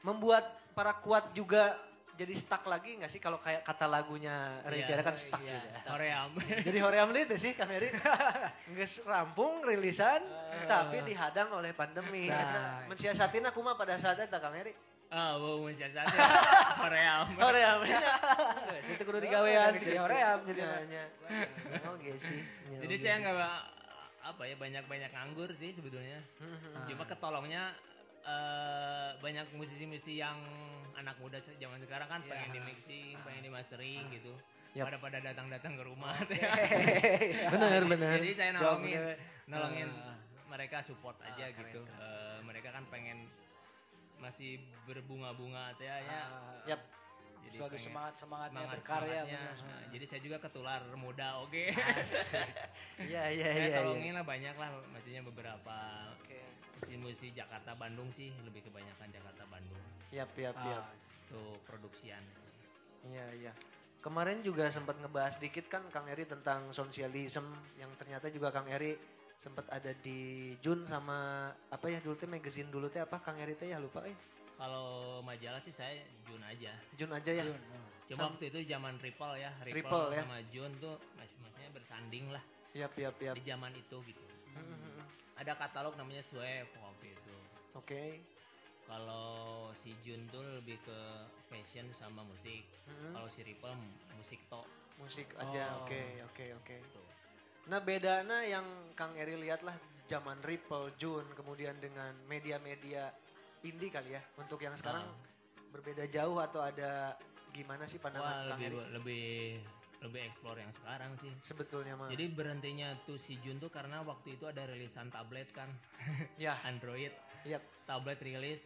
Membuat para kuat juga jadi stuck lagi nggak sih kalau kayak kata lagunya Riviera Iya, kan stuck iya, gitu. Korea. Jadi hoream itu sih Kang Eri. Nggak rampung rilisan tapi dihadang oleh pandemi. Nah. Mensiasatin aku mah pada saat itu Kang Eri. Ah, bau mensiasati. Korea. Hoream. Itu kudu digawean Jadi hoream, jadi jadinya. Oke sih. Jadi saya nggak apa ya banyak-banyak nganggur sih sebetulnya. Cuma ketolongnya eh, banyak musisi-musisi yang anak muda zaman sekarang kan Iya. pengen di mixing, pengen di mastering gitu. Yap. Pada pada datang-datang ke rumah. Benar benar. Jadi saya nolongin, nolongin Ah. mereka support aja Ah, keren, gitu. keren. Eh, mereka kan pengen masih berbunga-bunga teh ya. Yap. Jadi Selagi pengen- semangat semangatnya semangat berkarya. semangatnya. Nah, jadi saya juga ketular muda oke. Iya iya saya iya. tolongin lah banyak lah maksudnya beberapa Musisi-musisi Jakarta Bandung sih lebih kebanyakan Jakarta Bandung Yap yap yap. Ah, untuk produksian. Iya iya. Kemarin juga sempat ngebahas dikit kan Kang Eri tentang sosialisme yang ternyata juga Kang Eri sempat ada di Jun sama apa ya dulu teh magazine dulu teh apa Kang Eri teh ya lupa eh. Kalau majalah sih saya Jun aja. Jun aja ya. Jun, ah. Cuma Sam- waktu itu zaman Ripple ya, Ripple, Ripple ya. sama Jun tuh masih maksudnya bersanding lah Yap yap yap. di zaman itu gitu. Mhm. Ada katalog namanya Swave waktu itu. Oke. Kalau si Jun tuh lebih ke fashion sama musik. Mhm. Kalau si Ripple musik tok Musik aja. Oh. Oke oke oke. gitu. Nah bedanya yang Kang Eri lihat lah zaman Ripple, Jun, kemudian dengan media-media indie kali ya. Untuk yang sekarang Ah. berbeda jauh atau ada gimana sih Wah pandangan Kang lebih Eri? lebih lebih explore yang sekarang sih. Sebetulnya mah. Jadi berhentinya tuh si Jun tuh karena waktu itu ada rilisan tablet kan, ya, Android. Yap. Tablet rilis.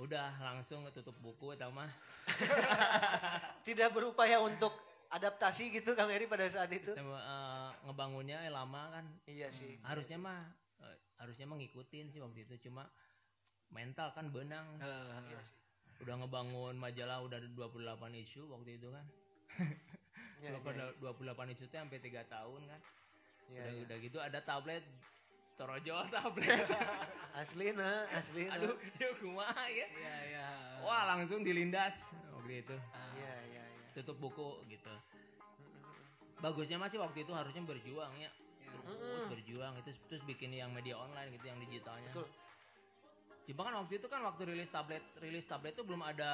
Udah langsung tutup buku atau mah. tidak berupaya untuk adaptasi gitu Kang Eri pada saat itu. Sama, eh, ngebangunnya eh, lama kan. Iya sih. Harusnya mah eh, harusnya mah ngikutin sih waktu itu cuma mental kan benang. Ah, Udah ngebangun majalah udah ada 28 isu waktu itu kan. Iya, iya, 28 isu teh sampai 3 tahun kan. iya, udah, iya. udah gitu ada tablet torojol tablet. Asli nah, asli nah. Aduh, dia kumaha ya. Iya, iya. Wah, langsung dilindas waktu itu. Iya, iya, iya. Tutup buku gitu. Bagusnya masih waktu itu harusnya berjuang ya. Terus berjuang itu terus bikin yang media online gitu yang digitalnya. Betul. Cuma kan waktu itu kan waktu rilis tablet rilis tablet itu belum ada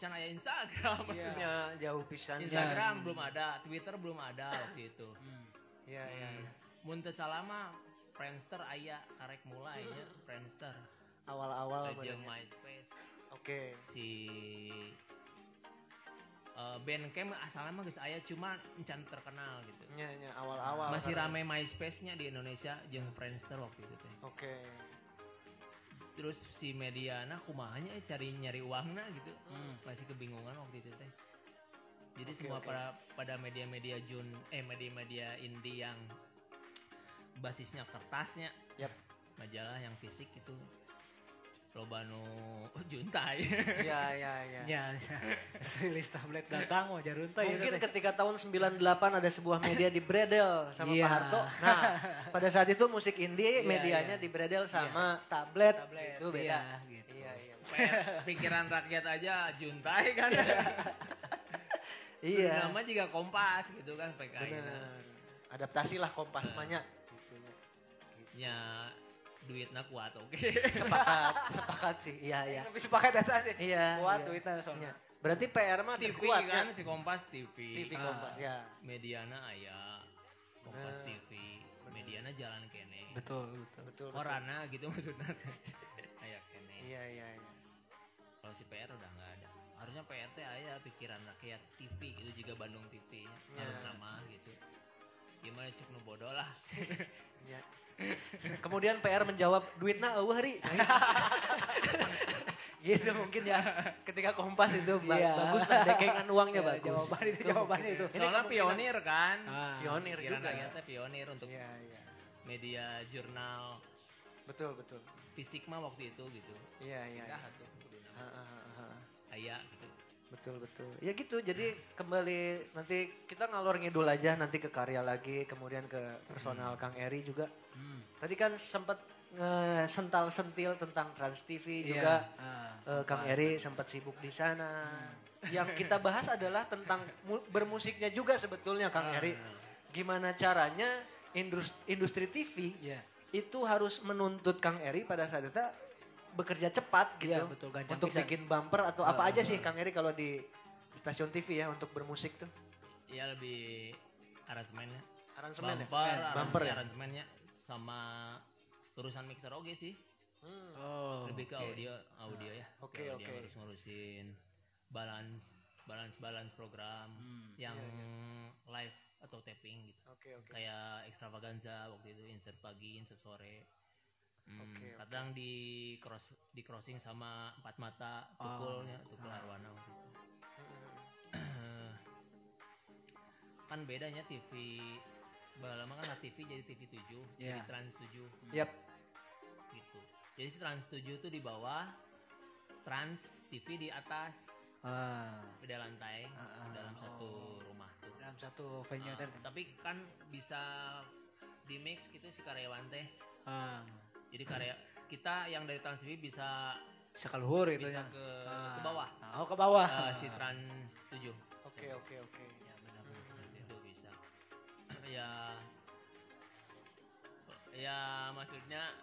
can aya Instagram. Iya. Ya, jauh pisan. Instagram belum ada, Twitter belum ada waktu itu. Hmm. Iya, iya. Hmm. Mun teu salama Friendster aya karek mulai nya Friendster. Awal-awal. Jeung bener. MySpace Oke. si eh, Bandcamp asalnya mah geus aya cuma encan terkenal gitu. Nya, nya, awal-awal. Masih karena- rame MySpace-nya di Indonesia jeung Friendster waktu itu teh. Oke. Terus si Mediana kumahanya eh, cari nyari uangna gitu. Hmm. Masih kebingungan waktu itu teh. Jadi Oke, semua oke. pada pada media-media Jun eh media-media indie yang basisnya kertasnya Yap. majalah yang fisik itu loba nu juntai. Iya, iya, iya. Ya, ya. rilis tablet datang mau jarunta ya. Mungkin teh. ketika tahun 98 ada sebuah media di Bredel sama Iya. Pak Harto. Nah, pada saat itu musik indie Iya, medianya iya. di Bredel sama tablet, Tablet, itu beda. iya, gitu. Iya, iya. Pikiran rakyat aja juntai kan. Iya. Nama juga kompas gitu kan PKI. Benar. Adaptasi lah kompas manya. Gitu. nya duitnya kuat oke Sepakat, sepakat sih. Iya, iya. Tapi sepakat atas sih. Iya. Kuat iya. duitnya soalnya. Iya. Berarti PR mah TV kan ya. si Kompas TV TV Ah. Kompas ya. mediana aya Kompas Nah. TV mediana jalan kene Betul, betul. Betul. betul. Orana gitu maksudnya aya kene Iya, iya, iya. kalau si PR udah nggak ada harusnya PR teh aya pikiran rakyat TV gitu juga Bandung TV nya Ya. harus nama gitu gimana cek nu bodoh lah Iya. Kemudian PR menjawab duitnya eueuh hari. gitu mungkin ya. Ketika Kompas itu ba- Iya. bagus lah dekengan uangnya Ya, bagus. jawaban itu, jawabannya itu. Ini soalnya pionir kan Ah. Pionir juga. rakyat teh pionir untuk Iya, iya. media jurnal Betul, betul. fisik mah waktu itu gitu Iya, iya. Dah, iya. atuh, kuduna. Ha, ha, ha, ha. aya gitu Betul, betul. Ya gitu, jadi kembali nanti kita ngalor ngidul aja nanti ke karya lagi, kemudian ke personal Kang Eri juga. Hmm. Tadi kan sempat sental sentil tentang Trans TV Iya. juga. Ah. Eh, Kang Eri sempat sibuk di sana. Yang kita bahas adalah tentang mu- bermusiknya juga sebetulnya Kang Ah. Eri. Gimana caranya industri, industri TV Iya. itu harus menuntut Kang Eri pada saat itu bekerja cepat gitu. Iya, betul, gancang untuk pisan. bikin bumper atau apa aja ah, sih. Kang Eri kalau di stasiun TV ya untuk bermusik tuh. Iya lebih aransemennya. Aransemen ya? Bumper, Bumper ya? aransemennya sama urusan mixer oke sih. Hmm. Oh. lebih ke oke. audio, audio ya. Oke, Ke oke. audio harus ngurusin balance, balance, balance program Hmm, yang iya, live atau tapping gitu. Oke, oke. Kayak extravaganza waktu itu insert pagi, insert sore. Hmm, oke. kadang di cross di crossing sama empat mata Oh. tukulnya tukul Ah. arwana waktu itu. Hmm. kan bedanya TV lama kan TV jadi TV 7 jadi Iya. Trans 7 Yap. gitu jadi si Trans 7 tuh di bawah Trans TV di atas Ah. beda lantai Ah, ah. dalam satu Oh. rumah tuh Dalam satu venue Ah, tadi. tapi kan bisa di mix gitu si karyawan teh Ah. Jadi karya kita yang dari Trans TV bisa Bisa keluhur itu bisa ya. ke, Ah. ke bawah Ah, Oh, ke bawah. Eh, si Trans 7 Oke, oke, oke. ya benar-benar itu bisa ya ya maksudnya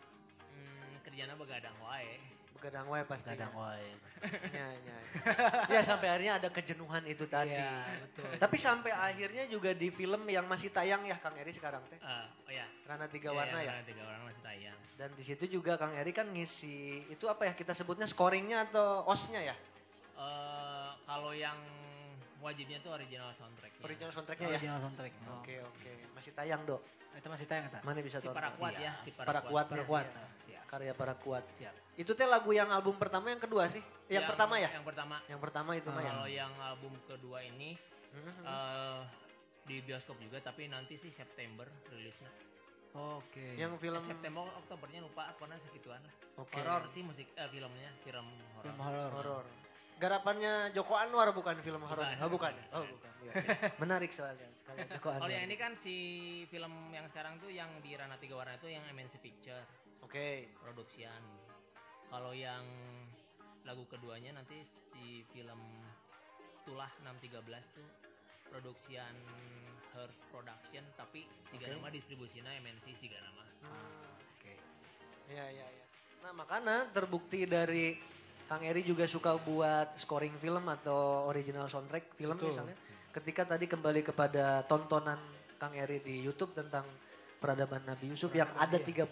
mm, kerjanya begadang wae Begadang wae pasti. Kadang wae. Ya, ya, ya. ya sampai akhirnya ada kejenuhan itu tadi. Iya, betul. Tapi sampai akhirnya juga di film yang masih tayang ya Kang Eri sekarang teh. Ah, oh ya Rana Tiga Iya, Warna yang ya. Rana tiga warna masih tayang Dan di situ juga Kang Eri kan ngisi itu apa ya kita sebutnya scoringnya atau osnya ya? Eh, kalau yang wajibnya tuh original soundtracknya Original soundtracknya ya. Original soundtrack. Oh. Oke oke masih tayang dok. Itu masih tayang tak? Mana bisa si tonton? para kuat ya si para, Para kuat. Para Iya, kuat. iya. ah, Siap. Karya para kuat. Siap. Itu teh lagu yang album pertama yang kedua sih? Yang, pertama ya? yang pertama Yang pertama itu mah ya. kalau yang album kedua ini Mhm. eh, di bioskop juga tapi nanti sih September rilisnya Oke. Yang film Eh, September Oktobernya lupa pokoknya segituan lah Oke. horor sih musik eh, filmnya film horor film horor. Garapannya Joko Anwar bukan film horor. Bukan. Oh bukan. Oh bukan. Iya, iya. Menarik soalnya kalau Joko Anwar. Kalau yang ini kan si film yang sekarang tuh yang di Rana Tiga Warna itu yang MNC Picture Oke. produksian. Kalau yang lagu keduanya nanti di film Tulah 613 tuh produksian Hearst Production tapi si Oke. nama distribusinya MNC si nama. Ah, Oke. Iya iya iya. Nah makanya terbukti dari Kang Eri juga suka buat scoring film atau original soundtrack film Betul. misalnya. Ketika tadi kembali kepada tontonan Kang Eri di YouTube tentang peradaban Nabi Yusuf yang ada 38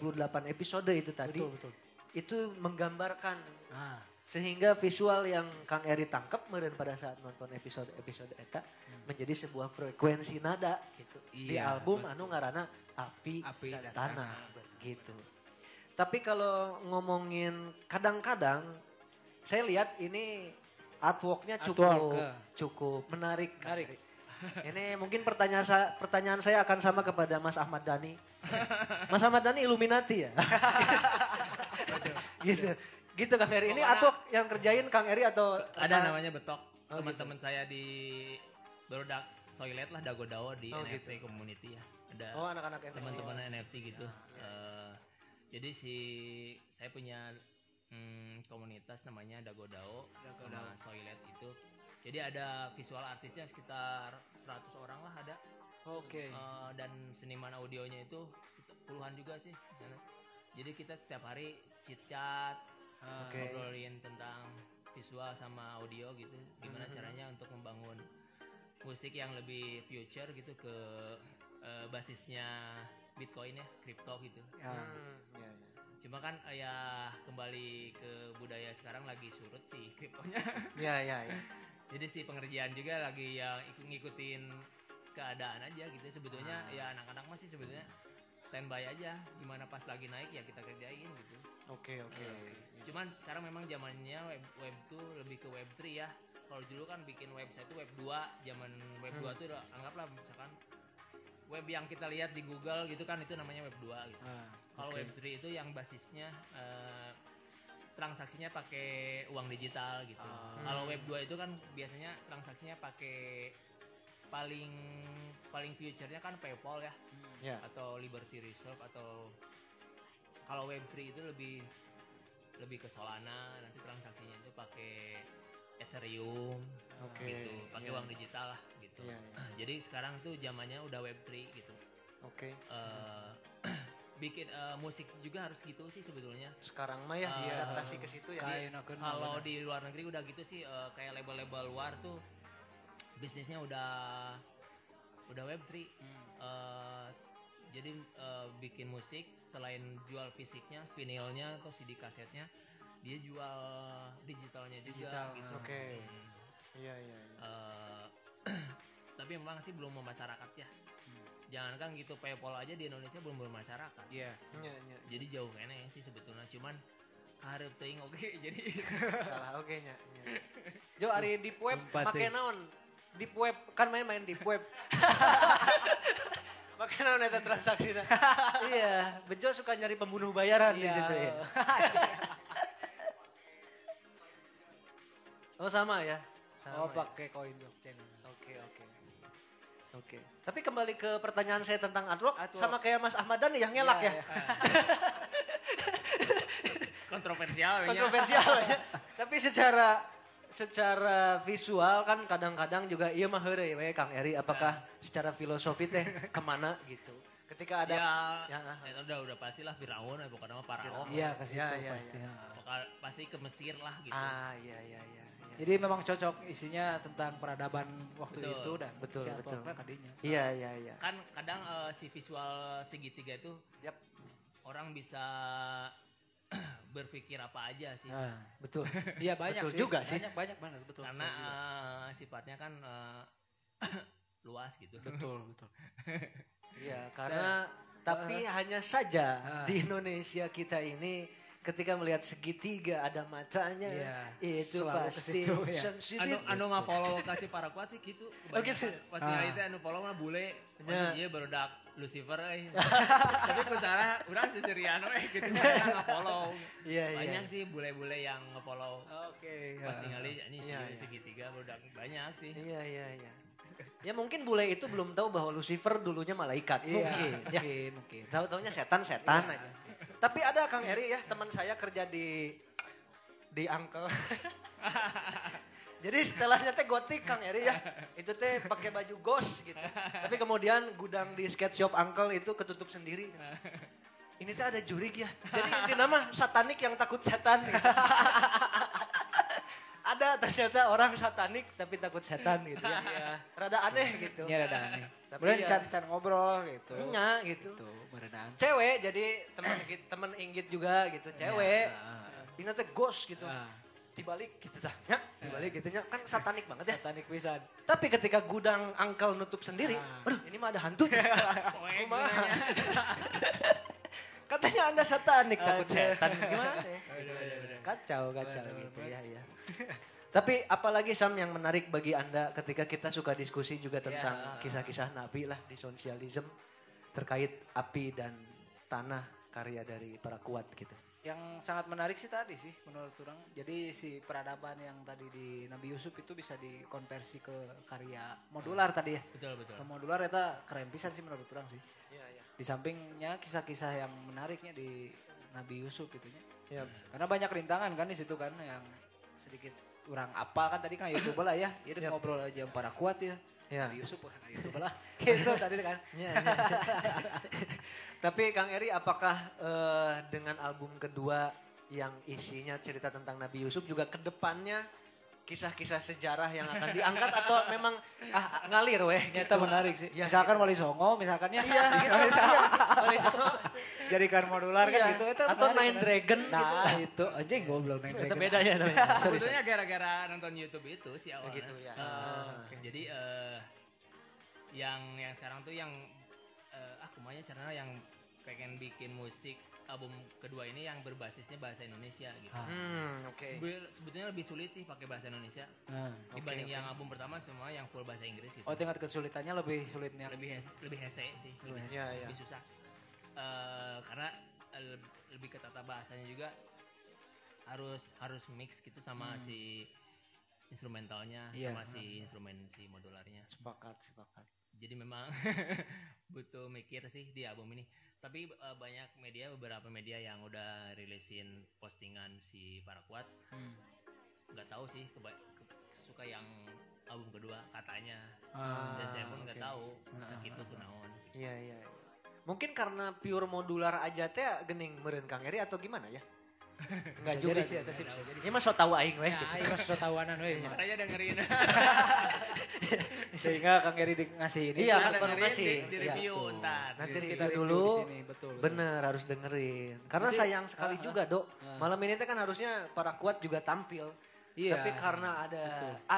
episode itu tadi. Betul betul. Itu menggambarkan Ah. sehingga visual yang Kang Eri tangkap meren pada saat nonton episode-episode eta menjadi sebuah frekuensi nada gitu. di Iya, album betul. anu ngarana Api, Api dan dan Tanah Tanah. gitu. Tapi kalau ngomongin kadang-kadang saya lihat ini artworknya cukup Artwork, ya. cukup menarik. Menarik. Ini mungkin pertanyaan saya pertanyaan saya akan sama kepada Mas Ahmad Dhani. Mas Ahmad Dhani Illuminati ya. gitu. Gitu Kang Eri. Ini atau yang kerjain Kang Eri atau Ada namanya betok. Oh, Teman-teman saya di Berodak Soilet lah Dagodao di Oh, NFT community ya. Ada Oh anak-anak NFT. teman-teman NFT gitu. Eh, jadi si saya punya mm, komunitas namanya Dagodao sama Soilet itu. Jadi ada visual artisnya sekitar 100 orang lah ada. Oke. Eh, dan seniman audionya itu puluhan juga sih. di sana. Jadi kita setiap hari chit chat, Ah, Oke. ngobrolin tentang visual sama audio gitu. Gimana Mhm. caranya untuk membangun musik yang lebih future gitu ke eh, basisnya Bitcoin ya, kripto gitu. Ya. Hmm, iya, iya. Cuma kan eh, ya kembali ke budaya sekarang lagi surut sih kriptonya. Iya, iya, iya. Jadi si pengerjaan juga lagi ya ikut ngikutin keadaan aja gitu. Sebetulnya Ah. ya anak-anak masih sebetulnya standby aja. Gimana pas lagi naik ya kita kerjain gitu. Oke, oke, Eh, oke. Cuman sekarang memang zamannya web web tuh lebih ke web 3 ya. Kalau dulu kan bikin website itu web 2, zaman web Hmm. 2 tuh udah anggaplah misalkan web yang kita lihat di Google gitu kan itu namanya web 2 gitu. Ah, Kalau web 3 itu yang basisnya eh, transaksinya pakai uang digital gitu. Ah. Kalau web 2 itu kan biasanya transaksinya pakai paling paling future-nya kan PayPal ya Ya. atau Liberty Reserve atau kalau web 3 itu lebih lebih ke Solana nanti transaksinya itu pakai Ethereum Oke. gitu pakai iya. uang digital lah gitu Iya, iya. jadi sekarang tuh zamannya udah web 3 gitu Oke. Eh, bikin eh, musik juga harus gitu sih sebetulnya Sekarang mah ya Ah. diadaptasi ke situ ya. Akeun kalau di luar negeri udah gitu sih eh, kayak label-label luar tuh bisnisnya udah udah web 3 Hmm. Eh, jadi eh, bikin musik selain jual fisiknya, vinilnya atau CD kasetnya, dia jual digitalnya juga. Digital, gitu. Oke. Hmm. Iya, iya, iya. Eh, tapi memang sih belum memasyarakat ya. Hmm. Jangankan gitu PayPal aja di Indonesia belum bermasyarakat. Iya. Iya, iya. Jadi jauh kene sih sebetulnya. Cuman harap teuing oke jadi Salah oke nya. nya. Jo ari deep web make eh. naon? Deep web kan main-main deep web. make naon eta transaksina? iya, Bejo suka nyari pembunuh bayaran di Iya. situ ya. Oh sama ya. Sama Oh ya. pakai koin blockchain. Oke, oke. Oke. Tapi kembali ke pertanyaan saya tentang artwork, Artwork. sama kayak Mas Ahmadan yang ngelak Iya, ya. iya. kontroversial ya. kontroversial ya. Tapi secara secara visual kan kadang-kadang juga iya mah heureuy we Kang Eri apakah secara filosofi teh ke mana gitu. Ketika ada Ya, Ya, ya, udah udah pastilah Firaun ya bukan nama Faraon. Iya Ya, ya, pasti. ya. pasti ke Mesir lah gitu. ah iya iya iya. Jadi memang cocok isinya tentang peradaban waktu Betul. itu dan Betul, si betul. kadinya. Iya iya iya. Kan kadang eh, si visual segitiga itu Yap. orang bisa berpikir apa aja sih. Ah. Betul. Iya banyak Betul sih. juga sih. Banyak banyak banget betul. Karena betul, eh, sifatnya kan eh, luas gitu. betul betul. Iya, karena tapi hanya saja Ah. di Indonesia kita ini ketika melihat segitiga ada matanya Iya, itu selalu pasti situ, ya. anu anu nggak follow kasih para kuat sih gitu. Oh, gitu? Pasti Ah. itu anu follow mah bule. Ya. Oh, iya baru dak Lucifer euy. Tapi ku sarah urang si Sirian we gitu saya nge-follow. Iya, iya. Banyak sih bule-bule yang nge-follow. Oke. Pas ya. tinggali ini Iya, iya. segitiga baru dak banyak sih. Iya iya iya. Ya mungkin bule itu belum tahu bahwa Lucifer dulunya malaikat. Iya, Mungkin. Ya. mungkin, mungkin. Tahu taunya setan-setan Iya. aja. Tapi ada Kang Eri ya, teman saya kerja di di Uncle. Jadi setelahnya teh gotik Kang Eri ya. Itu teh pakai baju ghost gitu. Tapi kemudian gudang di skate shop Uncle itu ketutup sendiri. Ini teh ada jurik ya. Jadi intinya mah satanik yang takut setan. Gitu. ada ternyata orang satanik tapi takut setan gitu ya. Rada aneh gitu. Ini ada aneh. Tapi Kemudian ya- can-can ngobrol gitu. Nya gitu. Berenang. Cewek jadi teman teman inggit juga gitu. Cewek. Ini teh ghost gitu. Ah, Dibalik gitu dah. Ya, dibalik gitu nya. Kan satanik banget ya. satanik pisan. Tapi ketika gudang angkel nutup sendiri, Ah. aduh ini mah ada hantu. Kumaha? Katanya anda satanik takut Aduh. setan. Gimana ya? Kacau, kacau gitu ya, ya. Tapi apalagi Sam yang menarik bagi Anda ketika kita suka diskusi juga tentang Ya. kisah-kisah Nabi lah di sosialisme terkait api dan tanah karya dari para kuat gitu. yang sangat menarik sih tadi sih menurut orang. Jadi si peradaban yang tadi di Nabi Yusuf itu bisa dikonversi ke karya modular tadi ya. Betul betul. Ke modular itu keren pisan sih menurut orang sih. Iya, iya. Di sampingnya kisah-kisah yang menariknya di Nabi Yusuf itu Iya. Karena banyak rintangan kan di situ kan yang sedikit kurang apa kan tadi kan YouTube lah ya. Jadi Yap. ngobrol aja yang para kuat ya. Iya. Nabi Yusuf bukan YouTube lah. gitu tadi kan. Iya, iya. Tapi Kang Eri, apakah eh, dengan album kedua yang isinya cerita tentang Nabi Yusuf juga ke depannya kisah-kisah sejarah yang akan diangkat atau memang ah ngalir weh? Ternyata menarik sih. Iya, misalkan Wali Songo, misalkan ya. Iya, gitu. Iya. Wali Songo. Jadikan modular kan Iya. gitu. Itu Atau menarik, Nine menarik. Dragon Nah gitu. itu anjing goblok Nine Itu Dragon. beda ya namanya. Sorry, sorry. Sebetulnya gara-gara nonton YouTube itu sih awalnya. gitu ya. Eh, Ah. Jadi eh, yang yang sekarang tuh yang eh, ah kumanya caranya yang pengen bikin musik album kedua ini yang berbasisnya bahasa Indonesia gitu. Ah. Hmm, oke. Sebe- Sebetulnya lebih sulit sih pakai bahasa Indonesia Nah. dibanding oke. yang album pertama semua yang full bahasa Inggris gitu. Oh tingkat kesulitannya lebih sulitnya. lebih hes- lebih hese sih, lebih, Lebih Iya, iya. lebih susah. Eh, karena eh, leb- lebih ke tata bahasanya juga harus harus mix gitu sama si instrumentalnya Iya. sama si instrumen si modularnya. Sepakat, sepakat. Jadi memang butuh mikir sih di album ini. Tapi eh, banyak media beberapa media yang udah rilisin postingan si para kuat Hmm. nggak tahu sih keba- ke- suka yang album kedua katanya Ah, dan saya pun nggak oke. tahu Ah, segitu kunaon Iya, iya. iya. Mungkin karena pure modular aja teh gening meureun Kang Eri atau gimana ya? Enggak juga jadi sih, bisa jadi. Ini mah so tau aing weh. Ya, gitu. ayo sudah tawanan we. mah. makanya dengerin Sehingga Kang Eri ngasih ini. Iya, tuh. kan baru ngasih. di, Iya, review Nanti kita dulu. di sini, betul. betul. Bener harus dengerin. Karena sayang sekali ah, juga, Dok. ah. Malam ini teh kan harusnya para kuat juga tampil. Iya. Tapi karena ada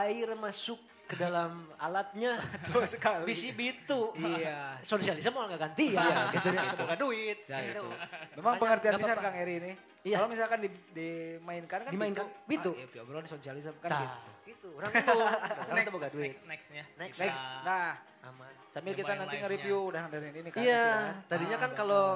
air masuk ke dalam alatnya, Betul sekali. bisi bitu. Iya. Sosialisme mau nggak ganti ya, Iya, gitu ya, kita nggak duit. Ya gitu. itu. Memang pengertian nggak bisa. Kang Eri ini. Iya. Kalau misalkan di, dimainkan kan Dimainkan, bitu. Ah, iya, obrolan sosialisme kan Nah, gitu. gitu. Orang bingung. Orang next tuh boga duit. next nextnya Next. Next. Nah, Aman. sambil kita nanti nge-review udah dengerin ini kan. Iya, kan. tadinya Ah, kan udah. kalau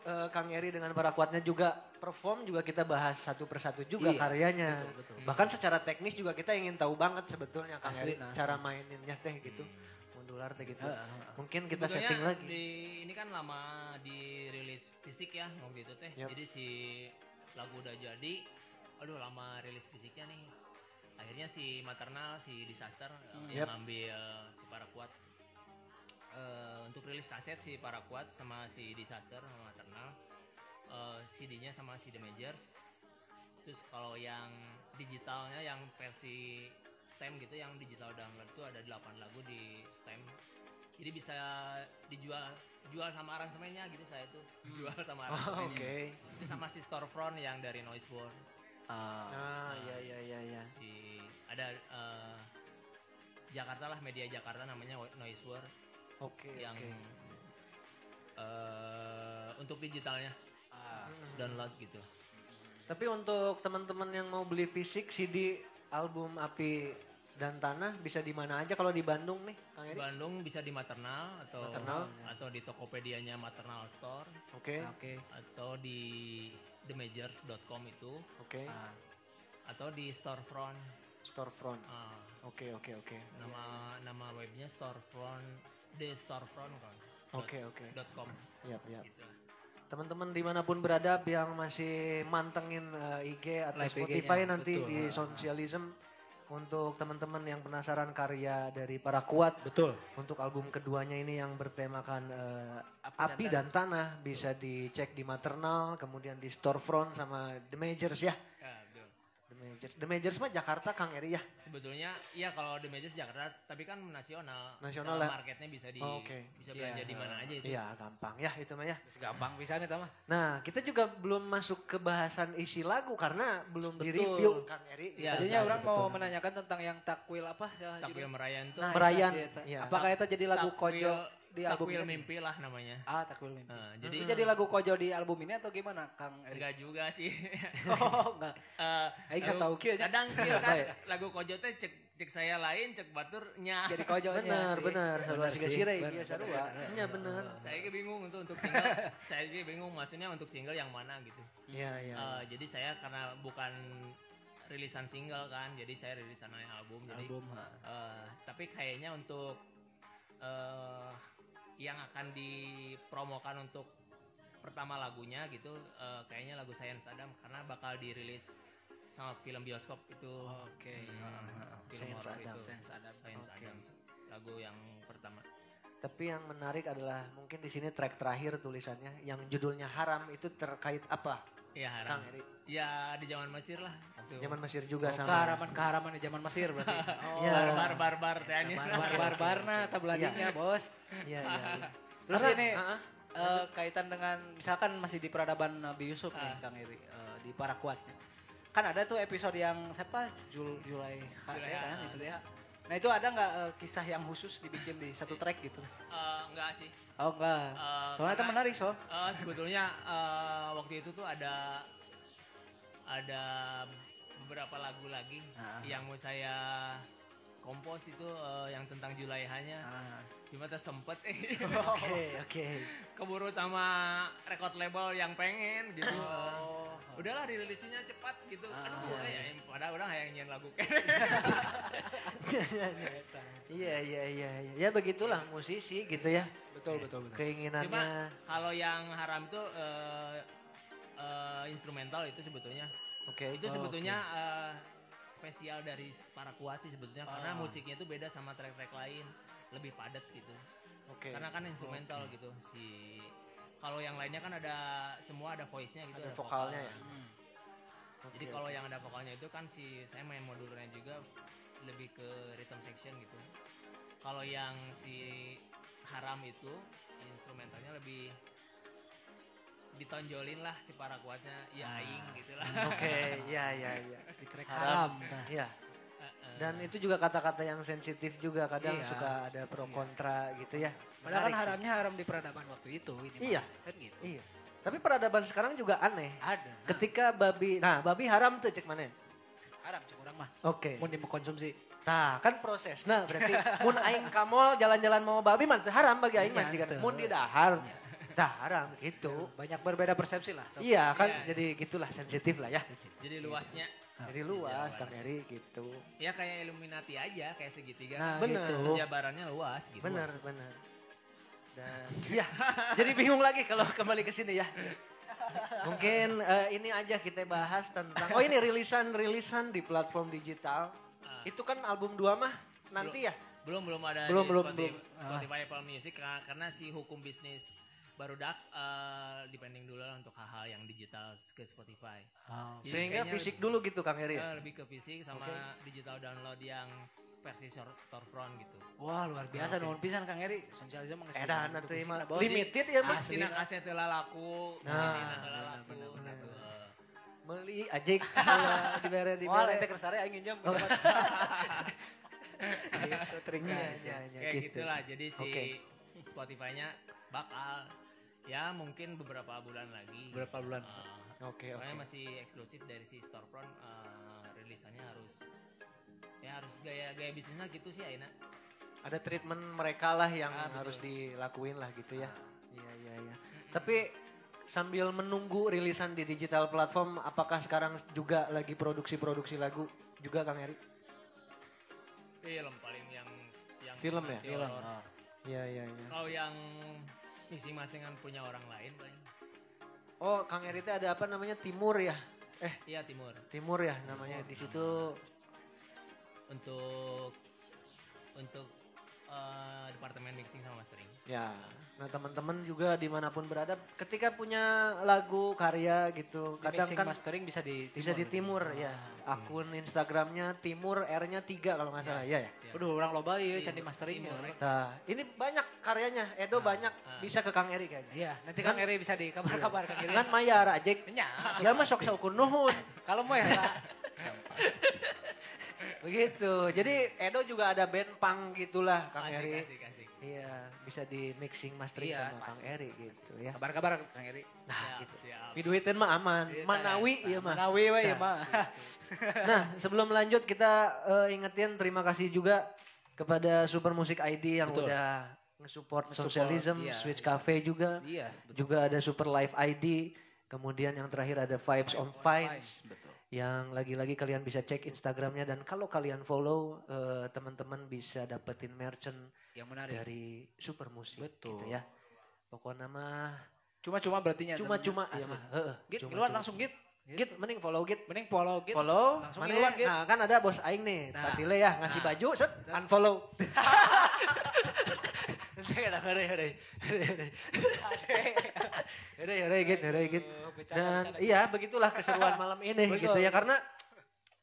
eh, Kang Eri dengan para kuatnya juga perform juga kita bahas satu persatu juga Iya, karyanya. betul, betul. Bahkan secara teknis juga kita ingin tahu banget sebetulnya Asli, nah. cara maininnya teh gitu. Modular teh gitu. Ah, ah, ah. Mungkin kita Sebetulnya setting lagi. di ini kan lama dirilis fisik ya mau gitu teh Yap. jadi si lagu udah jadi aduh lama rilis fisiknya nih akhirnya si maternal si disaster eh, Hmm. yang Yap. ngambil si para kuat Eh, untuk rilis kaset si para kuat sama si disaster sama maternal eh, CD-nya sama si The Majors terus kalau yang digitalnya yang versi stem gitu yang digital download itu ada 8 lagu di stem jadi bisa dijual jual sama aransemennya gitu saya itu jual sama Oh, Oke. aransemennya itu sama si storefront yang dari Noise World Ah, Ah, iya iya iya iya. si ada eh, Jakarta lah media Jakarta namanya Noise World Oke. yang oke. eh, untuk digitalnya. Download gitu Tapi untuk teman-teman yang mau beli fisik CD album Api dan Tanah bisa di mana aja kalau di Bandung nih, Kang di Eri? Bandung bisa di Maternal atau Maternal. atau di Tokopedia-nya Maternal Store Oke. Oke. atau di themajors.com itu Oke. Ah, atau di storefront Storefront. Ah, Oke oke oke. nama nama webnya storefront the storefront kan Oke oke. dot com Yap yap. gitu. Teman-teman di mana pun berada yang masih mantengin eh, IG atau Live Spotify nanti betul. di. Socialism untuk teman-teman yang penasaran karya dari para kuat betul. untuk album keduanya ini yang bertemakan eh, Api api dan dan, tanah bisa dicek di Maternal kemudian di Storefront sama The Majors ya. The Majors The Majors mah Jakarta Kang Eri ya sebetulnya iya kalau the majors Jakarta tapi kan nasional Nasional Secara ya? marketnya bisa di Oh, oke. bisa Iya. belanja di mana aja itu iya gampang ya itu mah ya gampang bisa nih tama. nah kita juga belum masuk ke bahasan isi lagu karena belum Betul. di review Kang Eri Iya, Tadinya Nah, orang mau menanyakan tentang yang takwil apa ya takwil merayan tuh Nah, Merayan, iya iya. Apakah itu jadi lagu Takwil- kojo? Di album Takwil ini? mimpi lah namanya. Ah, Takwil Mimpi. Eh, Jadi jadi jadi lagu Kojo di album ini atau gimana, Kang Eri? enggak juga sih. Oh, enggak. Eh, Aing saya lagu- tahu kieu kadang kieu kan lagu kojo teh cek cek saya lain cek baturnya. Jadi Kojo Bener, bener. Sarua siga sirei, Bener, iya sarua. bener. Iya bener. saya juga bingung untuk untuk single. saya juga bingung maksudnya untuk single yang mana gitu. Iya, iya. Eh, jadi saya karena bukan rilisan single kan, jadi saya rilisan album. Jadi Album. ha. eh, tapi kayaknya untuk eh yang akan dipromokan untuk pertama lagunya gitu, eh, kayaknya lagu Science Adam karena bakal dirilis sama film bioskop itu. Oke. Hmm, Ah, ah, ah. film Science Adam. itu. Science Adam. Science Oke. Adam. Lagu yang pertama. Tapi yang menarik adalah mungkin di sini track terakhir tulisannya yang judulnya haram itu terkait apa, Iya Kang haram. Eri? Ya di zaman Mesir lah. Waktu Zaman Mesir juga Oh, sama. keharaman-keharaman di zaman Mesir berarti. Oh, Iya. barbar barbar tehnya. barbar-barbarna tabeladinya, Bos. Iya, iya. iya. Terus Karena- ini Ah, ah. eh, kaitan dengan misalkan masih di peradaban Nabi Yusuf nih Ah. Kang Eri eh, di Parakuatnya. Kan ada tuh episode yang siapa Jul Julai ya Julaiha. kan itu ya. Nah itu ada nggak eh, kisah yang khusus dibikin di satu track gitu? Eh, enggak sih. Oh enggak. Eh, Soalnya itu menarik so. Eh, sebetulnya eh, waktu itu tuh ada ada beberapa lagu lagi Ah. yang mau saya kompos itu eh, yang tentang Julaihanya. Ah. Cuma tuh sempet eh, Oke, oke. keburu sama record label yang pengen gitu. Oh. Udahlah dirilisinnya cepat gitu. Ah, Aduh, iya, ya, padahal orang yang nyanyiin lagu Iya, iya, iya, iya. Ya begitulah musisi gitu ya. Betul betul betul. Keinginannya. Cuma kalau yang haram tuh eh, eh, instrumental itu sebetulnya Oke. itu Oh, sebetulnya eh, spesial dari para kuat sih sebetulnya karena Ah. musiknya itu beda sama track-track lain lebih padat gitu Oke. karena kan instrumental gitu si kalau yang lainnya kan ada semua ada voice-nya gitu Ada vokalnya ya? Hmm. jadi Oke, kalau oke. yang ada vokalnya itu kan si saya main modulnya juga lebih ke rhythm section gitu kalau yang si haram itu instrumentalnya lebih ditonjolin lah si para kuatnya ya Ah. aing gitu lah Oke, iya, iya, iya. Di track Haram. Nah. Iya. Heeh. Dan itu juga kata-kata yang sensitif juga kadang Iya. suka ada pro kontra gitu ya. Padahal kan haramnya haram di peradaban waktu itu. Ini. Iya. Kan gitu. Iya. Tapi peradaban sekarang juga aneh. Ada. Ketika babi, nah babi haram tuh cek mana? haram cek urang mah. Oke. Mau dikonsumsi. Nah, kan proses. Nah, berarti mun aing kamol jalan-jalan mau babi mah haram bagi aing mah Iya, mun di dahar. Tah haram gitu. Banyak berbeda persepsi lah. Sob. Iya kan Iya. jadi gitulah sensitif lah ya. jadi luasnya Jadi luas Kang Eri gitu. ya kayak Illuminati aja kayak segitiga Nah, Bener. gitu. penjabarannya luas gitu Bener, bener. Dan ya, jadi bingung lagi kalau kembali ke sini ya. Mungkin eh, ini aja kita bahas tentang Oh, ini rilisan-rilisan di platform digital. Ah. Itu kan album 2 mah nanti ya. belum belum ada Belum, di belum, Spotify, belum. Ah. Spotify Apple Music karena si hukum bisnis baru dak eh, depending dulu lah untuk hal-hal yang digital ke Spotify Oh. Jadi Sehingga fisik dulu gitu Kang Eri. ya? Eh, lebih ke fisik sama digital download yang versi store- storefront gitu Wah luar biasa nuhun pisan Kang Eri. Sosialisme mengestu. Edan atuh mah limited ya mah. Asli. Cina kaset telah laku Nah, Cina telah laku bener, gitu. Eh, Meli ajik kalau dibere Wah, dibere. lente kersare aing nginjem. Gitu, terima Iya, ya, ya, kayak gitu. gitulah jadi si. Spotify-nya bakal ya mungkin beberapa bulan lagi Berapa bulan? Eh, Oke, oke. Pokoknya masih eksklusif dari si storefront eh, rilisannya harus ya harus gaya gaya bisnisnya gitu sih Aina. ada treatment mereka lah yang Ah, betul. harus dilakuin lah gitu ya. Iya iya iya. Tapi sambil menunggu rilisan di digital platform, apakah sekarang juga lagi produksi-produksi lagu juga Kang Eri? Film paling yang yang Film ya? Film. Oh. Iya iya iya. Kalau yang masing-masing kan punya orang lain paling. Oh Kang Eri itu ada apa namanya Timur ya? Eh Iya Timur Timur ya namanya di situ. untuk untuk eh, departemen mixing sama mastering. Ya, nah teman-teman juga di mana pun berada, ketika punya lagu karya gitu, Di kadang kan mastering bisa di timur. bisa di timur ya. Ah, Akun Instagramnya Timur R-nya tiga kalau nggak salah ya ya. Ya. Waduh, orang loba ya Timur, candi masteringnya. timur. Nah, ini banyak karyanya, Edo banyak ah. bisa ke Kang Eri kayaknya. Iya, nanti Kang Eri bisa di kabar-kabar Kang Eri. Kan mayar aja. Nya, Siapa sok sok nuhun. kalau mau ya. Begitu. Jadi Edo juga ada band punk gitulah Kang Eri. Iya, bisa di mixing mastering Iya, sama Kang pasti. Eri gitu ya. Kabar-kabar Kang Eri. Nah, Siap, gitu. siap. Viduitin mah aman, Manawi iya mah. Manawi we ya Nah. mah. Nah, sebelum lanjut kita eh, ingetin terima kasih juga kepada Super Music ID yang Betul. udah nge-support Socialism, iya, Switch iya. Cafe juga. Iya, betul. Juga ada Super Live ID. Kemudian yang terakhir ada Vibes on Vines. Betul. Yang lagi-lagi kalian bisa cek Instagramnya dan kalau kalian follow eh, teman-teman bisa dapetin merchant Yang menarik. dari Super Musik Betul. gitu ya. Pokoknya mah Cuma-cuma berarti cuma-cuma Asli. Heeh, Git, keluar langsung git. Git mending follow Git. Mending follow git. Follow, Langsung mana Git. Nah, kan ada bos aing nih, Nah. Patile ya ngasih Nah. baju, set unfollow. Hore hore hore. Hore hore gitu, hore gitu. Dan iya begitulah keseruan malam ini Betul. gitu ya karena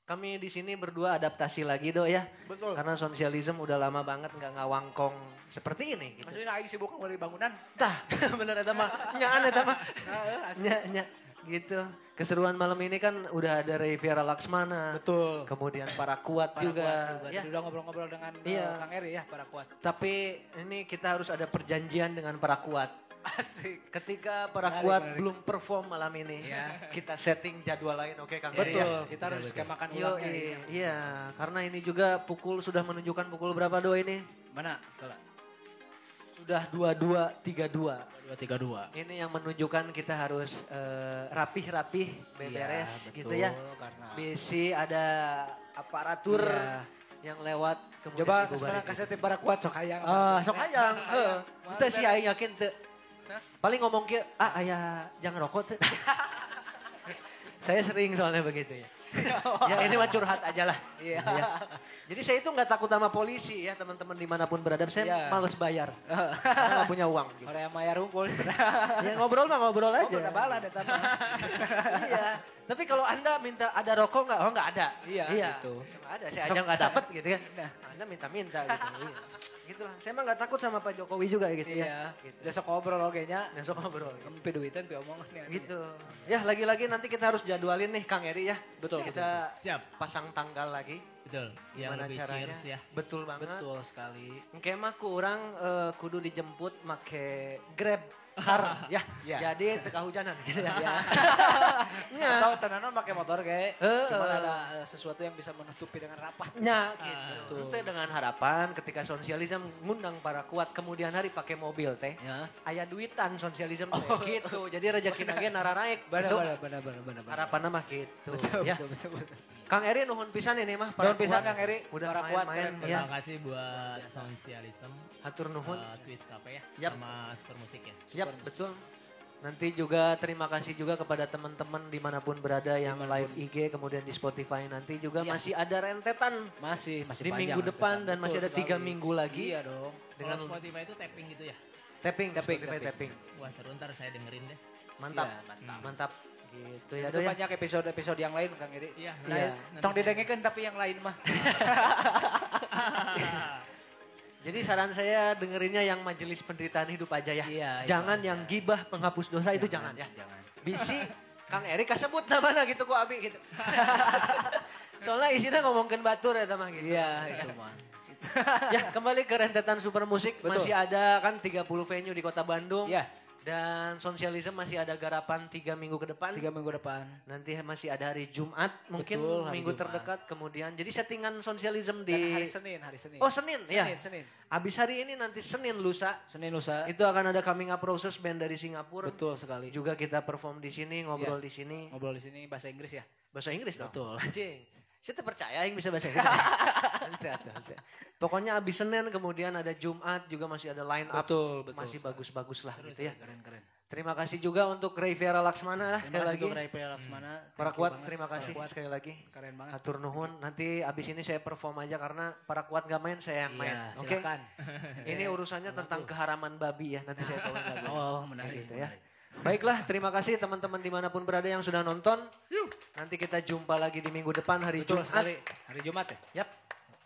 kami di sini berdua adaptasi lagi do ya. Betul. Karena sosialisme udah lama banget nggak ngawangkong seperti ini gitu. Maksudnya aing sibuk dari bangunan. Tah, bener eta mah. Nyaan eta mah. Nah, asli. Nya, nya, gitu. Keseruan malam ini kan udah ada Riviera Laksmana. Betul. Kemudian para kuat Para juga. kuat Ya. Tadi udah ngobrol-ngobrol dengan Iya. eh, Kang Eri ya, para kuat. Tapi ini kita harus ada perjanjian dengan para kuat. Asik. Ketika para Menarik, kuat menarik. belum perform malam ini, Iya. kita setting jadwal lain, oke Kang Eri Betul, ya? kita harus skemakan Yo, ulangnya. iya, iya, karena ini juga pukul sudah menunjukkan pukul berapa do ini? Mana? Kala. Sudah 22.32. 232. Ini yang menunjukkan kita harus eh, rapih-rapih, beberes gitu ya. Iya, Karena Bisi ada aparatur Iya. yang lewat kemudian Coba sebenarnya kasih para kuat sok hayang. Ah, sok hayang. Heeh. Teu sih aing yakin teu. Paling ngomong ke, ah aya jangan rokok teu. Saya sering soalnya begitu ya. ya ini mah curhat aja lah. Iya. Ya. Jadi saya itu nggak takut sama polisi ya teman-teman di mana pun berada. Saya Iya. males bayar. Saya nggak punya uang. Gitu. Orang yang mayar hunkul. Ya ngobrol mah ngobrol aja. Udah bala deh iya. Tapi kalau anda minta ada rokok nggak? Oh nggak ada. Iya, iya. gitu. Nggak ada. Saya aja nggak dapet gitu kan. Anda minta-minta gitu. Iya. Gitu lah. Saya mah nggak takut sama Pak Jokowi juga gitu Iya. ya. Gitu. Udah sok ngobrol oke nya. Besok ngobrol. Duitan pi omongan ya. Gitu. Ya lagi-lagi nanti kita harus jadwalin nih Kang Eri ya. Betul. Kita Siap, pasang tanggal lagi. Betul. Yang Gimana lebih caranya? cheers ya. Betul banget. Betul sekali. Engke mah ku orang eh, kudu dijemput make Grab car ya. Iya. Jadi teu kahujanan gitu ya. Nya. Atau tenanan pakai motor kayak. Heeh. Cuman ada eh, sesuatu yang bisa menutupi dengan rapat. Nya Ah, gitu. Teh dengan harapan ketika sosialisme ngundang para kuat kemudian hari pakai mobil teh. Ya. Aya duitan sosialisme teh gitu. Jadi rezeki nage nararaek Benar benar benar benar benar. benar. Harapanna mah gitu. Betul, ya. betul betul betul. Kang Eri nuhun pisan ini mah pisang kuat. Kang Eri. Udah para kuat main-main, keren. ya. Terima kasih buat Sosialism, Hatur nuhun. uh, Switch Cafe ya, Yap. sama Super Musik ya. Yap, betul. Nanti juga terima kasih juga kepada teman-teman di mana pun berada yang live IG kemudian di Spotify nanti juga Iya. masih ada rentetan Masih masih di minggu rentetan. depan dan Betul masih ada tiga minggu lagi Iya dong. dengan Kalau Spotify itu tapping gitu ya. tapping, Tapping, Spotify tapping. tapping. Wah seru ntar saya dengerin deh. Mantap, Iya, mantap. mantap. Gitu ya, Itu ya. banyak episode-episode yang lain Kang Eri. Iya, Nah, Iya. tong didengekeun tapi yang lain mah. Jadi saran saya dengerinnya yang majelis penderitaan hidup aja ya. Iya, jangan aja. yang gibah penghapus dosa itu jangan ya. Jangan. Bisi Kang Eri kasebut namanya gitu kok Abi gitu. Soalnya isinya ngomongin batur ya teman gitu. Iya, itu mah. ya kembali ke rentetan super musik Betul. masih ada kan 30 venue di kota Bandung Iya, dan sosialisme masih ada garapan tiga minggu ke depan tiga minggu depan. nanti masih ada hari Jumat mungkin Betul, hari minggu Jumat. terdekat kemudian jadi settingan sosialisme Dan di hari Senin, hari Senin. oh Senin, Senin, ya Senin. abis hari ini nanti Senin lusa Senin lusa. itu akan ada coming up process band dari Singapura Betul sekali. juga kita perform di sini ngobrol Iya. di sini Ngobrol di sini bahasa Inggris ya. bahasa Inggris dong Betul. anjing saya tuh percaya yang bisa bahasa Inggris pokoknya abis Senin kemudian ada Jumat juga masih ada line up Betul, betul. masih bagus-bagus lah gitu ya Keren, keren. terima kasih juga untuk Ray Vera Laksmana lah Terima sekali kasih lagi untuk Ray Priya Laksmana. para Thank you kuat banget. terima Para kasih kuat. sekali lagi Keren banget. atur nuhun nanti abis ini saya perform aja karena para kuat gak main saya yang main Iya, oke silakan. ini urusannya tentang keharaman babi ya nanti saya bawain lagu Oh, menarik. gitu ya. menarik. Baiklah, terima kasih teman-teman di mana pun berada yang sudah nonton. Nanti kita jumpa lagi di minggu depan hari Betul Jumat. sekali. Hari Jumat ya? Yap.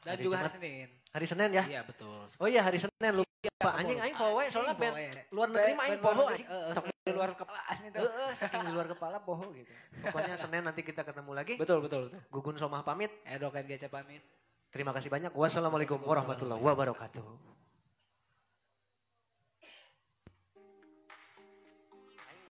Dan Hari juga Jumat. hari Senin. Hari Senin ya. Iya, betul. Oh iya hari Senin lupa. betul. Anjing aing powe soalnya powe. luar negeri Band poho anjing. eh, di luar kepala itu. Heeh, saking di luar kepala poho gitu. Pokoknya Senin nanti kita ketemu lagi. Betul, betul, betul. Gugun Somah pamit. Edo kan Gece pamit. Terima kasih banyak. Wassalamualaikum warahmatullahi wabarakatuh.